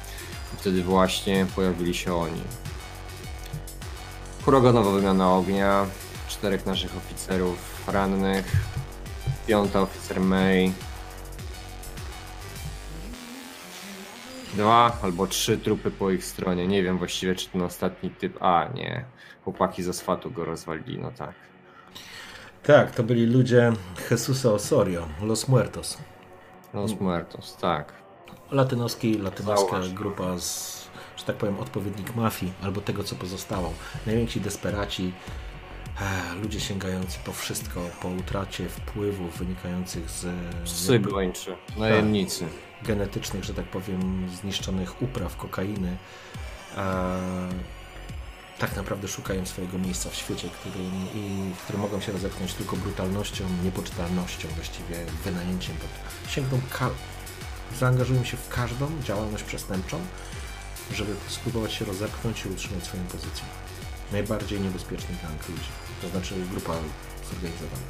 I wtedy właśnie pojawili się oni. Huraganowa wymiana ognia, czterech naszych oficerów rannych, piąta oficer May, dwa albo trzy trupy po ich stronie. Nie wiem właściwie, czy ten ostatni typ. A, nie. Chłopaki z asfaltu go rozwalili, no tak. Tak, to byli ludzie Jesusa Osorio, Los Muertos. Los Muertos, tak. Latynoski, latynoska grupa z, że tak powiem, odpowiednik mafii, albo tego, co pozostało. Najwięksi desperaci, e, ludzie sięgający po wszystko, po utracie wpływów wynikających z Psy gończy, najemnicy. genetycznych, że tak powiem, zniszczonych upraw kokainy. A tak naprawdę szukają swojego miejsca w świecie, którym, i, w którym mogą się rozepchnąć tylko brutalnością, niepoczytalnością, właściwie wynajęciem. Sięgną, ka- zaangażują się w każdą działalność przestępczą, żeby spróbować się rozepchnąć i utrzymać swoją pozycję. Najbardziej niebezpieczny gang ludzi, to znaczy grupa zorganizowana.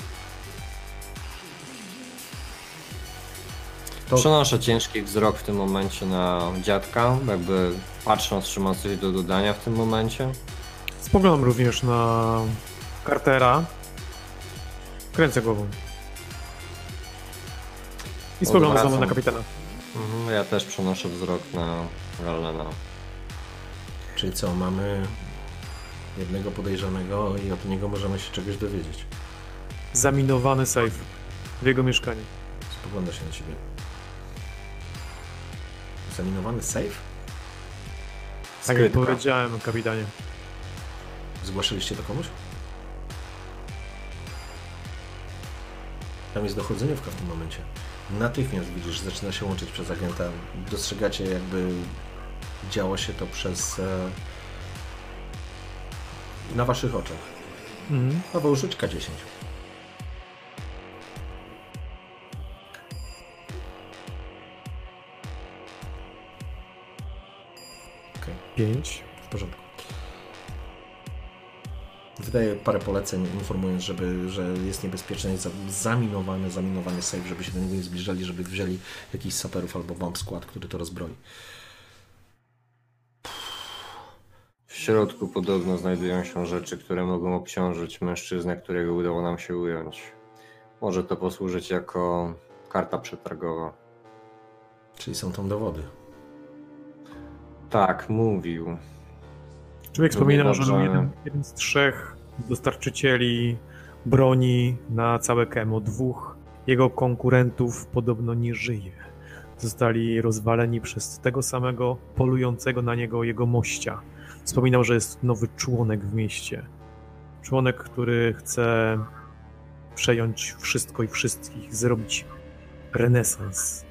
To- Przenoszę ciężki wzrok w tym momencie na dziadka, jakby patrząc, czy ma coś do dodania w tym momencie. Spoglądam również na Cartera. Kręcę głową. I spoglądam znowu na kapitana. Mhm, ja też przenoszę wzrok na Galena. Czyli co, mamy jednego podejrzanego i od niego możemy się czegoś dowiedzieć. Zaminowany safe w jego mieszkaniu. Spogląda się na ciebie. Zaminowany safe? Tak jak Skrytka. powiedziałem, kapitanie. Zgłaszyliście to komuś? Tam jest dochodzeniówka w tym momencie. Natychmiast widzisz, zaczyna się łączyć przez agenta. Dostrzegacie jakby działo się to przez... E... na waszych oczach. Mhm. Paweł, rzuć K10. Okej. Pięć. W porządku. Wydaje parę poleceń, informując, żeby, że jest niebezpieczny, jest za- zaminowany, zaminowany safe, żeby się do niego nie zbliżali, żeby wzięli jakiś saperów albo bomb skład, który to rozbroi. W środku podobno znajdują się rzeczy, które mogą obciążyć mężczyznę, którego udało nam się ująć. Może to posłużyć jako karta przetargowa. Czyli są tam dowody. Tak, mówił. Człowiek wspominał, że był jeden, jeden z trzech dostarczycieli broni na całe Kemo. Dwóch jego konkurentów podobno nie żyje. Zostali rozwaleni przez tego samego polującego na niego jego mościa. Wspominał, że jest nowy członek w mieście. Członek, który chce przejąć wszystko i wszystkich, zrobić renesans.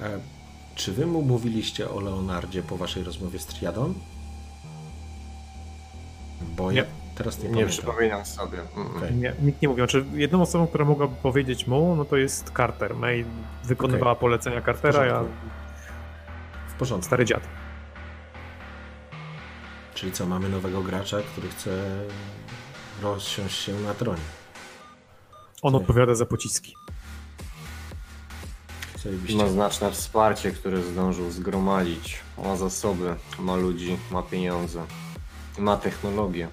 E, czy wy mu mówiliście o Leonardzie po waszej rozmowie z Triadą? Bo nie. ja teraz nie, Nie pamiętam. przypominam sobie. Mm. Okej. Nie, nikt nie mówił. Znaczy, jedną osobą, która mogłaby powiedzieć mu, no to jest Carter. May wykonywała polecenia Cartera, ja W porządku. stary dziad. Czyli co, mamy nowego gracza, który chce rozsiąść się na tronie. On odpowiada za pociski. Ma znaczne wsparcie, które zdążył zgromadzić. Ma zasoby, ma ludzi, ma pieniądze. Ma technologię.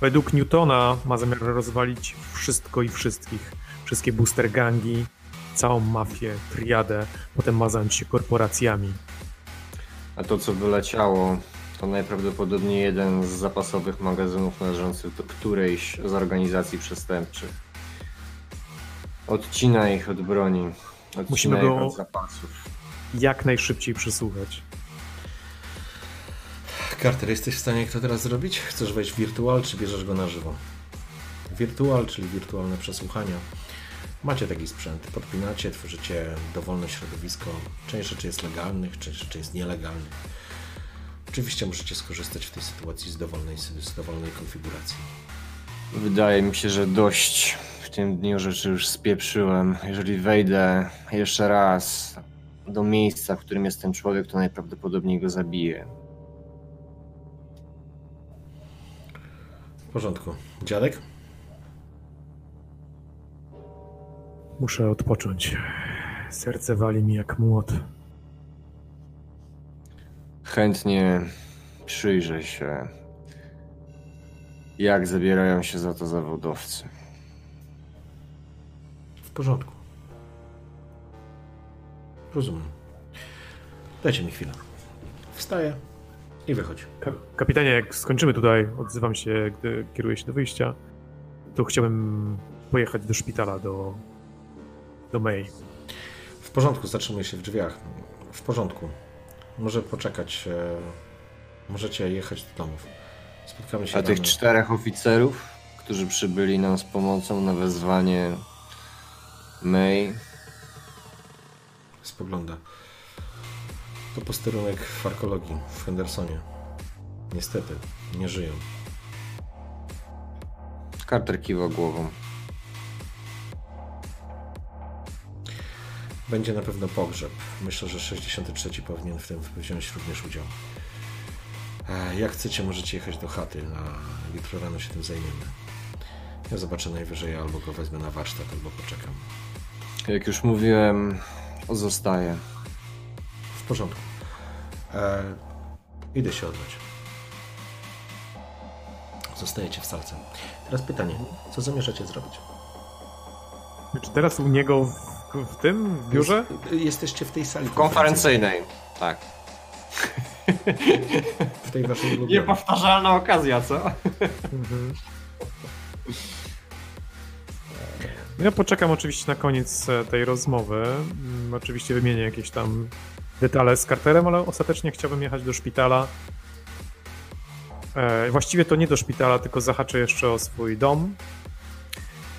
Według Newtona ma zamiar rozwalić wszystko i wszystkich. Wszystkie booster gangi, całą mafię, triadę, potem ma zająć się korporacjami. A to, co wyleciało, to najprawdopodobniej jeden z zapasowych magazynów należących do którejś z organizacji przestępczych. Odcina ich od broni. Odcina Musimy go-. Jak najszybciej przesłuchać. Carter, jesteś w stanie to teraz zrobić? Chcesz wejść w wirtual, czy bierzesz go na żywo? Wirtual, czyli wirtualne przesłuchania. Macie taki sprzęt, podpinacie, tworzycie dowolne środowisko. Część rzeczy jest legalnych, część rzeczy jest nielegalnych. Oczywiście możecie skorzystać w tej sytuacji z dowolnej, z dowolnej konfiguracji. Wydaje mi się, że dość w tym dniu rzeczy już spieprzyłem. Jeżeli wejdę jeszcze raz do miejsca, w którym jest ten człowiek, to najprawdopodobniej go zabiję. W porządku. Dziadek? Muszę odpocząć. Serce wali mi jak młot. Chętnie przyjrzę się, jak zabierają się za to zawodowcy. W porządku. Rozumiem. Dajcie mi chwilę. Wstaję i wychodź. Ka- kapitanie, jak skończymy tutaj, odzywam się, gdy kieruję się do wyjścia, to chciałbym pojechać do szpitala, do, do May. W porządku, zatrzymuję się w drzwiach. W porządku. Może poczekać. E, możecie jechać do domów. Spotkamy się A tych czterech oficerów, którzy przybyli nam z pomocą na wezwanie May, Spogląda. To posterunek farkologii w Hendersonie. Niestety, nie żyją. Carter kiwa głową. Będzie na pewno pogrzeb. Myślę, że 63 powinien w tym wziąć również udział. Jak chcecie, możecie jechać do chaty, a jutro rano się tym zajmiemy. Ja zobaczę najwyżej, albo go wezmę na warsztat, albo poczekam. Jak już mówiłem, zostaje. W porządku. E, idę się odbyć. Zostajecie w salce. Teraz pytanie, co zamierzacie zrobić? Czy teraz u niego w, w tym, w biurze? Jest, jesteście w tej sali Konferencyjnej, tak. W tej waszej *laughs* ulubionej. Niepowtarzalna okazja, co? Mhm. Ja poczekam oczywiście na koniec e, tej rozmowy. Mm, Oczywiście wymienię jakieś tam detale z Carterem, ale ostatecznie chciałbym jechać do szpitala. E, właściwie to nie do szpitala, tylko zahaczę jeszcze o swój dom.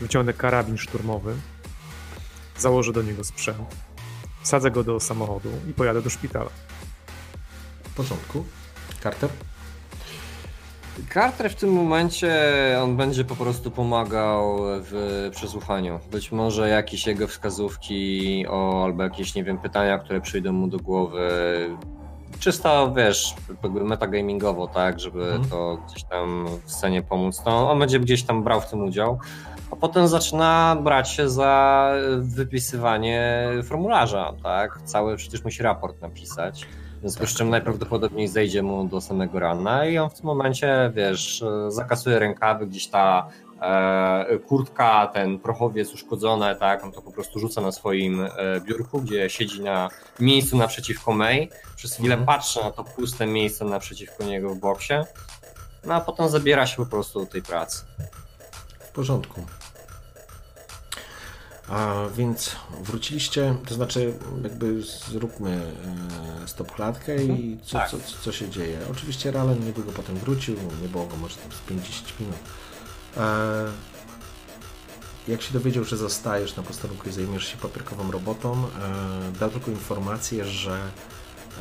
Wyciągnę karabin szturmowy. Założę do niego sprzęt. Wsadzę go do samochodu i pojadę do szpitala. W porządku. Carter? Carter w tym momencie on będzie po prostu pomagał w przesłuchaniu. Być może jakieś jego wskazówki o, albo jakieś, nie wiem, pytania, które przyjdą mu do głowy. Czysto, wiesz, jakby metagamingowo, tak, żeby Mhm. to gdzieś tam w scenie pomóc. To on będzie gdzieś tam brał w tym udział, a potem zaczyna brać się za wypisywanie formularza, tak. Cały przecież musi raport napisać. W związku z czym najprawdopodobniej zejdzie mu do samego rana i on w tym momencie, wiesz, zakasuje rękawy, gdzieś ta e, kurtka, ten prochowiec uszkodzone, tak, on to po prostu rzuca na swoim e, biurku, gdzie siedzi na miejscu naprzeciwko May. Przez chwilę Mhm. patrzy na to puste miejsce naprzeciwko niego w boksie, no a potem zabiera się po prostu do tej pracy. W porządku. A więc wróciliście, to znaczy jakby zróbmy e, stop klatkę i co, Tak. co, co się dzieje. Oczywiście Ralen niedługo potem wrócił, nie było go może tam z 50 minut. E, jak się dowiedział, że zostajesz na posterunku i zajmiesz się papierkową robotą, e, dał tylko informację, że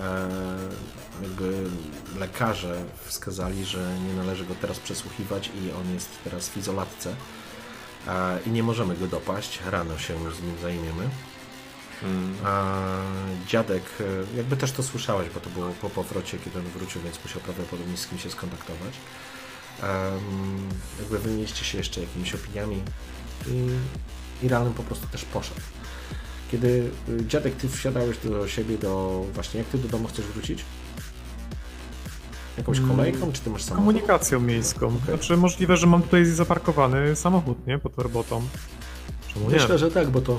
e, jakby lekarze wskazali, że nie należy go teraz przesłuchiwać i on jest teraz w izolatce i nie możemy go dopaść. Rano się z nim zajmiemy. A dziadek, e, jakby też to słyszałeś, bo to było po powrocie, kiedy on wrócił, więc musiał prawdopodobnie z kim się skontaktować. Em, jakby wymieniliście się jeszcze jakimiś opiniami i, i po prostu też poszedł. Kiedy y, dziadek, ty wsiadałeś do siebie, do właśnie, jak ty do domu chcesz wrócić? Jakąś kolejką, czy ty masz samochód? Komunikacją miejską. Znaczy możliwe, że mam tutaj zaparkowany samochód, nie? Pod robotą. Czemu nie? Myślę, że tak, bo to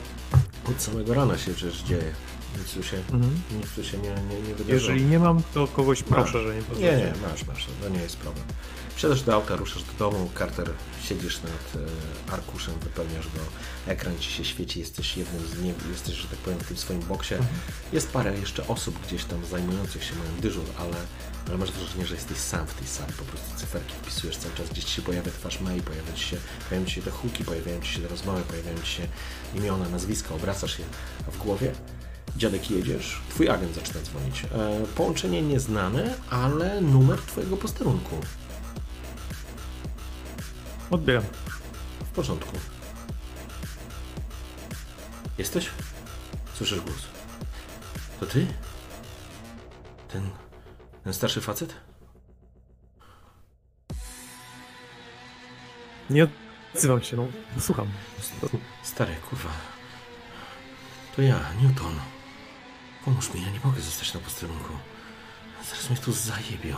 od samego rana się przecież dzieje. Nic tu się, Mhm. nic tu się nie, nie, nie wydarzyło. Jeżeli nie mam, to kogoś proszę, że nie Nie, pozwolę. nie, masz, masz, to nie jest problem. Wsiadasz do auta, ruszasz do domu, Carter, siedzisz nad e, arkuszem, wypełniasz go, ekran ci się świeci, jesteś jednym z nie, jesteś, że tak powiem, w tym swoim boksie. Jest parę jeszcze osób gdzieś tam zajmujących się mają dyżur, ale, ale masz wrażenie, że jesteś sam w tej sali, po prostu cyferki wpisujesz cały czas, gdzieś ci się pojawia twarz mail, pojawia ci się, pojawiają ci się te huki, pojawiają ci się te rozmowy, pojawiają ci się imiona, nazwiska, obracasz je, a w głowie Dziadek jedziesz, twój agent zaczyna dzwonić. E, połączenie nieznane, ale numer twojego posterunku. Odbieram. W porządku. Jesteś? Słyszysz głos. To ty? Ten, ten starszy facet? Nie odzywam się, no. Słucham. Stary, kurwa. To ja, Newton. Pomóż mi, ja nie mogę zostać na posterunku. Zaraz mnie tu zajebią.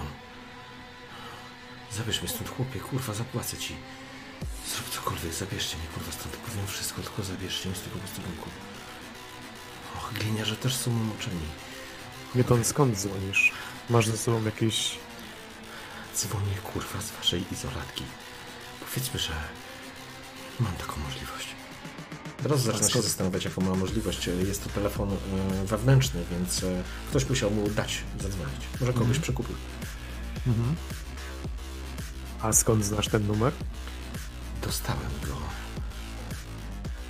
Zabierz mnie stąd, chłopie, kurwa, zapłacę ci. Zrób cokolwiek, zabierzcie mnie, kurwa, stąd powiem wszystko, tylko zabierzcie mnie z tego posterunku. Och, gliniarze też są umoczeni. Newton, skąd dzwonisz? Masz ze sobą jakieś... Dzwonię, kurwa, z waszej izolatki. Powiedzmy, że mam taką możliwość. Teraz zaczyna się zastanawiać, jaką ma możliwość. Jest to telefon e, wewnętrzny, więc e, ktoś musiał mu dać zadzwonić. Może kogoś przekupił. Mhm. A skąd znasz ten numer? Dostałem go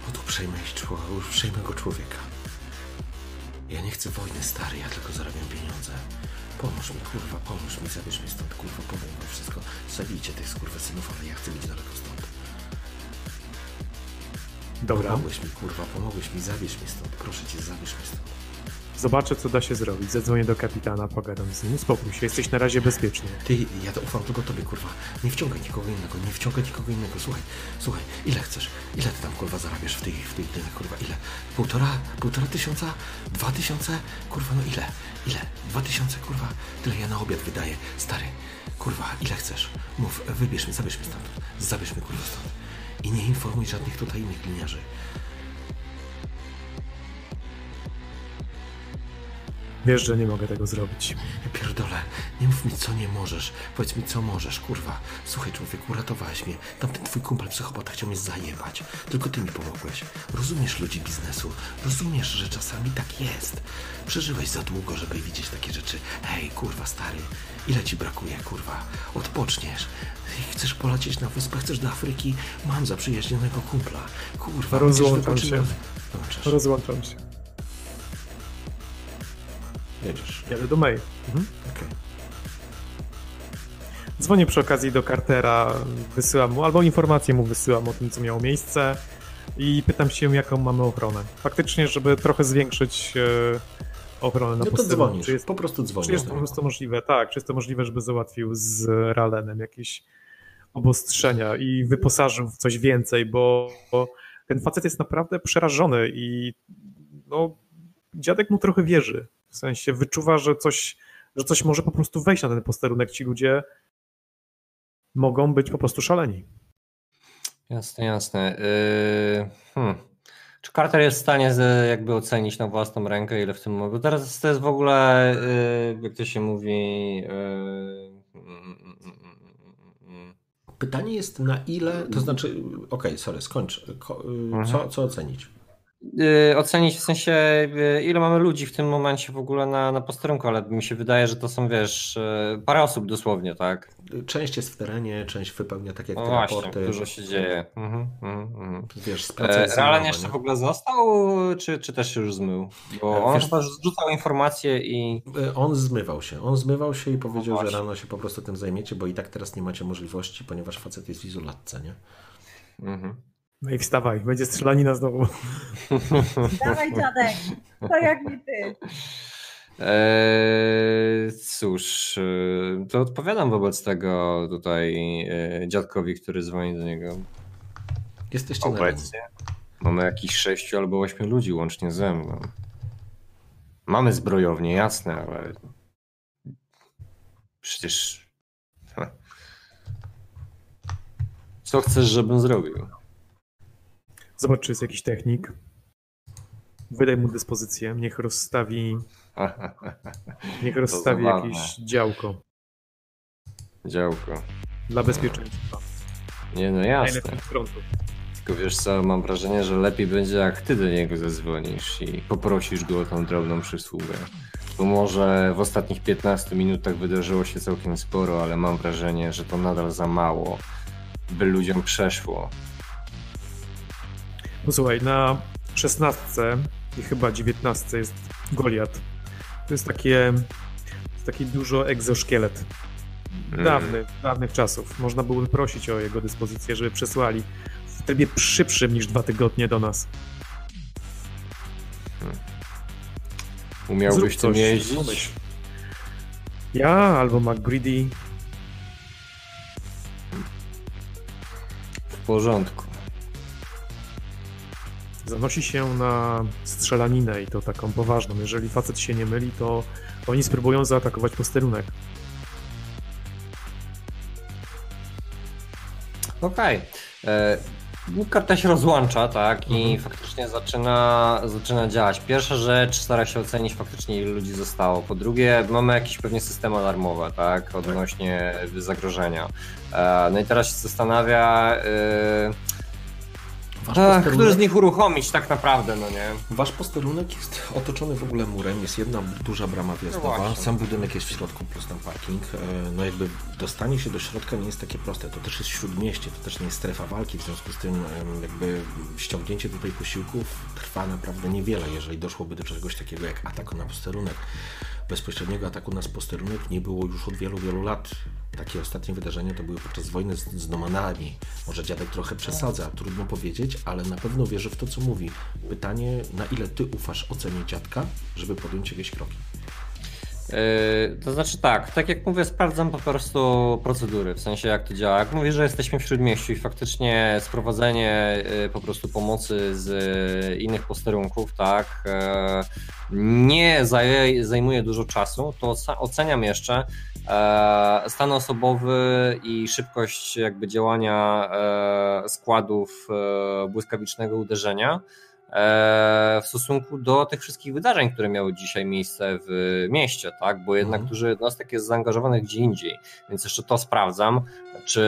od uprzejmego człowieka. Ja nie chcę wojny, stary, ja tylko zarabiam pieniądze. Pomóż mi, kurwa, pomóż mi, zabierz mnie stąd, kurwa, powiem wam wszystko. Zabijcie tych skurwesynów, ale ja chcę być daleko stąd. Dobra. Pomogłeś mi, kurwa, pomogłeś mi, zabierz mnie stąd. Proszę cię, zabierz mnie stąd. Zobaczę, co da się zrobić. Zadzwonię do kapitana, pogadam z nim. Spokój się, jesteś na razie bezpieczny. Ty, ja to ufam tylko tobie, kurwa. Nie wciągaj nikogo innego, nie wciągaj nikogo innego. Słuchaj, słuchaj, ile chcesz? Ile ty tam, kurwa, zarabiasz w tej, w tej kurwa, ile? Półtora, półtora tysiąca? Dwa tysiące? Kurwa, no ile? Ile? Dwa tysiące, kurwa? Tyle ja na obiad wydaję. Stary, kurwa, ile chcesz? Mów, wybierz mnie, zabierz mnie stąd. Kurwa, stąd. I nie informuj żadnych tutaj innych gliniarzy. Wiesz, że nie mogę tego zrobić. Ja pierdolę, nie mów mi co nie możesz. Powiedz mi co możesz, kurwa. Słuchaj człowieku, uratowałeś mnie. Tamten twój kumpel psychopata chciał mnie zajebać. Tylko ty mi pomogłeś. Rozumiesz ludzi biznesu. Rozumiesz, że czasami tak jest. Przeżyłeś za długo, żeby widzieć takie rzeczy. Hej, kurwa stary, ile ci brakuje, kurwa? Odpoczniesz. Chcesz polecieć na wyspę, chcesz do Afryki? Mam zaprzyjaźnionego kumpla. Kurwa, Rozłączam się. Rozłączam się. Jedziesz. Jadę do May. Mhm. Okej. Dzwonię przy okazji do Cartera, wysyłam mu, albo informację mu wysyłam o tym, co miało miejsce i pytam się, jaką mamy ochronę. Faktycznie, żeby trochę zwiększyć e, ochronę na No to dzwonisz, Czy jest, po prostu dzwonisz. czy jest do po prostu możliwe, tak, czy jest to możliwe, żeby załatwił z Ralenem jakieś obostrzenia i wyposażył w coś więcej, bo, bo ten facet jest naprawdę przerażony i no, dziadek mu trochę wierzy. W sensie wyczuwa, że coś, że coś może po prostu wejść na ten posterunek. Ci ludzie mogą być po prostu szaleni. Jasne, jasne. Yy, hmm. Czy Carter jest w stanie z, jakby ocenić na własną rękę, ile w tym mogę? Teraz to jest w ogóle, yy, jak to się mówi. Yy, Pytanie jest na ile, to znaczy, okej, okay, sorry, skończ. Co, co ocenić? Yy, ocenić w sensie, yy, ile mamy ludzi w tym momencie w ogóle na, na posterunku, ale mi się wydaje, że to są, wiesz, yy, parę osób dosłownie, tak? Część jest w terenie, część wypełnia tak jak te właśnie, raporty. dużo się dzieje. Mhm, mhm, mhm. Wiesz, z Realen jeszcze w ogóle został, czy, czy też się już zmył? Bo on wiesz, chyba zrzucał informacje i... On zmywał się, on zmywał się i powiedział, no że rano się po prostu tym zajmiecie, bo i tak teraz nie macie możliwości, ponieważ facet jest w izolatce, nie? Mhm. No i wstawaj, będzie strzelanina znowu. Dawaj dziadek, to jak mi ty. Eee, cóż, e, to odpowiadam wobec tego tutaj e, dziadkowi, który dzwoni do niego. Jesteście Obecnie mamy jakieś sześciu albo ośmiu ludzi łącznie ze mną. Mamy zbrojownię, jasne, ale przecież co chcesz, żebym zrobił? Zobacz, czy jest jakiś technik. Wydaj mu dyspozycję, niech rozstawi. *laughs* Niech rozstawi jakieś działko. Działko. Dla bezpieczeństwa. Nie, no jasne. Tylko wiesz co, mam wrażenie, że lepiej będzie jak ty do niego zadzwonisz i poprosisz go o tą drobną przysługę. Bo może w ostatnich 15 minutach wydarzyło się całkiem sporo, ale mam wrażenie, że to nadal za mało, by ludziom przeszło. Posłuchaj, na 16 i chyba 19 jest Goliat. To jest takie, taki dużo egzoszkielet. Hmm. Dawny, dawnych czasów. Można byłoby prosić o jego dyspozycję, żeby przesłali w trybie szybszym niż dwa tygodnie do nas. Hmm. Umiałbyś tym jeździć? Ja albo McGreedy. W porządku zanosi się na strzelaninę i to taką poważną. Jeżeli facet się nie myli, to oni spróbują zaatakować posterunek. Okej. Okay. E, Karta się rozłącza, tak, i mhm. faktycznie zaczyna, zaczyna działać. Pierwsza rzecz, stara się ocenić faktycznie ile ludzi zostało. Po drugie, mamy jakieś pewnie systemy alarmowe, tak, odnośnie zagrożenia. E, no i teraz się zastanawia, yy, Ach, który z nich uruchomić tak naprawdę, no nie? Wasz posterunek jest otoczony w ogóle murem, jest jedna duża brama wjazdowa, no sam budynek jest w środku plus tam parking. E, no jakby dostanie się do środka nie jest takie proste. To też jest śródmieście, to też nie jest strefa walki, w związku z tym jakby ściągnięcie tutaj posiłków trwa naprawdę niewiele, jeżeli doszłoby do czegoś takiego jak atak na posterunek bezpośredniego ataku na posterunek nie było już od wielu, wielu lat. Takie ostatnie wydarzenia to były podczas wojny z, z Nomanami. Może dziadek trochę przesadza, trudno powiedzieć, ale na pewno wierzę w to, co mówi. Pytanie, na ile ty ufasz ocenie dziadka, żeby podjąć jakieś kroki? Yy, to znaczy tak, tak jak mówię, sprawdzam po prostu procedury, w sensie jak to działa. Jak mówię, że jesteśmy w Śródmieściu i faktycznie sprowadzenie yy, po prostu pomocy z yy, innych posterunków, tak, nie zajmuje dużo czasu, to oceniam jeszcze stan osobowy i szybkość jakby działania składów błyskawicznego uderzenia w stosunku do tych wszystkich wydarzeń, które miały dzisiaj miejsce w mieście, tak? Bo jednak mhm. dużo jednostek jest zaangażowanych gdzie indziej, więc jeszcze to sprawdzam, czy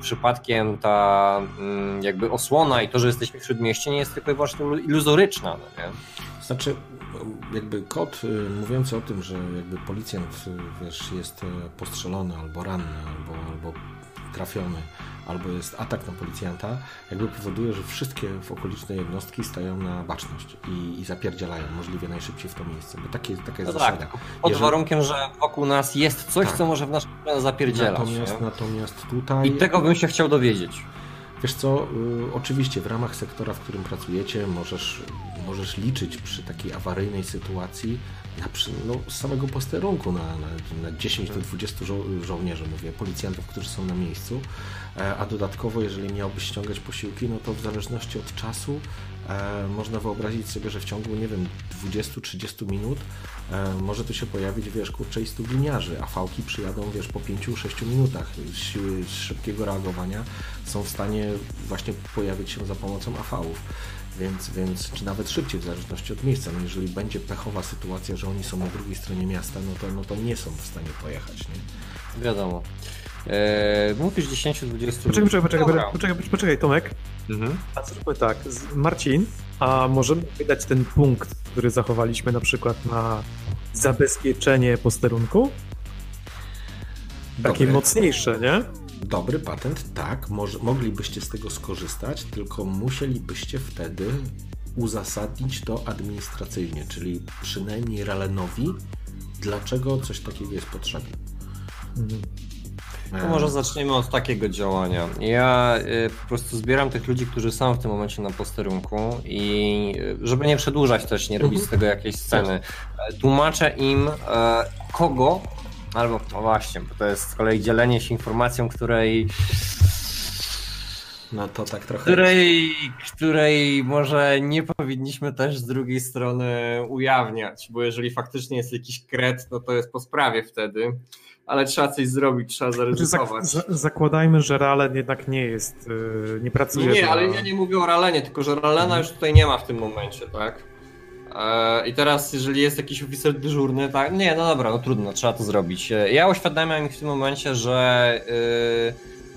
przypadkiem ta mm, jakby osłona i to, że jesteśmy w śródmieście nie jest tylko i wyłącznie iluzoryczna, no nie? Znaczy, jakby kod y, mówiący o tym, że jakby policjant y, wiesz, jest y, postrzelony albo ranny, albo, albo trafiony, albo jest atak na policjanta, jakby powoduje, że wszystkie w okoliczne jednostki stają na baczność i, i zapierdzielają możliwie najszybciej w to miejsce, bo takie, taka jest no zasada. Tak, pod Jeżeli... warunkiem, że wokół nas jest coś, tak. co może w naszym zapierdzielać. Natomiast, natomiast tutaj... I tego bym się chciał dowiedzieć. Wiesz co, y, oczywiście w ramach sektora, w którym pracujecie, możesz, możesz liczyć przy takiej awaryjnej sytuacji na, no, z samego posterunku na, na, na 10 do 20 żo żołnierzy, mówię, policjantów, którzy są na miejscu, e, a dodatkowo, jeżeli miałbyś ściągać posiłki, no to w zależności od czasu e, można wyobrazić sobie, że w ciągu, nie wiem, 20-30 minut e, może tu się pojawić, wiesz, kurczę, i stu a fałki przyjadą, wiesz, po 5-6 minutach. Siły szybkiego reagowania są w stanie właśnie pojawić się za pomocą AV-ów więc, więc czy nawet szybciej w zależności od miejsca. No jeżeli będzie pechowa sytuacja, że oni są na drugiej stronie miasta, no to, no to nie są w stanie pojechać. Nie? Wiadomo. Eee, mówisz 10-20 Poczekaj, poczekaj, poczekaj, poczekaj, poczekaj, Tomek. Mhm. A zróbmy tak, Marcin, a możemy wydać ten punkt, który zachowaliśmy na przykład na zabezpieczenie posterunku? Takie Dobre. mocniejsze, nie? Dobry patent, tak, może, moglibyście z tego skorzystać, tylko musielibyście wtedy uzasadnić to administracyjnie, czyli przynajmniej Ralenowi, dlaczego coś takiego jest potrzebne. Mhm. To może zaczniemy od takiego działania. Ja y, po prostu zbieram tych ludzi, którzy są w tym momencie na posterunku i y, żeby nie przedłużać też, nie robić z mhm. tego jakiejś sceny, tak. tłumaczę im e, kogo Albo, no właśnie, bo to jest z kolei dzielenie się informacją, której no to tak trochę. Której, której może nie powinniśmy też z drugiej strony ujawniać, bo jeżeli faktycznie jest jakiś kret, no to jest po sprawie wtedy. Ale trzeba coś zrobić, trzeba zaryzykować. Zak zakładajmy, że Ralen jednak nie jest, yy, nie pracuje. Nie, dla... ale ja nie mówię o Ralenie, tylko że Ralena mhm. już tutaj nie ma w tym momencie, tak? E, I teraz, jeżeli jest jakiś oficer dyżurny, tak, nie, no dobra, no trudno, trzeba to zrobić. E, ja uświadamiam w tym momencie, że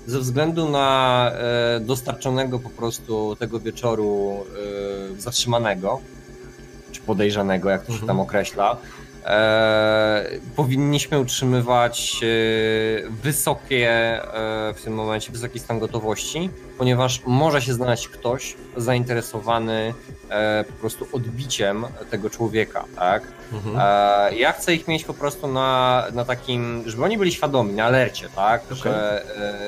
e, ze względu na dostarczonego po prostu tego wieczoru zatrzymanego, czy podejrzanego, jak to się tam mhm. określa, E, powinniśmy utrzymywać e, wysokie e, w tym momencie, wysoki stan gotowości, ponieważ może się znaleźć ktoś zainteresowany po prostu odbiciem tego człowieka, tak? Mhm. Ja chcę ich mieć po prostu na, na takim, żeby oni byli świadomi, na alercie, tak? Okay. Że,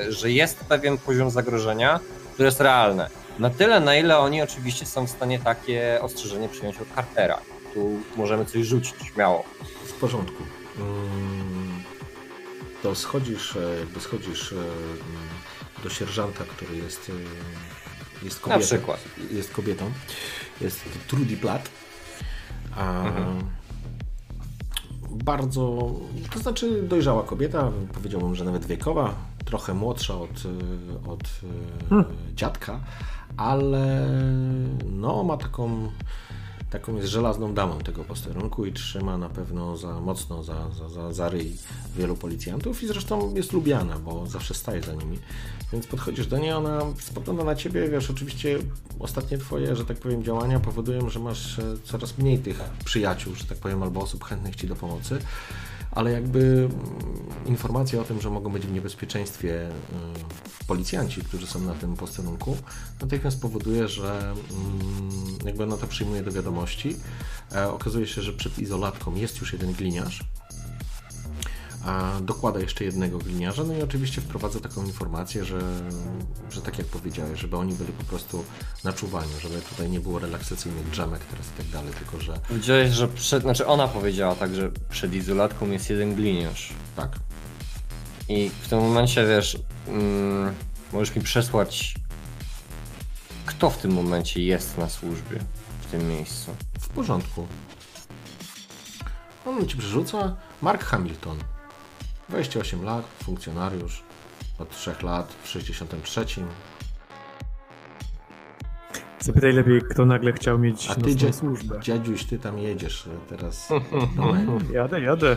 że jest pewien poziom zagrożenia, które jest realne. Na tyle, na ile oni oczywiście są w stanie takie ostrzeżenie przyjąć od Cartera możemy coś rzucić śmiało. W porządku. Mm, to schodzisz, e, jakby schodzisz e, do sierżanta, który jest, e, jest kobietą. Na przykład. Jest kobietą. Jest Trudy Platt. A mhm. Bardzo, to znaczy dojrzała kobieta, powiedziałbym, że nawet wiekowa, trochę młodsza od, od hmm. dziadka, ale no ma taką taką jest żelazną damą tego posterunku i trzyma na pewno za mocno za, za, za, za ryj wielu policjantów i zresztą jest lubiana, bo zawsze staje za nimi. Więc podchodzisz do niej, ona spogląda na ciebie, wiesz, oczywiście ostatnie twoje, że tak powiem, działania powodują, że masz e, coraz mniej tych przyjaciół, że tak powiem, albo osób chętnych ci do pomocy ale jakby mm, informacja o tym, że mogą być w niebezpieczeństwie mm, policjanci, którzy są na tym posterunku, natychmiast powoduje, że mm, jakby ona to przyjmuje do wiadomości. E, okazuje się, że przed izolatką jest już jeden gliniarz, dokłada jeszcze jednego gliniarza, no i oczywiście wprowadza taką informację, że, że tak jak powiedziałeś, żeby oni byli po prostu na czuwaniu, żeby tutaj nie było relaksacyjnych drzemek teraz i tak dalej, tylko że... Powiedziałeś, że przed, znaczy ona powiedziała tak, że przed izolatką jest jeden gliniarz. Tak. I w tym momencie, wiesz, mm, możesz mi przesłać, kto w tym momencie jest na służbie w tym miejscu. W porządku. On ci przerzuca Mark Hamilton. 28 lat, funkcjonariusz od 3 lat w 63. Zapytaj lepiej, kto nagle chciał mieć A ty, dzia służbę. dziadziuś, ty tam jedziesz teraz. *laughs* jadę, jadę.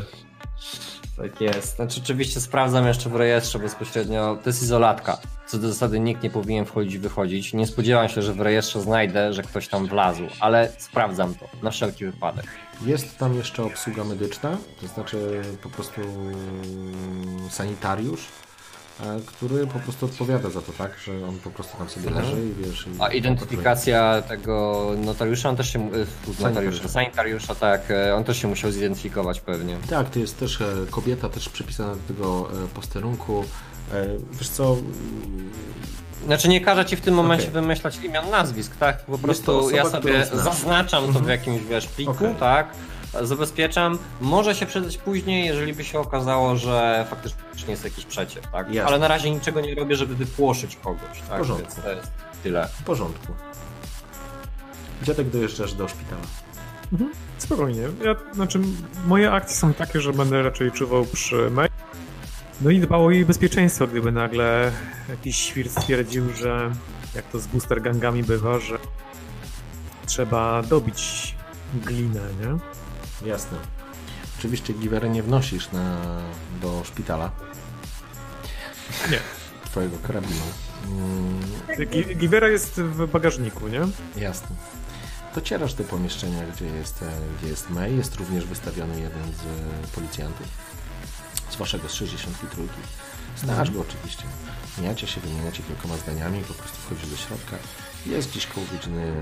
Tak jest. Znaczy oczywiście sprawdzam jeszcze w rejestrze bezpośrednio. To jest izolatka. Co do zasady nikt nie powinien wchodzić i wychodzić. Nie spodziewam się, że w rejestrze znajdę, że ktoś tam wlazł, ale sprawdzam to na wszelki wypadek. Jest tam jeszcze obsługa medyczna, to znaczy po prostu sanitariusz, e, który po prostu odpowiada za to, tak, że on po prostu tam sobie mhm. leży i wiesz... I A identyfikacja tego notariusza, on też się... E, notariusza, sanitariusza, tak, e, on też się musiał zidentyfikować pewnie. Tak, to jest też kobieta też przypisana do tego posterunku. Wiesz co, znaczy nie każę ci w tym momencie okay. wymyślać imion, nazwisk, tak? Po prostu ja sobie zaznaczam to w mhm. jakimś, wiesz, pliku, okay. tak? zabezpieczam. Może się przydać później, jeżeli by się okazało, że faktycznie jest jakiś przeciw, tak? Jasne. Ale na razie niczego nie robię, żeby wypłoszyć kogoś, tak? porządku. Więc to jest tyle. W porządku. Dziadek dojeżdżasz do szpitala. Mhm. Spokojnie. Ja, znaczy, moje akcje są takie, że będę raczej czuwał przy May. No i dbał o jej bezpieczeństwo, gdyby nagle jakiś świr stwierdził, że jak to z booster gangami bywa, że trzeba dobić glinę, nie? Jasne. Oczywiście giwery nie wnosisz na, do szpitala. Nie. Twojego karabinu. Mm, Gi- Givera jest w bagażniku, nie? jasne. Docierasz do pomieszczenia, gdzie jest, e, gdzie jest May. Jest również wystawiony jeden z e, policjantów. Waszego, z 63. Znasz go oczywiście. Mijacie się, wymieniacie kilkoma zdaniami, po prostu wchodzisz do środka. Jest gdzieś koło godziny,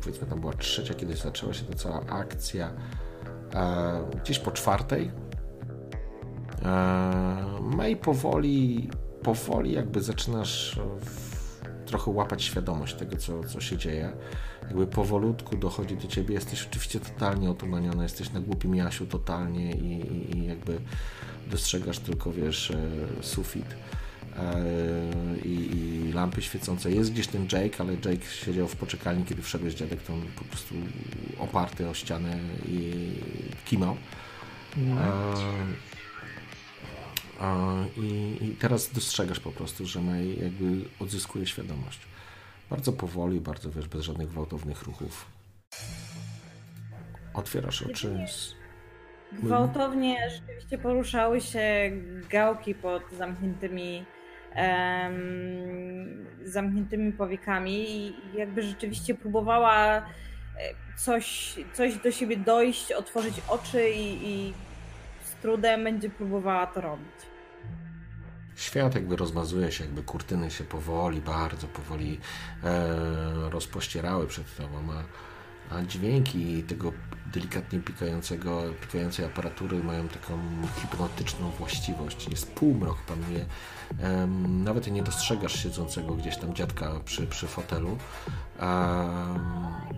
powiedzmy tam była trzecia, kiedy zaczęła się ta cała akcja. E, gdzieś po czwartej. E, May powoli, powoli jakby zaczynasz w, trochę łapać świadomość tego, co, co się dzieje. Jakby powolutku dochodzi do ciebie, jesteś oczywiście totalnie otumaniony, jesteś na głupim jasiu totalnie i, i, i jakby dostrzegasz tylko, wiesz, e, sufit e, i, i lampy świecące. Jest gdzieś ten Jake, ale Jake siedział w poczekalni, kiedy wszedłeś dziadek, tam po prostu oparty o ścianę i kimał. E, I, I teraz dostrzegasz po prostu, że May jakby odzyskuje świadomość. Bardzo powoli, bardzo wiesz, bez żadnych gwałtownych ruchów. Otwierasz oczy. z- Gwałtownie rzeczywiście poruszały się gałki pod zamkniętymi em, zamkniętymi powiekami i jakby rzeczywiście próbowała e, coś, coś do siebie dojść, otworzyć oczy i, i z trudem będzie próbowała to robić. Świat jakby rozmazuje się, jakby kurtyny się powoli, bardzo powoli e, rozpościerały przed tobą, a, a dźwięki tego delikatnie pikającego, pikającej aparatury mają taką hipnotyczną właściwość. Jest półmrok, panuje. Nawet nie dostrzegasz siedzącego gdzieś tam dziadka przy, przy fotelu,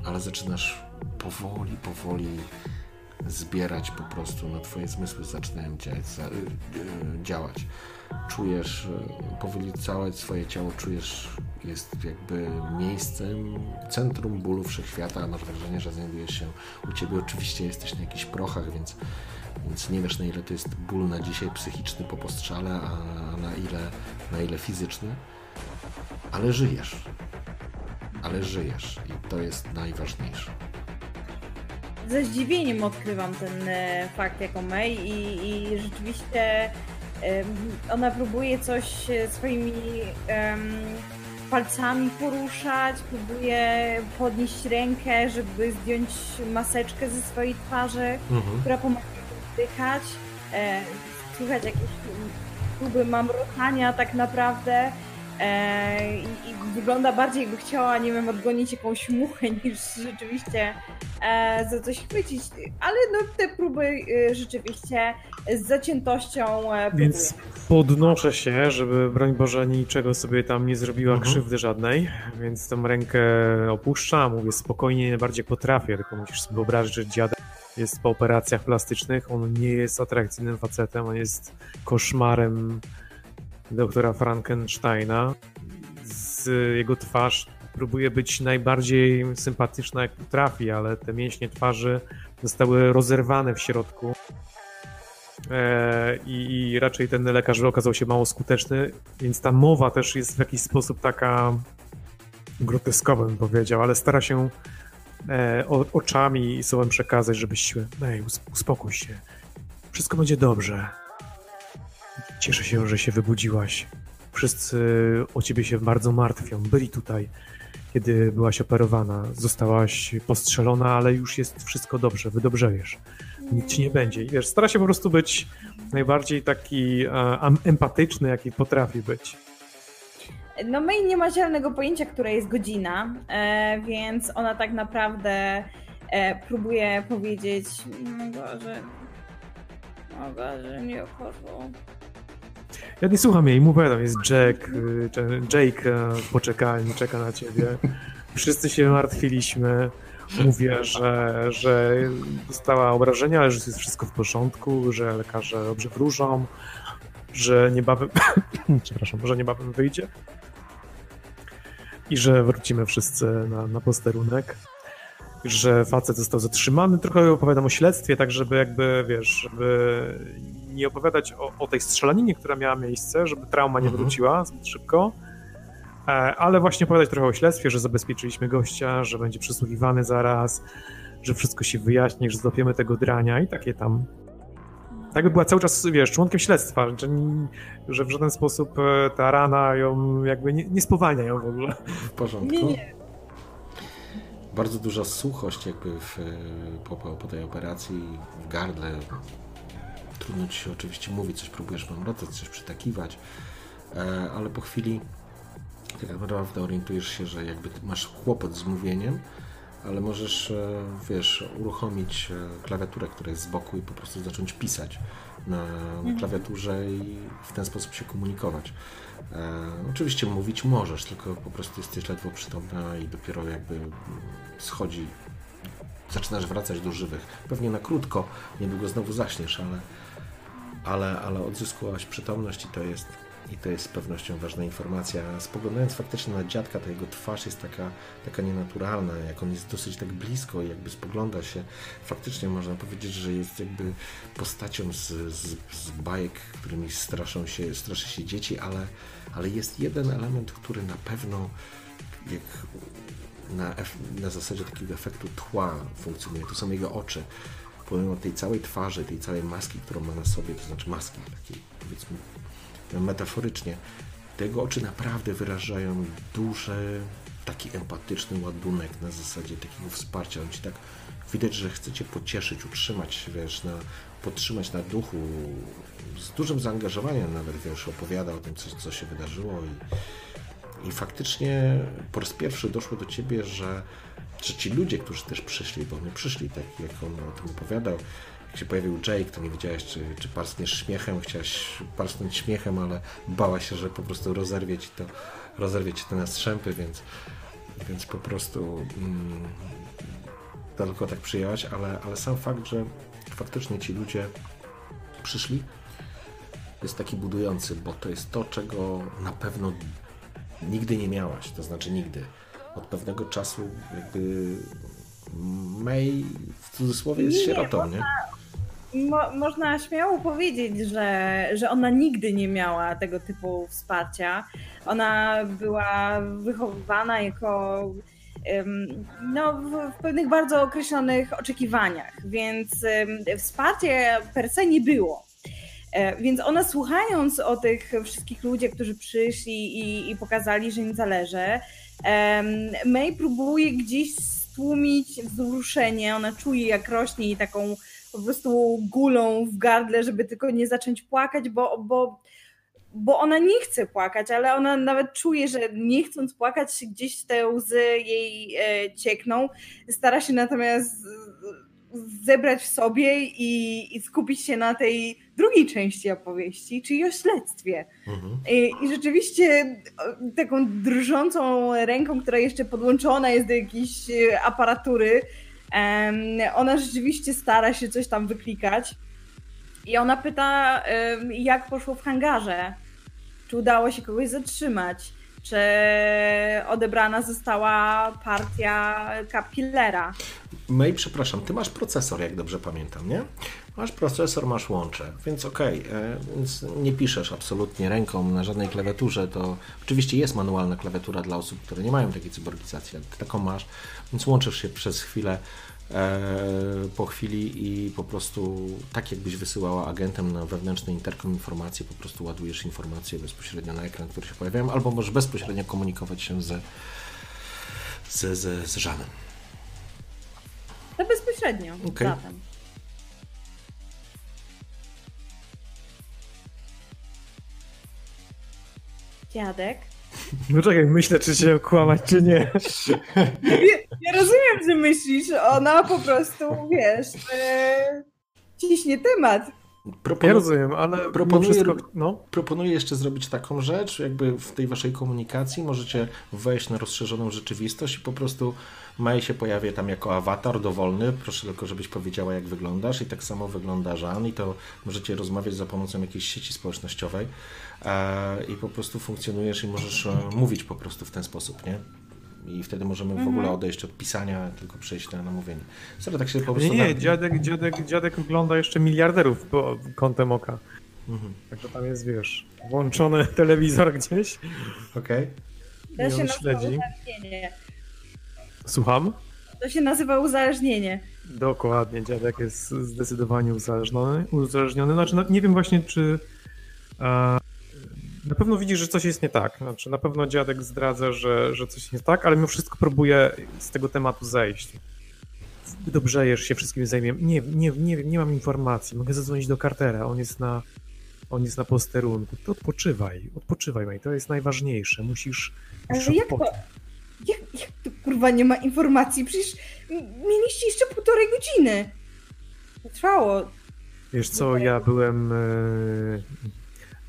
ale zaczynasz powoli, powoli zbierać po prostu, no twoje zmysły zaczynają działać, za, y, y, działać. Czujesz y, powoli całe swoje ciało, czujesz jest jakby miejscem, centrum bólu wszechświata, masz wrażenie, że znajdujesz się u ciebie. Oczywiście jesteś na jakichś prochach, więc, więc nie wiesz na ile to jest ból na dzisiaj psychiczny po postrzale, a na ile, na ile fizyczny, ale żyjesz. Ale żyjesz i to jest najważniejsze. ze zdziwieniem odkrywam ten e, fakt jako May i, i rzeczywiście ona próbuje coś e, swoimi palcami poruszać, próbuje podnieść rękę, żeby zdjąć maseczkę ze swojej twarzy, Mhm. która pomaga jej oddychać. E, słychać jakieś próby mamrotania tak naprawdę. E, i, I wygląda bardziej jakby chciała, nie wiem, odgonić jakąś muchę *laughs* niż rzeczywiście e, za coś chwycić, ale no te próby e, rzeczywiście z zaciętością e, Więc podnoszę się, żeby broń Boże niczego sobie tam nie zrobiła Mhm. krzywdy żadnej, więc tą rękę opuszczam, mówię spokojnie, najbardziej potrafię, tylko musisz sobie wyobrazić, że dziadek jest po operacjach plastycznych, on nie jest atrakcyjnym facetem, on jest koszmarem doktora Frankensteina. Z jego twarz próbuje być najbardziej sympatyczna jak potrafi, ale te mięśnie twarzy zostały rozerwane w środku. E, i, I raczej ten lekarz okazał się mało skuteczny, więc ta mowa też jest w jakiś sposób taka groteskowa, bym powiedział, ale stara się e, o, oczami i słowem przekazać, żebyś ej, us- uspokój się. Wszystko będzie dobrze. Cieszę się, że się wybudziłaś. Wszyscy o ciebie się bardzo martwią. Byli tutaj, kiedy byłaś operowana. Zostałaś postrzelona, ale już jest wszystko dobrze. Wydobrzejesz nic ci nie będzie. I wiesz, stara się po prostu być najbardziej taki e, empatyczny, jaki potrafi być. No May nie ma zielonego pojęcia, która jest godzina, e, więc ona tak naprawdę e, próbuje powiedzieć Boże, Boże, nie chodzą. Ja nie słucham jej, mówię, tam jest Jack, y, Jake e, w poczekalni, czeka na ciebie. Wszyscy się martwiliśmy. Mówię, że, że dostała obrażenia, ale że jest wszystko w porządku, że lekarze dobrze wróżą, że niebawem, *coughs* przepraszam, że niebawem wyjdzie i że wrócimy wszyscy na, na posterunek, że facet został zatrzymany. Trochę opowiadam o śledztwie, tak żeby jakby, wiesz, żeby nie opowiadać o, o tej strzelaninie, która miała miejsce, żeby trauma nie Mhm. wróciła zbyt szybko, e, ale właśnie opowiadać trochę o śledztwie, że zabezpieczyliśmy gościa, że będzie przesłuchiwany zaraz, że wszystko się wyjaśni, że złapiemy tego drania i takie tam. Tak by była cały czas, wiesz, członkiem śledztwa, że, że w żaden sposób e, ta rana ją jakby nie, nie spowalnia ją w ogóle. W porządku. Nie, nie. Bardzo duża suchość jakby w, po, po, po tej operacji w gardle. Trudno ci się oczywiście mówić, coś próbujesz mamrotać, coś przytakiwać, e, ale po chwili tak naprawdę orientujesz się, że jakby masz kłopot z mówieniem, ale możesz, e, wiesz, uruchomić e, klawiaturę, która jest z boku i po prostu zacząć pisać na, na klawiaturze i w ten sposób się komunikować. E, oczywiście mówić możesz, tylko po prostu jesteś ledwo przytomna i dopiero jakby mm, schodzi, zaczynasz wracać do żywych. Pewnie na krótko, niedługo znowu zaśniesz, ale, ale, ale odzyskałaś przytomność i to jest i to jest z pewnością ważna informacja. Spoglądając faktycznie na dziadka, to jego twarz jest taka, taka nienaturalna, jak on jest dosyć tak blisko i jakby spogląda się. Faktycznie można powiedzieć, że jest jakby postacią z, z, z bajek, którymi straszą się, straszy się dzieci, ale, ale jest jeden element, który na pewno jak na, na zasadzie takiego efektu tła funkcjonuje. To są jego oczy. Pomimo tej całej twarzy, tej całej maski, którą ma na sobie, to znaczy maski takiej powiedzmy metaforycznie, te oczy naprawdę wyrażają duży, taki empatyczny ładunek na zasadzie takiego wsparcia. On ci tak widać, że chce cię pocieszyć, utrzymać, wiesz, na, podtrzymać na duchu. Z dużym zaangażowaniem nawet, wiesz, opowiada o tym, co, co się wydarzyło i, i faktycznie po raz pierwszy doszło do ciebie, że, że ci ludzie, którzy też przyszli, bo oni przyszli, tak jak on o tym opowiadał, jak się pojawił Jake, to nie wiedziałaś, czy, czy parskniesz śmiechem, chciałaś parsnąć śmiechem, ale bała się, że po prostu rozerwie ci to, rozerwie ci to na strzępy, więc, więc po prostu mm, tylko tak przyjęłaś, ale, ale sam fakt, że faktycznie ci ludzie przyszli, jest taki budujący, bo to jest to, czego na pewno nigdy nie miałaś, to znaczy nigdy. Od pewnego czasu jakby May w cudzysłowie jest Nie, sierotą, nie? Mo, można śmiało powiedzieć, że, że ona nigdy nie miała tego typu wsparcia. Ona była wychowywana jako no, w, pewnych bardzo określonych oczekiwaniach, więc wsparcie per se nie było. E, Więc ona słuchając o tych wszystkich ludziach, którzy przyszli i, i pokazali, że im zależy, May próbuje gdzieś stłumić wzruszenie. Ona czuje, jak rośnie jej taką po prostu gulą w gardle, żeby tylko nie zacząć płakać, bo, bo, bo ona nie chce płakać, ale ona nawet czuje, że nie chcąc płakać, gdzieś te łzy jej e, ciekną. Stara się natomiast zebrać w sobie i, i skupić się na tej drugiej części opowieści, czyli o śledztwie. Mhm. I, I rzeczywiście o, taką drżącą ręką, która jeszcze podłączona jest do jakiejś e, aparatury, ona rzeczywiście stara się coś tam wyklikać. I ona pyta, jak poszło w hangarze, czy udało się kogoś zatrzymać, czy odebrana została partia Cap Killera. May, przepraszam, ty masz procesor, jak dobrze pamiętam, nie? Masz procesor, masz łącze, więc okej, e, więc nie piszesz absolutnie ręką na żadnej klawiaturze, to oczywiście jest manualna klawiatura dla osób, które nie mają takiej cyborgizacji, ale ty taką masz, więc łączysz się przez chwilę, po chwili i po prostu tak jakbyś wysyłała agentem na wewnętrzny interkom informacje, po prostu ładujesz informacje bezpośrednio na ekran, które się pojawiają, albo możesz bezpośrednio komunikować się ze, ze, ze, z Żanem. To bezpośrednio, Okej. zatem. Dziadek? No czekaj, myślę, czy się okłamać, czy nie. Ja, *laughs* ja rozumiem, że myślisz, ona po prostu, wiesz, e, ciśnie temat. Ja rozumiem, ale proponuję, wszystko, no. proponuję jeszcze zrobić taką rzecz, jakby w tej waszej komunikacji możecie wejść na rozszerzoną rzeczywistość i po prostu Maj się pojawia tam jako awatar dowolny, proszę tylko, żebyś powiedziała jak wyglądasz i tak samo wygląda Żan i to możecie rozmawiać za pomocą jakiejś sieci społecznościowej e, i po prostu funkcjonujesz i możesz e, mówić po prostu w ten sposób, nie? I wtedy możemy w ogóle odejść od pisania, tylko przejść na namówienie. Sorry, tak się po prostu... Nie, nie, na- dziadek, dziadek, dziadek ogląda jeszcze miliarderów po kątem oka. Mhm. Także tam jest, wiesz, włączony *laughs* telewizor gdzieś. Okej. To I się śledzi. uzależnienie. Słucham? To się nazywa uzależnienie. Dokładnie, dziadek jest zdecydowanie uzależniony. uzależniony. Znaczy, no, nie wiem właśnie, czy. E, na pewno widzisz, że coś jest nie tak. Znaczy, na pewno dziadek zdradza, że, że coś nie tak, ale mimo wszystko próbuje z tego tematu zejść. Wydobrzejesz się, wszystkim zajmie. Nie, nie, nie wiem, nie mam informacji. Mogę zadzwonić do Cartera. On jest na, on jest na posterunku. To odpoczywaj, odpoczywaj, May. To jest najważniejsze. Musisz. musisz Ale jak to? Jak, jak to kurwa nie ma informacji? Przecież mieliście jeszcze półtorej godziny. To trwało. Wiesz co, ja byłem e,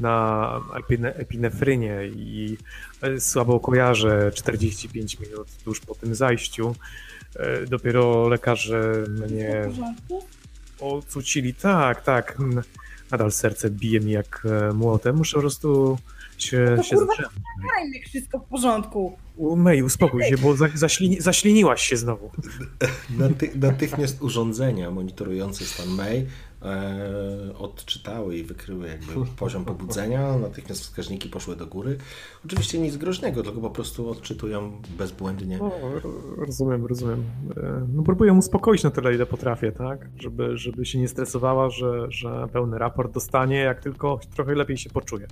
na epine, epinefrynie i e, słabo kojarzę 45 minut tuż po tym zajściu. E, Dopiero lekarze mnie W porządku? ocucili. Tak, tak. m, Nadal serce bije mi jak e, młotem. Muszę po prostu się, To się kurwa- mi wszystko w porządku. U- Mej, uspokój się, bo za, zaślini, zaśliniłaś się znowu. *laughs* Naty natychmiast urządzenia monitorujące stan May e, odczytały i wykryły jakby poziom pobudzenia, natychmiast wskaźniki poszły do góry. Oczywiście nic groźnego, tylko po prostu odczytują bezbłędnie. No, ro- rozumiem, rozumiem. E, No próbuję uspokoić na tyle, ile potrafię, tak? Żeby, żeby się nie stresowała, że, że pełny raport dostanie, jak tylko trochę lepiej się poczuje.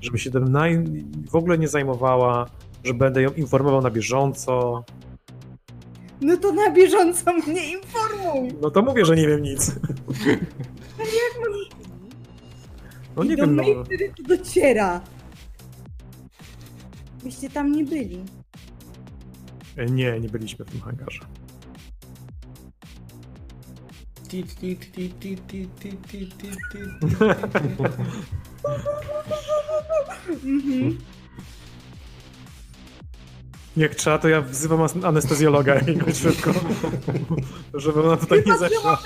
Żeby się tym naj... w ogóle nie zajmowała, że będę ją informował na bieżąco. No to na bieżąco mnie informuj. No to mówię, że nie wiem nic. No nie I do wiem, no. mnie wtedy to dociera. Byście tam nie byli. E, Nie, nie byliśmy w tym hangarze. Mhm. Jak trzeba, to ja wzywam anestezjologa *laughs* jakiegoś szybko, żeby ona tutaj nie zeszła.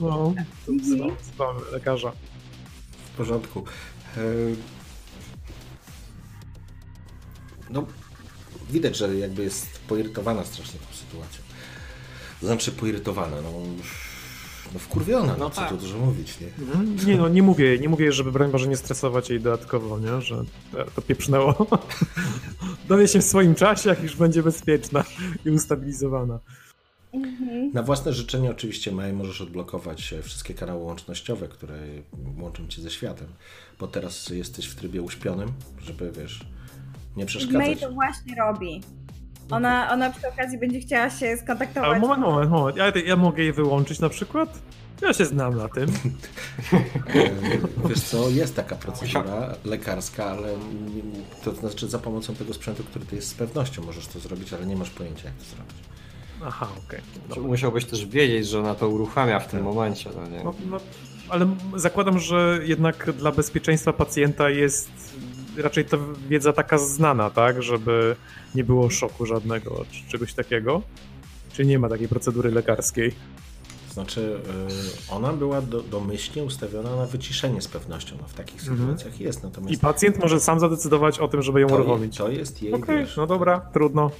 No, to wzywam, wzywam lekarza. W porządku. E, No, widać, że jakby jest poirytowana strasznie tą sytuacją. Znaczy poirytowana, no, no wkurwiona, no, No co tak. tu dużo mówić, nie? Nie no, nie mówię, nie mówię, żeby broń Boże nie stresować jej dodatkowo, nie? Że to pieprznęło. *laughs* Dowie się w swoim czasie, jak już będzie bezpieczna i ustabilizowana. Mhm. Na własne życzenie oczywiście Maj możesz odblokować e, wszystkie kanały łącznościowe, które łączą cię ze światem, bo teraz jesteś w trybie uśpionym, żeby, wiesz, nie May przeszkadzać. to właśnie robi. Ona, ona przy okazji będzie chciała się skontaktować. moment, moment, moment. Ja, ja mogę je wyłączyć na przykład? Ja się znam na tym. *laughs* Wiesz co, jest taka procedura lekarska, ale to znaczy za pomocą tego sprzętu, który ty jest z pewnością możesz to zrobić, ale nie masz pojęcia jak to zrobić. Aha, okej. Dobra. Musiałbyś też wiedzieć, że ona to uruchamia w tym Tak. momencie. No nie? No, no, ale zakładam, że jednak dla bezpieczeństwa pacjenta jest raczej to wiedza taka znana, tak? Żeby nie było szoku żadnego czy czegoś takiego. Czy nie ma takiej procedury lekarskiej? Znaczy, e, ona była do, domyślnie ustawiona na wyciszenie z pewnością. No, w takich Mhm. sytuacjach jest, I natomiast pacjent może sam zadecydować o tym, żeby ją to, uruchomić. to jest jej, Okej, no dobra, trudno.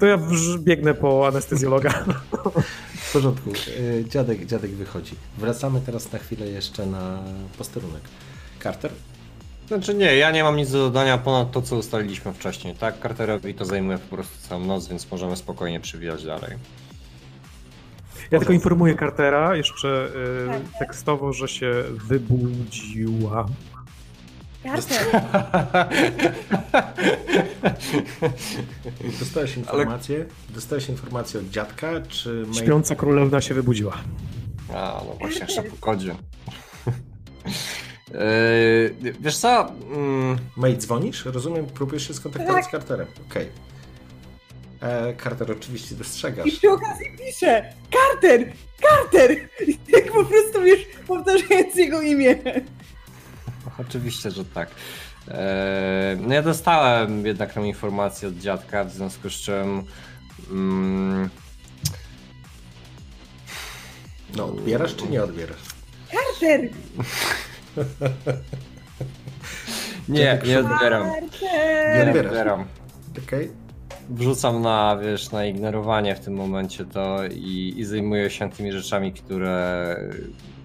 To ja biegnę po anestezjologa. *laughs* *laughs* w porządku. E, Dziadek, dziadek wychodzi. Wracamy teraz na chwilę jeszcze na posterunek. Carter? Znaczy nie, ja nie mam nic do dodania ponad to, co ustaliliśmy wcześniej. Tak, Carterowi to zajmuje po prostu całą noc, więc możemy spokojnie przywijać dalej. Ja tylko informuję Cartera jeszcze Tak. y, tekstowo, że się wybudziła. Carter, *laughs* Dostałeś informację? Dostałeś informację od dziadka, czy May... Śpiąca królewna się wybudziła. A, no właśnie, jeszcze po kodzie. Yy, wiesz co? Mm, May dzwonisz? Rozumiem, próbujesz się skontaktować Tak. z Carterem. Okej. E, Carter oczywiście dostrzegasz. I przy okazji pisze Carter! Carter! Jak po prostu wiesz, powtarzając jego imię. *laughs* Oczywiście, że tak. Eee, no ja dostałem jednak tą informację od dziadka, w związku z czym. Mm, No, odbierasz czy nie odbierasz? Carter! *laughs* *laughs* nie, nie odbieram. Nie odbierasz. odbieram. Okej. Wrzucam na, wiesz, na ignorowanie w tym momencie to i, i zajmuję się tymi rzeczami, które,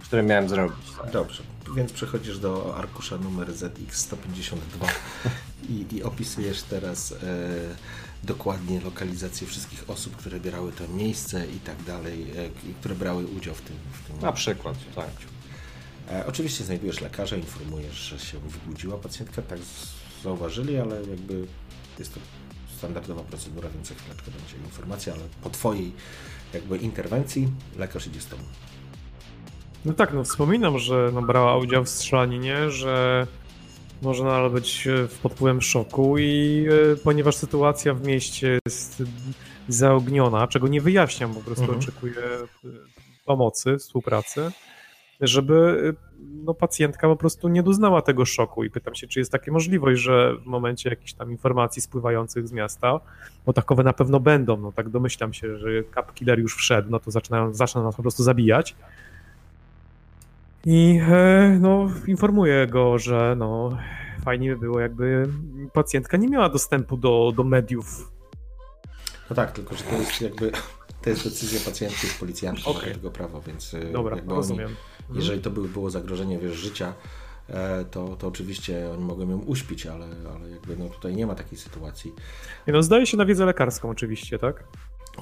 które miałem zrobić. Tak. Dobrze, więc przechodzisz do arkusza numer ZX152 i, i opisujesz teraz e, dokładnie lokalizację wszystkich osób, które bierały to miejsce i tak dalej, e, które brały udział w tym. W tym Na przykład, tak. E, oczywiście znajdujesz lekarza, informujesz, że się wybudziła pacjentka, tak zauważyli, ale jakby jest to standardowa procedura, więc za chwileczkę będzie informacja, ale po Twojej jakby interwencji lekarz idzie z Tobą. No tak, no wspominam, że no, brała udział w strzelaninie, że może nadal być e, pod wpływem szoku i e, ponieważ sytuacja w mieście jest zaogniona, czego nie wyjaśniam, po prostu Mhm. oczekuję e, pomocy, współpracy, żeby no, pacjentka po prostu nie doznała tego szoku i pytam się, czy jest taka możliwość, że w momencie jakichś tam informacji spływających z miasta, bo takowe na pewno będą, no tak domyślam się, że Cap Killer już wszedł, no to zaczynają, zaczną nas po prostu zabijać, i e, no, informuję go, że no, fajnie by było, jakby pacjentka nie miała dostępu do, do mediów. No tak, tylko że to jest jakby to jest decyzja pacjentki z policjantów, Okej. okay. tego prawa, więc e, Dobra, rozumiem. Oni, Mhm. jeżeli to by było zagrożenie wiesz, życia, e, to, to oczywiście oni mogą ją uśpić, ale, ale jakby no, tutaj nie ma takiej sytuacji. Nie, No, zdaje się na wiedzę lekarską oczywiście, tak?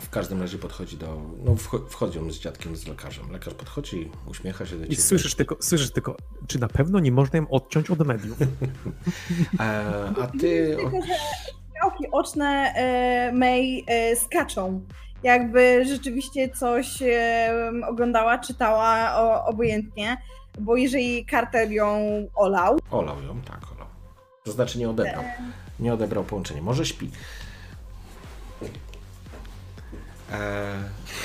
W każdym razie podchodzi do. No, wchodzą z dziadkiem, z lekarzem. Lekarz podchodzi, uśmiecha się do I ciebie. słyszysz tylko, słyszysz tylko, czy na pewno nie można im odciąć od mediów? *laughs* E, a ty. Tylko, że oki oczne e, May e, skaczą. Jakby rzeczywiście coś oglądała, czytała o, obojętnie, bo jeżeli Carter ją olał, Olał ją, tak, olał. To znaczy nie odebrał. Nie odebrał połączenia. Może śpi. E,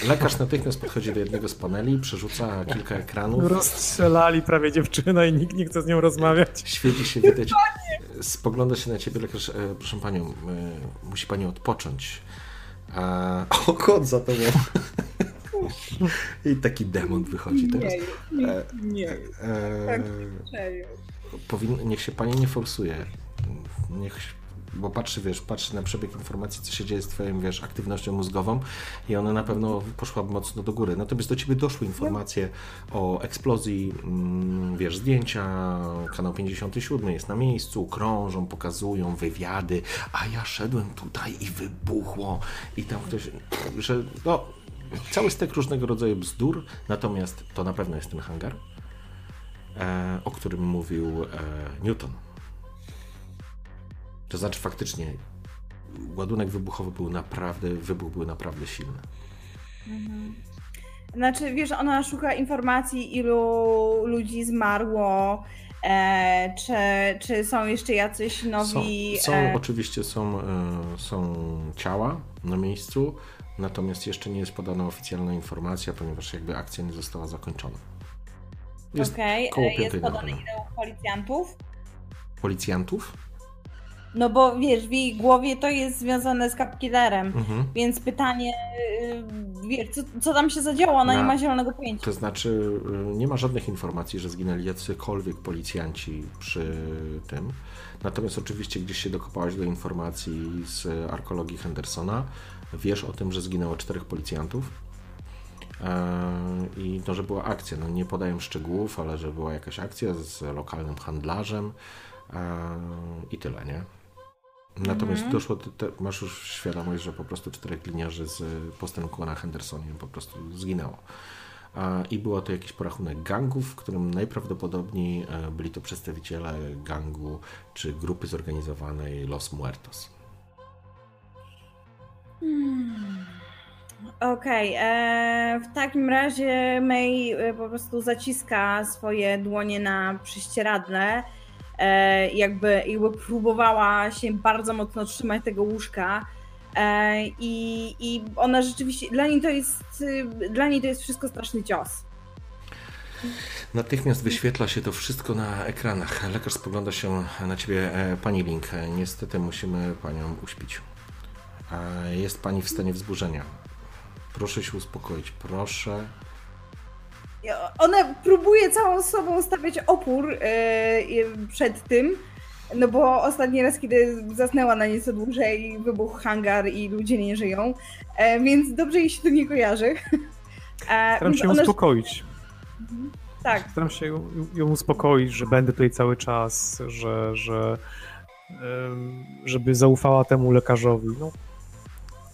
lekarz natychmiast podchodzi do jednego z paneli, przerzuca kilka ekranów. Rozstrzelali prawie dziewczynę i nikt nie chce z nią rozmawiać. Świeci się widać. Spogląda się na ciebie lekarz. E, proszę panią, e, musi pani odpocząć. E, *laughs* o, kot za tobą. I taki demon wychodzi teraz. nie, E, nie, E, Tak. serio. powin, niech się pani nie forsuje. Niech, bo patrzy, wiesz, patrzy na przebieg informacji, co się dzieje z twoją, wiesz, aktywnością mózgową i ona na pewno poszła mocno do góry. Natomiast do ciebie doszły informacje o eksplozji, mm, wiesz, zdjęcia, kanał 57 jest na miejscu, krążą, pokazują wywiady, a ja szedłem tutaj i wybuchło i tam ktoś, że no, cały stek różnego rodzaju bzdur, natomiast to na pewno jest ten hangar e, o którym mówił e, Newton. To znaczy faktycznie ładunek wybuchowy był naprawdę, wybuch był naprawdę silny. Znaczy, wiesz, ona szuka informacji, ilu ludzi zmarło, e, czy, czy są jeszcze jacyś Są, nowi. są e, oczywiście są, e, są ciała na miejscu, natomiast jeszcze nie jest podana oficjalna informacja, ponieważ jakby akcja nie została zakończona. Jest koło e, jest podane ile policjantów? Policjantów? No bo wiesz, w jej głowie to jest związane z Capkillerem, Mhm. więc pytanie, y, wiesz, co, co tam się zadziało, ona Na- nie ma zielonego pojęcia. To znaczy, y, nie ma żadnych informacji, że zginęli jacykolwiek policjanci przy tym. Natomiast oczywiście gdzieś się dokopałaś do informacji z arkologii Hendersona. Wiesz o tym, że zginęło czterech policjantów. E, I to, że była akcja. No nie podaję szczegółów, ale że była jakaś akcja z lokalnym handlarzem e, i tyle, nie? Natomiast Mhm. doszło, do te, masz już świadomość, że po prostu czterech gliniarzy z postępu na Hendersonie po prostu zginęło. A, I było to jakiś porachunek gangów, w którym najprawdopodobniej e, byli to przedstawiciele gangu czy grupy zorganizowanej Los Muertos. Okej, e, w takim razie May e, po prostu zaciska swoje dłonie na prześcieradle, jakby, jakby próbowała się bardzo mocno trzymać tego łóżka, E, I, I ona rzeczywiście, dla niej to jest, dla niej to jest wszystko straszny cios. Natychmiast wyświetla się to wszystko na ekranach. Lekarz spogląda się na ciebie, e, pani Link. Niestety musimy panią uśpić. Jest pani w stanie wzburzenia. Proszę się uspokoić, proszę. Ona próbuje całą sobą stawiać opór e, przed tym, no bo ostatni raz, kiedy zasnęła na nieco dłużej, wybuchł hangar i ludzie nie żyją, e, więc dobrze jej się to nie kojarzy. *laughs* Staram się ją uspokoić. Mhm. Tak. Staram się ją, ją uspokoić, że będę tutaj cały czas, że, że żeby zaufała temu lekarzowi. No.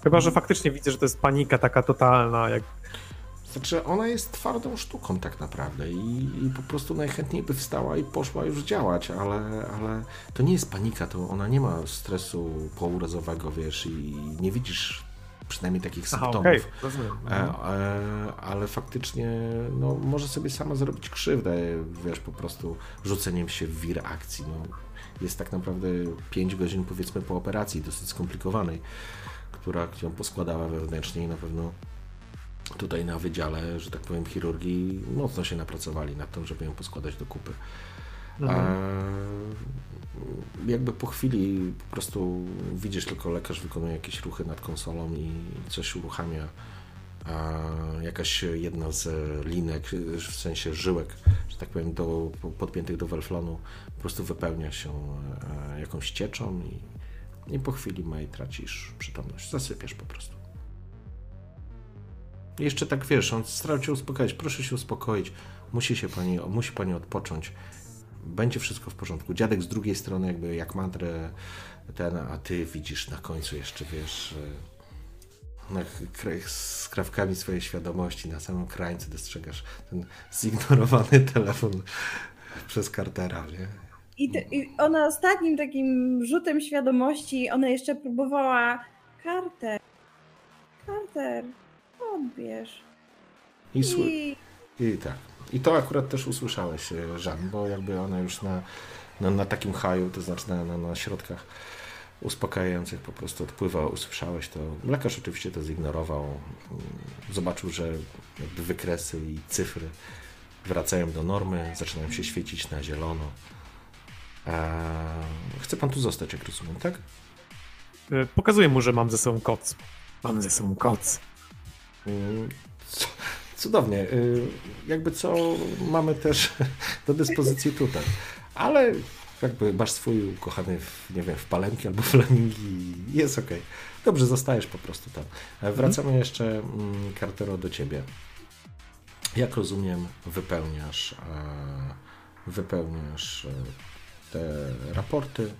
Chyba, że mhm. faktycznie widzę, że to jest panika taka totalna, jak znaczy, ona jest twardą sztuką tak naprawdę i, i, po prostu najchętniej by wstała i poszła już działać, ale, ale to nie jest panika, to ona nie ma stresu pourazowego, wiesz, i nie widzisz przynajmniej takich symptomów. Okay. E, e, ale faktycznie no, może sobie sama zrobić krzywdę, wiesz, po prostu rzuceniem się w wir akcji. No, jest tak naprawdę 5 godzin powiedzmy po operacji, dosyć skomplikowanej, która ją poskładała wewnętrznie i na pewno tutaj na wydziale, że tak powiem, chirurgii mocno się napracowali nad tym, żeby ją poskładać do kupy. Mhm. A jakby po chwili po prostu widzisz tylko lekarz wykonuje jakieś ruchy nad konsolą i coś uruchamia. A jakaś jedna z linek, w sensie żyłek, że tak powiem, do, podpiętych do welflonu, po prostu wypełnia się e, jakąś cieczą i, i po chwili Maj tracisz przytomność. Zasypiasz po prostu. Jeszcze tak wiesz, on starał cię uspokoić. Proszę się uspokoić. Musi się pani, musi pani odpocząć. Będzie wszystko w porządku. Dziadek z drugiej strony, jakby jak mantrę ten, a ty widzisz na końcu jeszcze, wiesz, na, z krawkami swojej świadomości, na samym krańcu dostrzegasz ten zignorowany *laughs* telefon przez Cartera, nie? I, I ona ostatnim takim rzutem świadomości, ona jeszcze próbowała Carter, Carter, odbierz. I, I... I tak. I to akurat też usłyszałeś, e, Żan, bo jakby ona już na, na, na takim haju, to znaczy na, na, na środkach uspokajających po prostu odpływała, usłyszałeś to. Lekarz oczywiście to zignorował. Zobaczył, że jakby wykresy i cyfry wracają do normy, zaczynają się świecić na zielono. Eee, chce pan tu zostać, jak rozumiem, tak? E, pokazuję mu, że mam ze sobą koc. Mam ze sobą koc. Cudownie. Y, jakby co mamy też *laughs* do dyspozycji tutaj. Ale jakby masz swój ukochany, w, nie wiem, w palemki albo *laughs* flamingi, jest ok. Dobrze, zostajesz po prostu tam. E, wracamy mhm. jeszcze, mm, Cartero, do ciebie. Jak rozumiem, wypełniasz, e, wypełniasz e, te raporty.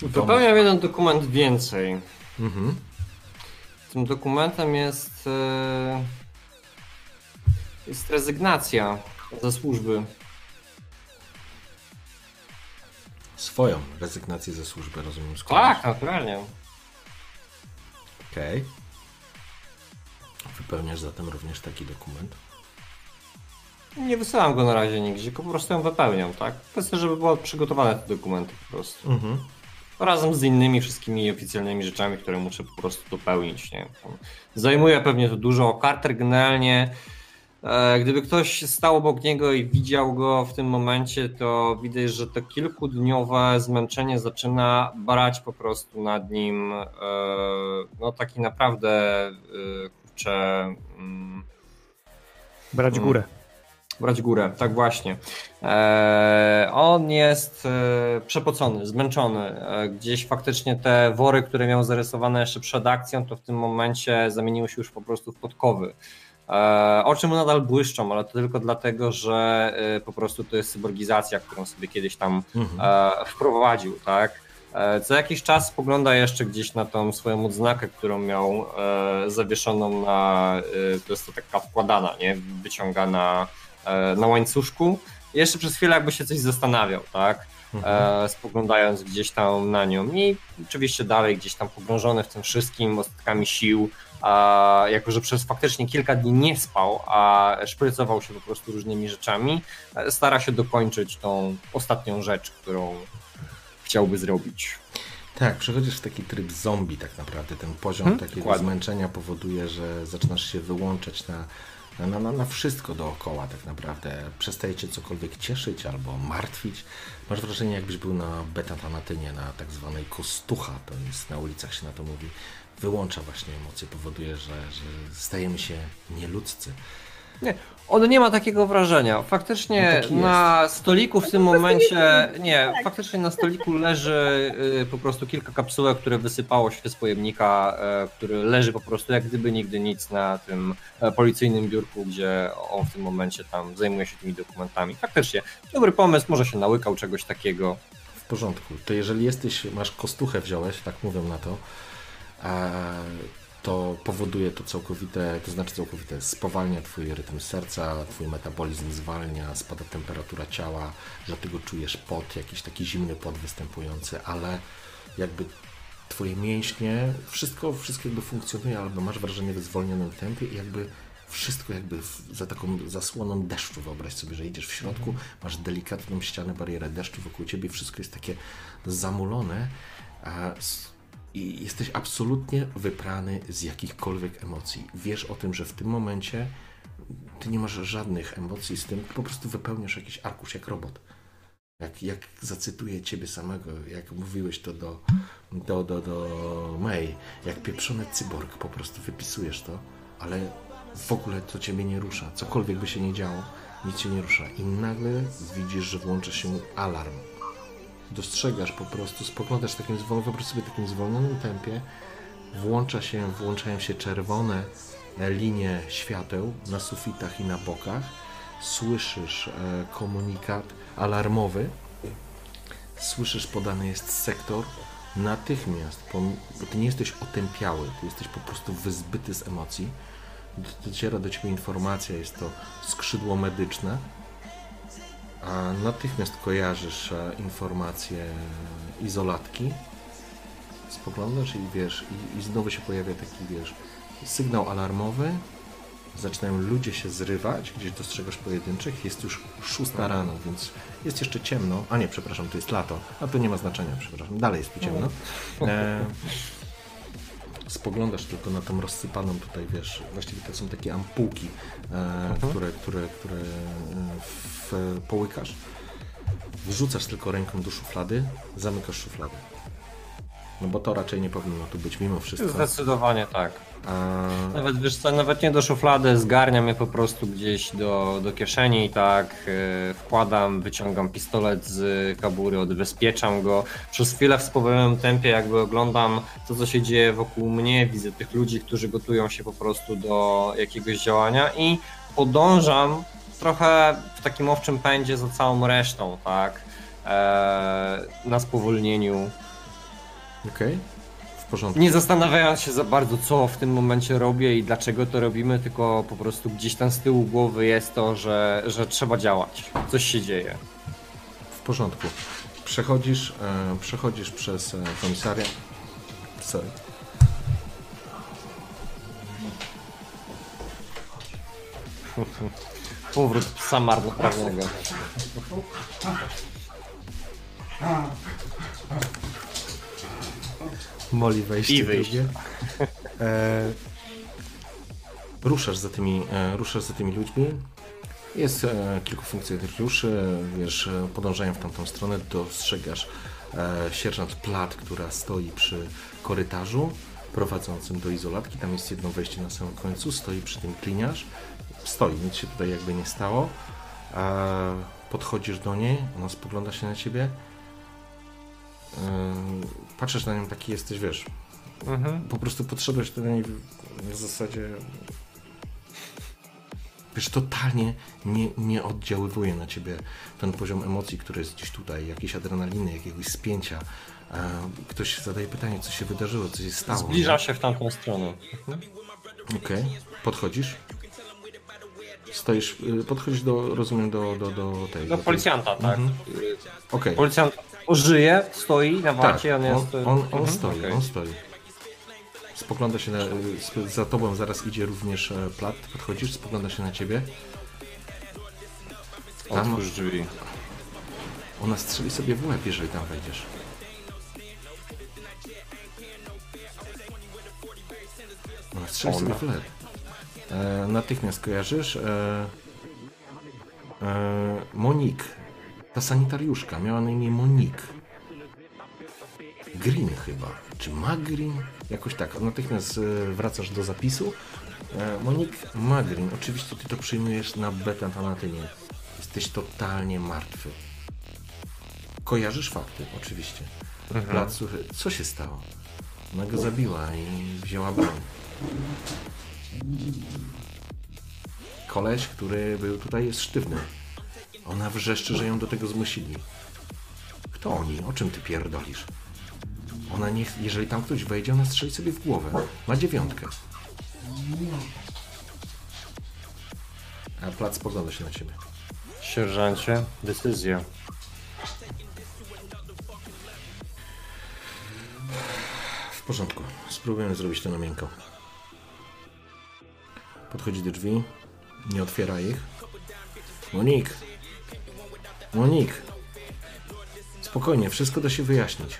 Wypełniam jeden dokument więcej. Mhm. Tym dokumentem jest, e, jest rezygnacja ze służby. Swoją rezygnację ze służby, rozumiem. Składasz? Tak, naturalnie. Okej. Okay. Wypełniasz zatem również taki dokument? Nie wysyłam go na razie nigdzie, tylko po prostu ją wypełniam, tak? Kwestia, żeby były przygotowane te dokumenty po prostu. Mhm razem z innymi wszystkimi oficjalnymi rzeczami, które muszę po prostu dopełnić. Nie? Zajmuje pewnie to dużo. Carter generalnie, e, gdyby ktoś stał obok niego i widział go w tym momencie, to widać, że to kilkudniowe zmęczenie zaczyna brać po prostu nad nim e, no taki naprawdę e, kurczę... Mm, brać górę brać górę, tak właśnie. E, on jest e, przepocony, zmęczony. E, gdzieś faktycznie te wory, które miał zarysowane jeszcze przed akcją, to w tym momencie zamieniły się już po prostu w podkowy. Oczy mu nadal błyszczą, ale to tylko dlatego, że po prostu to jest cyborgizacja, którą sobie kiedyś tam mhm. wprowadził, tak? Co jakiś czas spogląda jeszcze gdzieś na tą swoją odznakę, którą miał zawieszoną na, to jest to taka wkładana, nie? Wyciągana na łańcuszku. Jeszcze przez chwilę jakby się coś zastanawiał, tak? Mhm. E, spoglądając gdzieś tam na nią. I oczywiście dalej gdzieś tam pogrążony w tym wszystkim, ostatkami sił, a jako że przez faktycznie kilka dni nie spał, a szprycował się po prostu różnymi rzeczami, e, stara się dokończyć tą ostatnią rzecz, którą chciałby zrobić. Tak, przechodzisz w taki tryb zombie tak naprawdę. Ten poziom takiego Hmm? dokładnie. zmęczenia powoduje, że zaczynasz się wyłączać na, na, na, na wszystko dookoła tak naprawdę. Przestaje cię cokolwiek cieszyć albo martwić. Masz wrażenie, jakbyś był na betatanatynie, na tak zwanej kostucha, to jest na ulicach się na to mówi. Wyłącza właśnie emocje, powoduje, że, że stajemy się nieludzcy. Nie, on nie ma takiego wrażenia. Faktycznie No taki na stoliku w tym momencie, nie, Tak. faktycznie na stoliku leży y, po prostu kilka kapsułek, które wysypało się z pojemnika, e, który leży po prostu jak gdyby nigdy nic na tym e, policyjnym biurku, gdzie on w tym momencie tam zajmuje się tymi dokumentami. Faktycznie, dobry pomysł, może się nałykał czegoś takiego. W porządku. To jeżeli jesteś, masz kostuchę wziąłeś, tak mówią na to, to powoduje to całkowite, to znaczy całkowite spowalnia twój rytm serca, twój metabolizm zwalnia, spada temperatura ciała, dlatego czujesz pot, jakiś taki zimny pot występujący, ale jakby twoje mięśnie, wszystko, wszystko jakby funkcjonuje, albo masz wrażenie w zwolnionym tempie i jakby wszystko jakby za taką zasłoną deszczu. Wyobraź sobie, że idziesz w środku, masz delikatną ścianę, barierę deszczu wokół ciebie, wszystko jest takie zamulone i jesteś absolutnie wyprany z jakichkolwiek emocji. Wiesz o tym, że w tym momencie ty nie masz żadnych emocji z tym, po prostu wypełniasz jakiś arkusz jak robot. Jak, jak zacytuję ciebie samego, jak mówiłeś to do, do, do, do May, jak pieprzony cyborg, po prostu wypisujesz to, ale w ogóle to ciebie nie rusza. Cokolwiek by się nie działo, nic cię nie rusza. I nagle widzisz, że włącza się alarm. Dostrzegasz po prostu, spoglądasz takim zwolnionym, wyobraź sobie takim zwolnionym tempie, włącza się, włączają się czerwone linie świateł na sufitach i na bokach. Słyszysz e, komunikat alarmowy. Słyszysz podany jest sektor. Natychmiast, bo ty nie jesteś otępiały, ty jesteś po prostu wyzbyty z emocji. Dociera do ciebie informacja, jest to skrzydło medyczne. A natychmiast kojarzysz e, informację izolatki spoglądasz i wiesz, i, i znowu się pojawia taki, wiesz, sygnał alarmowy, zaczynają ludzie się zrywać, gdzieś dostrzegasz pojedynczych, jest już szósta rano, więc jest jeszcze ciemno, a nie, przepraszam, to jest lato, a to nie ma znaczenia, przepraszam, dalej jest tu ciemno. E, spoglądasz tylko na tą rozsypaną tutaj, wiesz, właściwie to są takie ampułki, e, które, które, które e, w, połykasz. Wrzucasz tylko ręką do szuflady, zamykasz szufladę. No bo to raczej nie powinno tu być mimo wszystko. Zdecydowanie tak. Nawet wiesz co, nawet nie do szuflady, zgarniam je po prostu gdzieś do, do kieszeni i tak e, wkładam, wyciągam pistolet z kabury, odbezpieczam go. Przez chwilę w spowolnionym tempie jakby oglądam to, co się dzieje wokół mnie, widzę tych ludzi, którzy gotują się po prostu do jakiegoś działania i podążam trochę w takim owczym pędzie za całą resztą, tak? E, na spowolnieniu, Okej, w porządku. nie zastanawiając się za bardzo, co w tym momencie robię i dlaczego to robimy, tylko po prostu gdzieś tam z tyłu głowy jest to, że, że trzeba działać. Coś się dzieje. W porządku. Przechodzisz, e, przechodzisz przez e, komisariat. Sorry. *laughs* Powrót psa marnotrawnego. *laughs* Moli wejście I wyjść. drugie. E, ruszasz, za tymi, e, ruszasz za tymi ludźmi. Jest e, kilku funkcjonariuszy, wiesz, e, podążają w tamtą stronę, dostrzegasz e, sierżant Plat, która stoi przy korytarzu prowadzącym do izolatki. Tam jest jedno wejście na samym końcu, stoi przy tym kliniarz. Stoi, nic się tutaj jakby nie stało. E, podchodzisz do niej, ona spogląda się na ciebie. Patrzysz na nią taki jesteś, wiesz, Mhm. po prostu podszedłeś do niej w, zasadzie. Wiesz, totalnie nie, nie oddziaływuje na ciebie ten poziom emocji, który jest gdzieś tutaj, jakiejś adrenaliny, jakiegoś spięcia. Ktoś zadaje pytanie, co się wydarzyło, co się stało. Zbliża się w tamtą stronę. Okej, podchodzisz. Stoisz, y, podchodzisz do, rozumiem, do, do, do tej. Do tej- policjanta, tak. Mhm. Okej, Policjant on żyje, stoi na wacie, tak, on jest... Y, on, on, on stoi, okay. on stoi. Spogląda się na, y, za tobą, zaraz idzie również e, plat, podchodzisz, spogląda się na ciebie. Tam... Otwórz drzwi. Ona strzeli sobie w łeb, jeżeli tam wejdziesz. Ona strzeli sobie w łeb. E, natychmiast kojarzysz? E, e, Monik ta sanitariuszka, miała na imię Monik. Green chyba, czy Magrin? Jakoś tak, natychmiast e, wracasz do zapisu. E, Monik Magrin, oczywiście ty to przyjmujesz na betantanatynie. Jesteś totalnie martwy. Kojarzysz fakty, oczywiście. Plac Suchy. Co się stało? Ona go zabiła i wzięła broń. Koleś, który był tutaj, jest sztywny. Ona wrzeszczy, że ją do tego zmusili. Kto oni? O czym ty pierdolisz? Ona nie... Jeżeli tam ktoś wejdzie, ona strzeli sobie w głowę. Ma dziewiątkę. A plac spogląda się na ciebie. Sierżancie, decyzja. W porządku. Spróbujemy zrobić to na miękko. Podchodzi do drzwi. Nie otwiera ich. Monik! Monik! Spokojnie, wszystko da się wyjaśnić.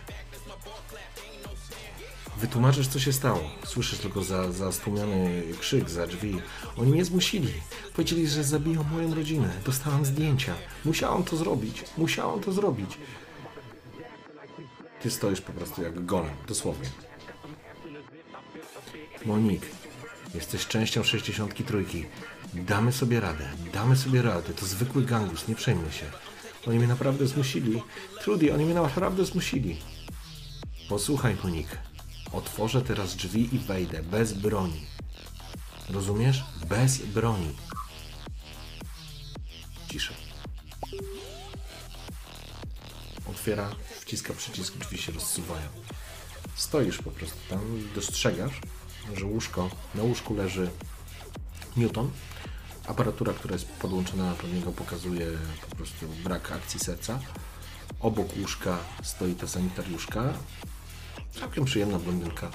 Wytłumaczysz, co się stało. Słyszysz tylko za, za stłumiony krzyk za drzwi. Oni mnie zmusili. Powiedzieli, że zabiją moją rodzinę. Dostałam zdjęcia. Musiałam to zrobić. Musiałam to zrobić. Ty stoisz po prostu jak golem, dosłownie. Monik, jesteś częścią 63. Damy sobie radę, damy sobie radę. To zwykły gangus, nie przejmuj się. Oni mnie naprawdę zmusili. Trudy, oni mnie naprawdę zmusili. Posłuchaj, Monik. Otworzę teraz drzwi i wejdę, bez broni. Rozumiesz? Bez broni. Cisza. Otwiera, wciska przycisk, drzwi się rozsuwają. Stoisz po prostu tam, dostrzegasz, że łóżko, na łóżku leży Newton. Aparatura, która jest podłączona do niego pokazuje po prostu brak akcji serca. Obok łóżka stoi ta sanitariuszka, całkiem przyjemna blondynka,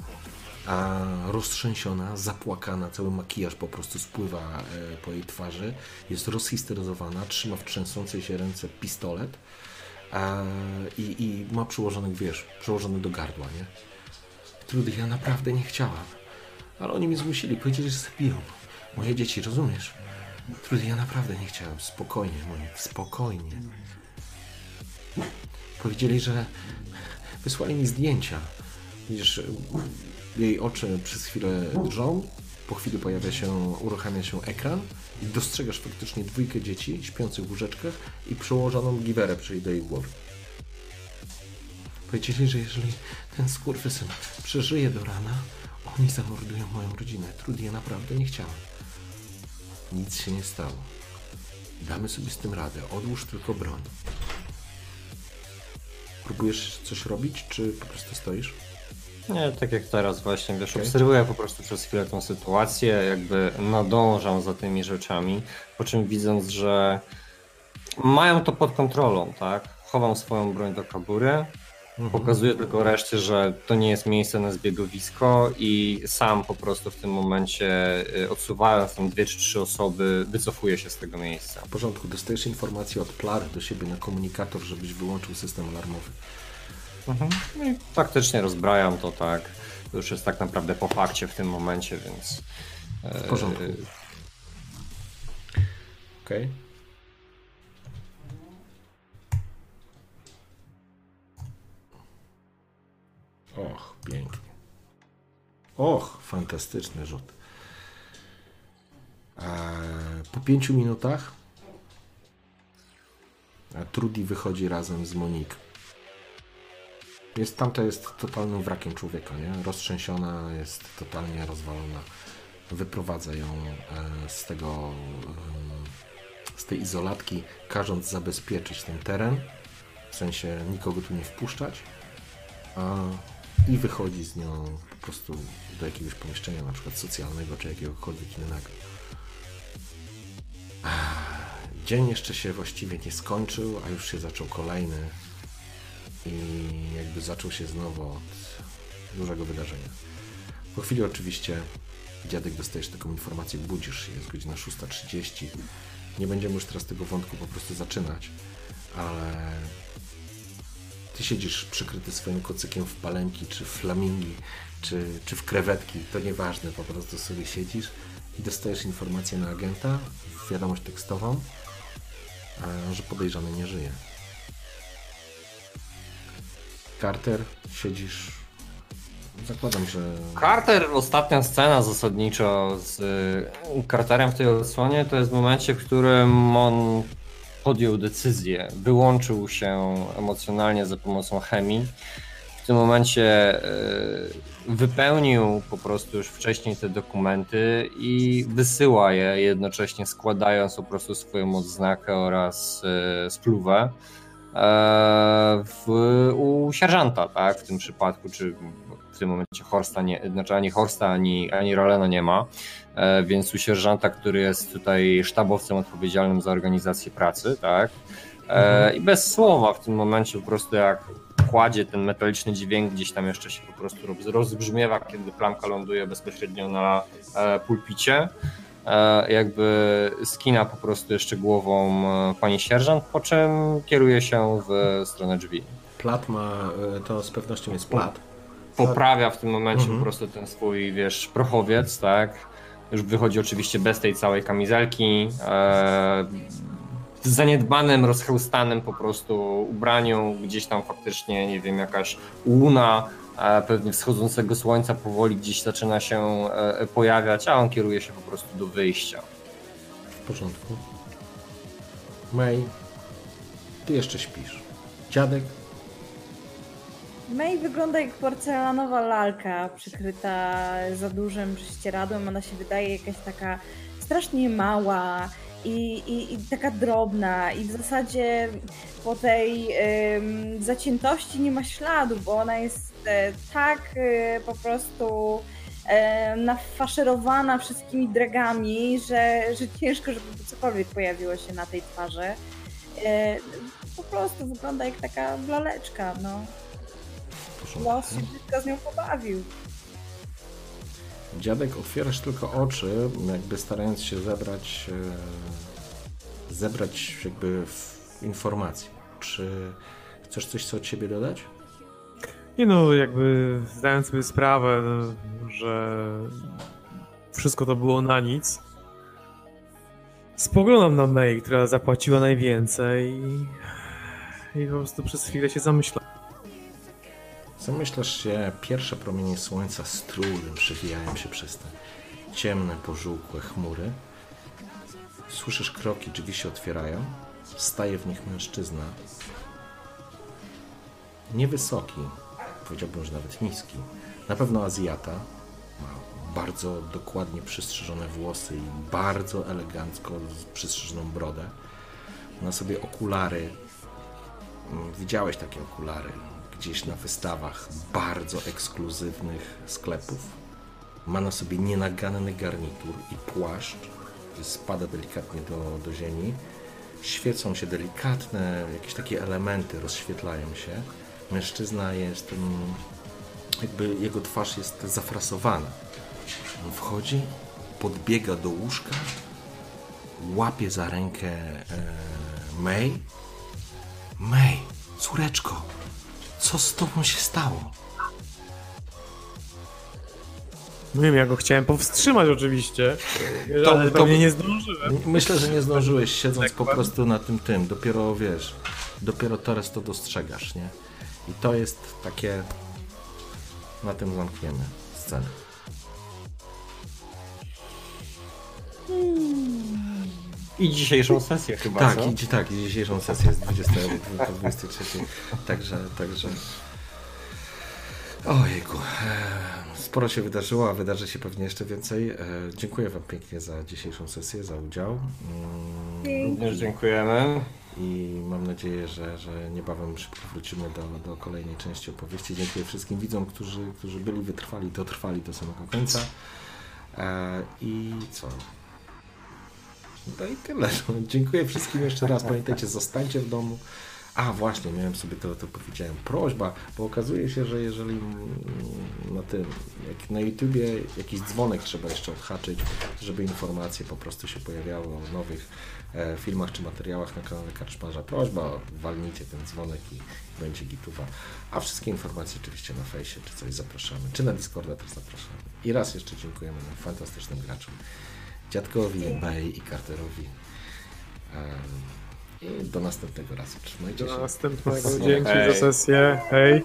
a roztrzęsiona, zapłakana, cały makijaż po prostu spływa e, po jej twarzy, jest rozhisteryzowana, trzyma w trzęsącej się ręce pistolet a, i, i ma przyłożony, wiesz, przyłożony do gardła, nie? Trudy, ja naprawdę nie chciałam, ale oni mnie zmusili, powiedzieli, że zabiją moje dzieci, rozumiesz? Trudy, ja naprawdę nie chciałem, spokojnie, Monik, spokojnie. Powiedzieli, że wysłali mi zdjęcia. Widzisz, jej oczy przez chwilę drżą, po chwili pojawia się, uruchamia się ekran i dostrzegasz faktycznie dwójkę dzieci śpiących w łóżeczkach i przełożoną giwerę przy jej głowy. Powiedzieli, że jeżeli ten skurwysyn przeżyje do rana, oni zamordują moją rodzinę. Trudy, ja naprawdę nie chciałem. Nic się nie stało. Damy sobie z tym radę. Odłóż tylko broń. Próbujesz coś robić, czy po prostu stoisz? Nie, tak jak teraz właśnie, wiesz, Okej. obserwuję po prostu przez chwilę tą sytuację, jakby nadążam za tymi rzeczami, po czym widząc, że mają to pod kontrolą, tak? Chowam swoją broń do kabury, pokazuję tylko reszcie, że to nie jest miejsce na zbiegowisko i sam po prostu w tym momencie y, odsuwając tam dwie czy trzy osoby, wycofuję się z tego miejsca. W porządku, dostajesz informację od Plary do siebie na komunikator, żebyś wyłączył system alarmowy. No i faktycznie rozbrajam to tak. To już jest tak naprawdę po fakcie w tym momencie, więc. W porządku. Okej. Och, pięknie. Och, fantastyczny rzut. Po pięciu minutach Trudy wychodzi razem z Monique. Jest, tamta jest totalnym wrakiem człowieka, nie? Roztrzęsiona, jest totalnie rozwalona. Wyprowadza ją e, z tego, e, z tej izolatki, każąc zabezpieczyć ten teren, w sensie nikogo tu nie wpuszczać, a, i wychodzi z nią po prostu do jakiegoś pomieszczenia, na przykład socjalnego, czy jakiegokolwiek innego. Dzień jeszcze się właściwie nie skończył, a już się zaczął kolejny i jakby zaczął się znowu od dużego wydarzenia. Po chwili oczywiście dziadek dostajesz taką informację, budzisz się, jest godzina 6.30. Nie będziemy już teraz tego wątku po prostu zaczynać, ale ty siedzisz przykryty swoim kocykiem w palemki czy flamingi czy, czy w krewetki, to nieważne, po prostu sobie siedzisz i dostajesz informację na agenta, wiadomość tekstową, że podejrzany nie żyje. Carter, siedzisz. Zakładam, że. Carter, ostatnia scena zasadniczo z y, Carterem w tej odsłonie to jest w momencie, w którym on podjął decyzję, wyłączył się emocjonalnie za pomocą chemii. W tym momencie y, wypełnił po prostu już wcześniej te dokumenty i wysyła je jednocześnie składając po prostu swoją odznakę oraz y, spluwę e, w, u sierżanta, tak, w tym przypadku, czy w tym momencie Horsta nie, znaczy ani Horsta, ani, ani Rolena nie ma, e, więc u sierżanta, który jest tutaj sztabowcem odpowiedzialnym za organizację pracy, tak, e, mhm. i bez słowa w tym momencie po prostu jak kładzie ten metaliczny dźwięk gdzieś tam jeszcze się po prostu rozbrzmiewa, kiedy plamka ląduje bezpośrednio na e, pulpicie. Jakby skina po prostu jeszcze głową pani sierżant, po czym kieruje się w stronę drzwi. Plat ma, to z pewnością jest plat. Poprawia w tym momencie mhm. po prostu ten swój, wiesz, prochowiec, tak? Już wychodzi oczywiście bez tej całej kamizelki zaniedbanym, rozchełstanym po prostu ubraniu, gdzieś tam faktycznie, nie wiem, jakaś łuna e, pewnie wschodzącego słońca powoli gdzieś zaczyna się e, pojawiać, a on kieruje się po prostu do wyjścia. W porządku. May, ty jeszcze śpisz. Dziadek? May wygląda jak porcelanowa lalka przykryta za dużym prześcieradłem. Ona się wydaje jakaś taka strasznie mała, i, i, i taka drobna i w zasadzie po tej ym, zaciętości nie ma śladu, bo ona jest e, tak e, po prostu e, nafaszerowana wszystkimi dragami, że, że ciężko, żeby cokolwiek pojawiło się na tej twarzy. Po prostu wygląda jak taka laleczka, no. Los się z nią pobawił. Dziadek, otwierasz tylko oczy, jakby starając się zebrać, e, zebrać jakby informacje. Czy chcesz coś co od siebie dodać? Nie no, jakby zdając sobie sprawę, że wszystko to było na nic. Spoglądam na May, która zapłaciła najwięcej i po prostu przez chwilę się zamyślam. Zamyślasz się, pierwsze promienie słońca z trudem przewijają się przez te ciemne, pożółkłe chmury. Słyszysz kroki, drzwi się otwierają. Staje w nich mężczyzna. Niewysoki, powiedziałbym, że nawet niski. Na pewno Azjata. Ma bardzo dokładnie przystrzyżone włosy i bardzo elegancko przystrzyżoną brodę. Ma sobie okulary. Widziałeś takie okulary gdzieś na wystawach bardzo ekskluzywnych sklepów. Ma na sobie nienaganny garnitur i płaszcz, który spada delikatnie do, do ziemi. Świecą się delikatne, jakieś takie elementy rozświetlają się. Mężczyzna jest, mm, jakby jego twarz jest zafrasowana. On wchodzi, podbiega do łóżka, łapie za rękę e, May. May, córeczko, co z tobą się stało? Nie wiem, ja go chciałem powstrzymać oczywiście, to, ale to, pewnie nie zdążyłem. Myślę, że nie zdążyłeś siedząc tak po prostu na tym tym. Dopiero wiesz, dopiero teraz to dostrzegasz, nie? I to jest takie... Na tym zamkniemy scenę. I dzisiejszą sesję chyba, Tak, co? i, tak, i dzisiejszą sesję z 20 do 23. Także, także... Ojejku, e, sporo się wydarzyło, a wydarzy się pewnie jeszcze więcej. E, dziękuję Wam pięknie za dzisiejszą sesję, za udział. Mm, Również dziękujemy. I mam nadzieję, że, że niebawem szybko wrócimy do, do kolejnej części opowieści. Dziękuję wszystkim widzom, którzy, którzy byli wytrwali, dotrwali do samego końca. E, I co? No i tyle. No, dziękuję wszystkim jeszcze raz. Pamiętajcie, zostańcie w domu, A właśnie, miałem sobie to, to powiedziałem. Prośba, bo okazuje się, że jeżeli mm, na tym, jak na YouTubie jakiś dzwonek trzeba jeszcze odhaczyć, żeby informacje po prostu się pojawiały o nowych e, filmach czy materiałach na kanale Karczmarza. Prośba, walnijcie ten dzwonek i będzie gituwa. A wszystkie informacje oczywiście na fejsie czy coś zapraszamy, czy na Discorda też zapraszamy. I raz jeszcze dziękujemy fantastycznym graczom dziadkowi, Bay i Carterowi. I do następnego razu. Trzymajcie do się. Do następnego. Dzięki Hej. za sesję. Hej.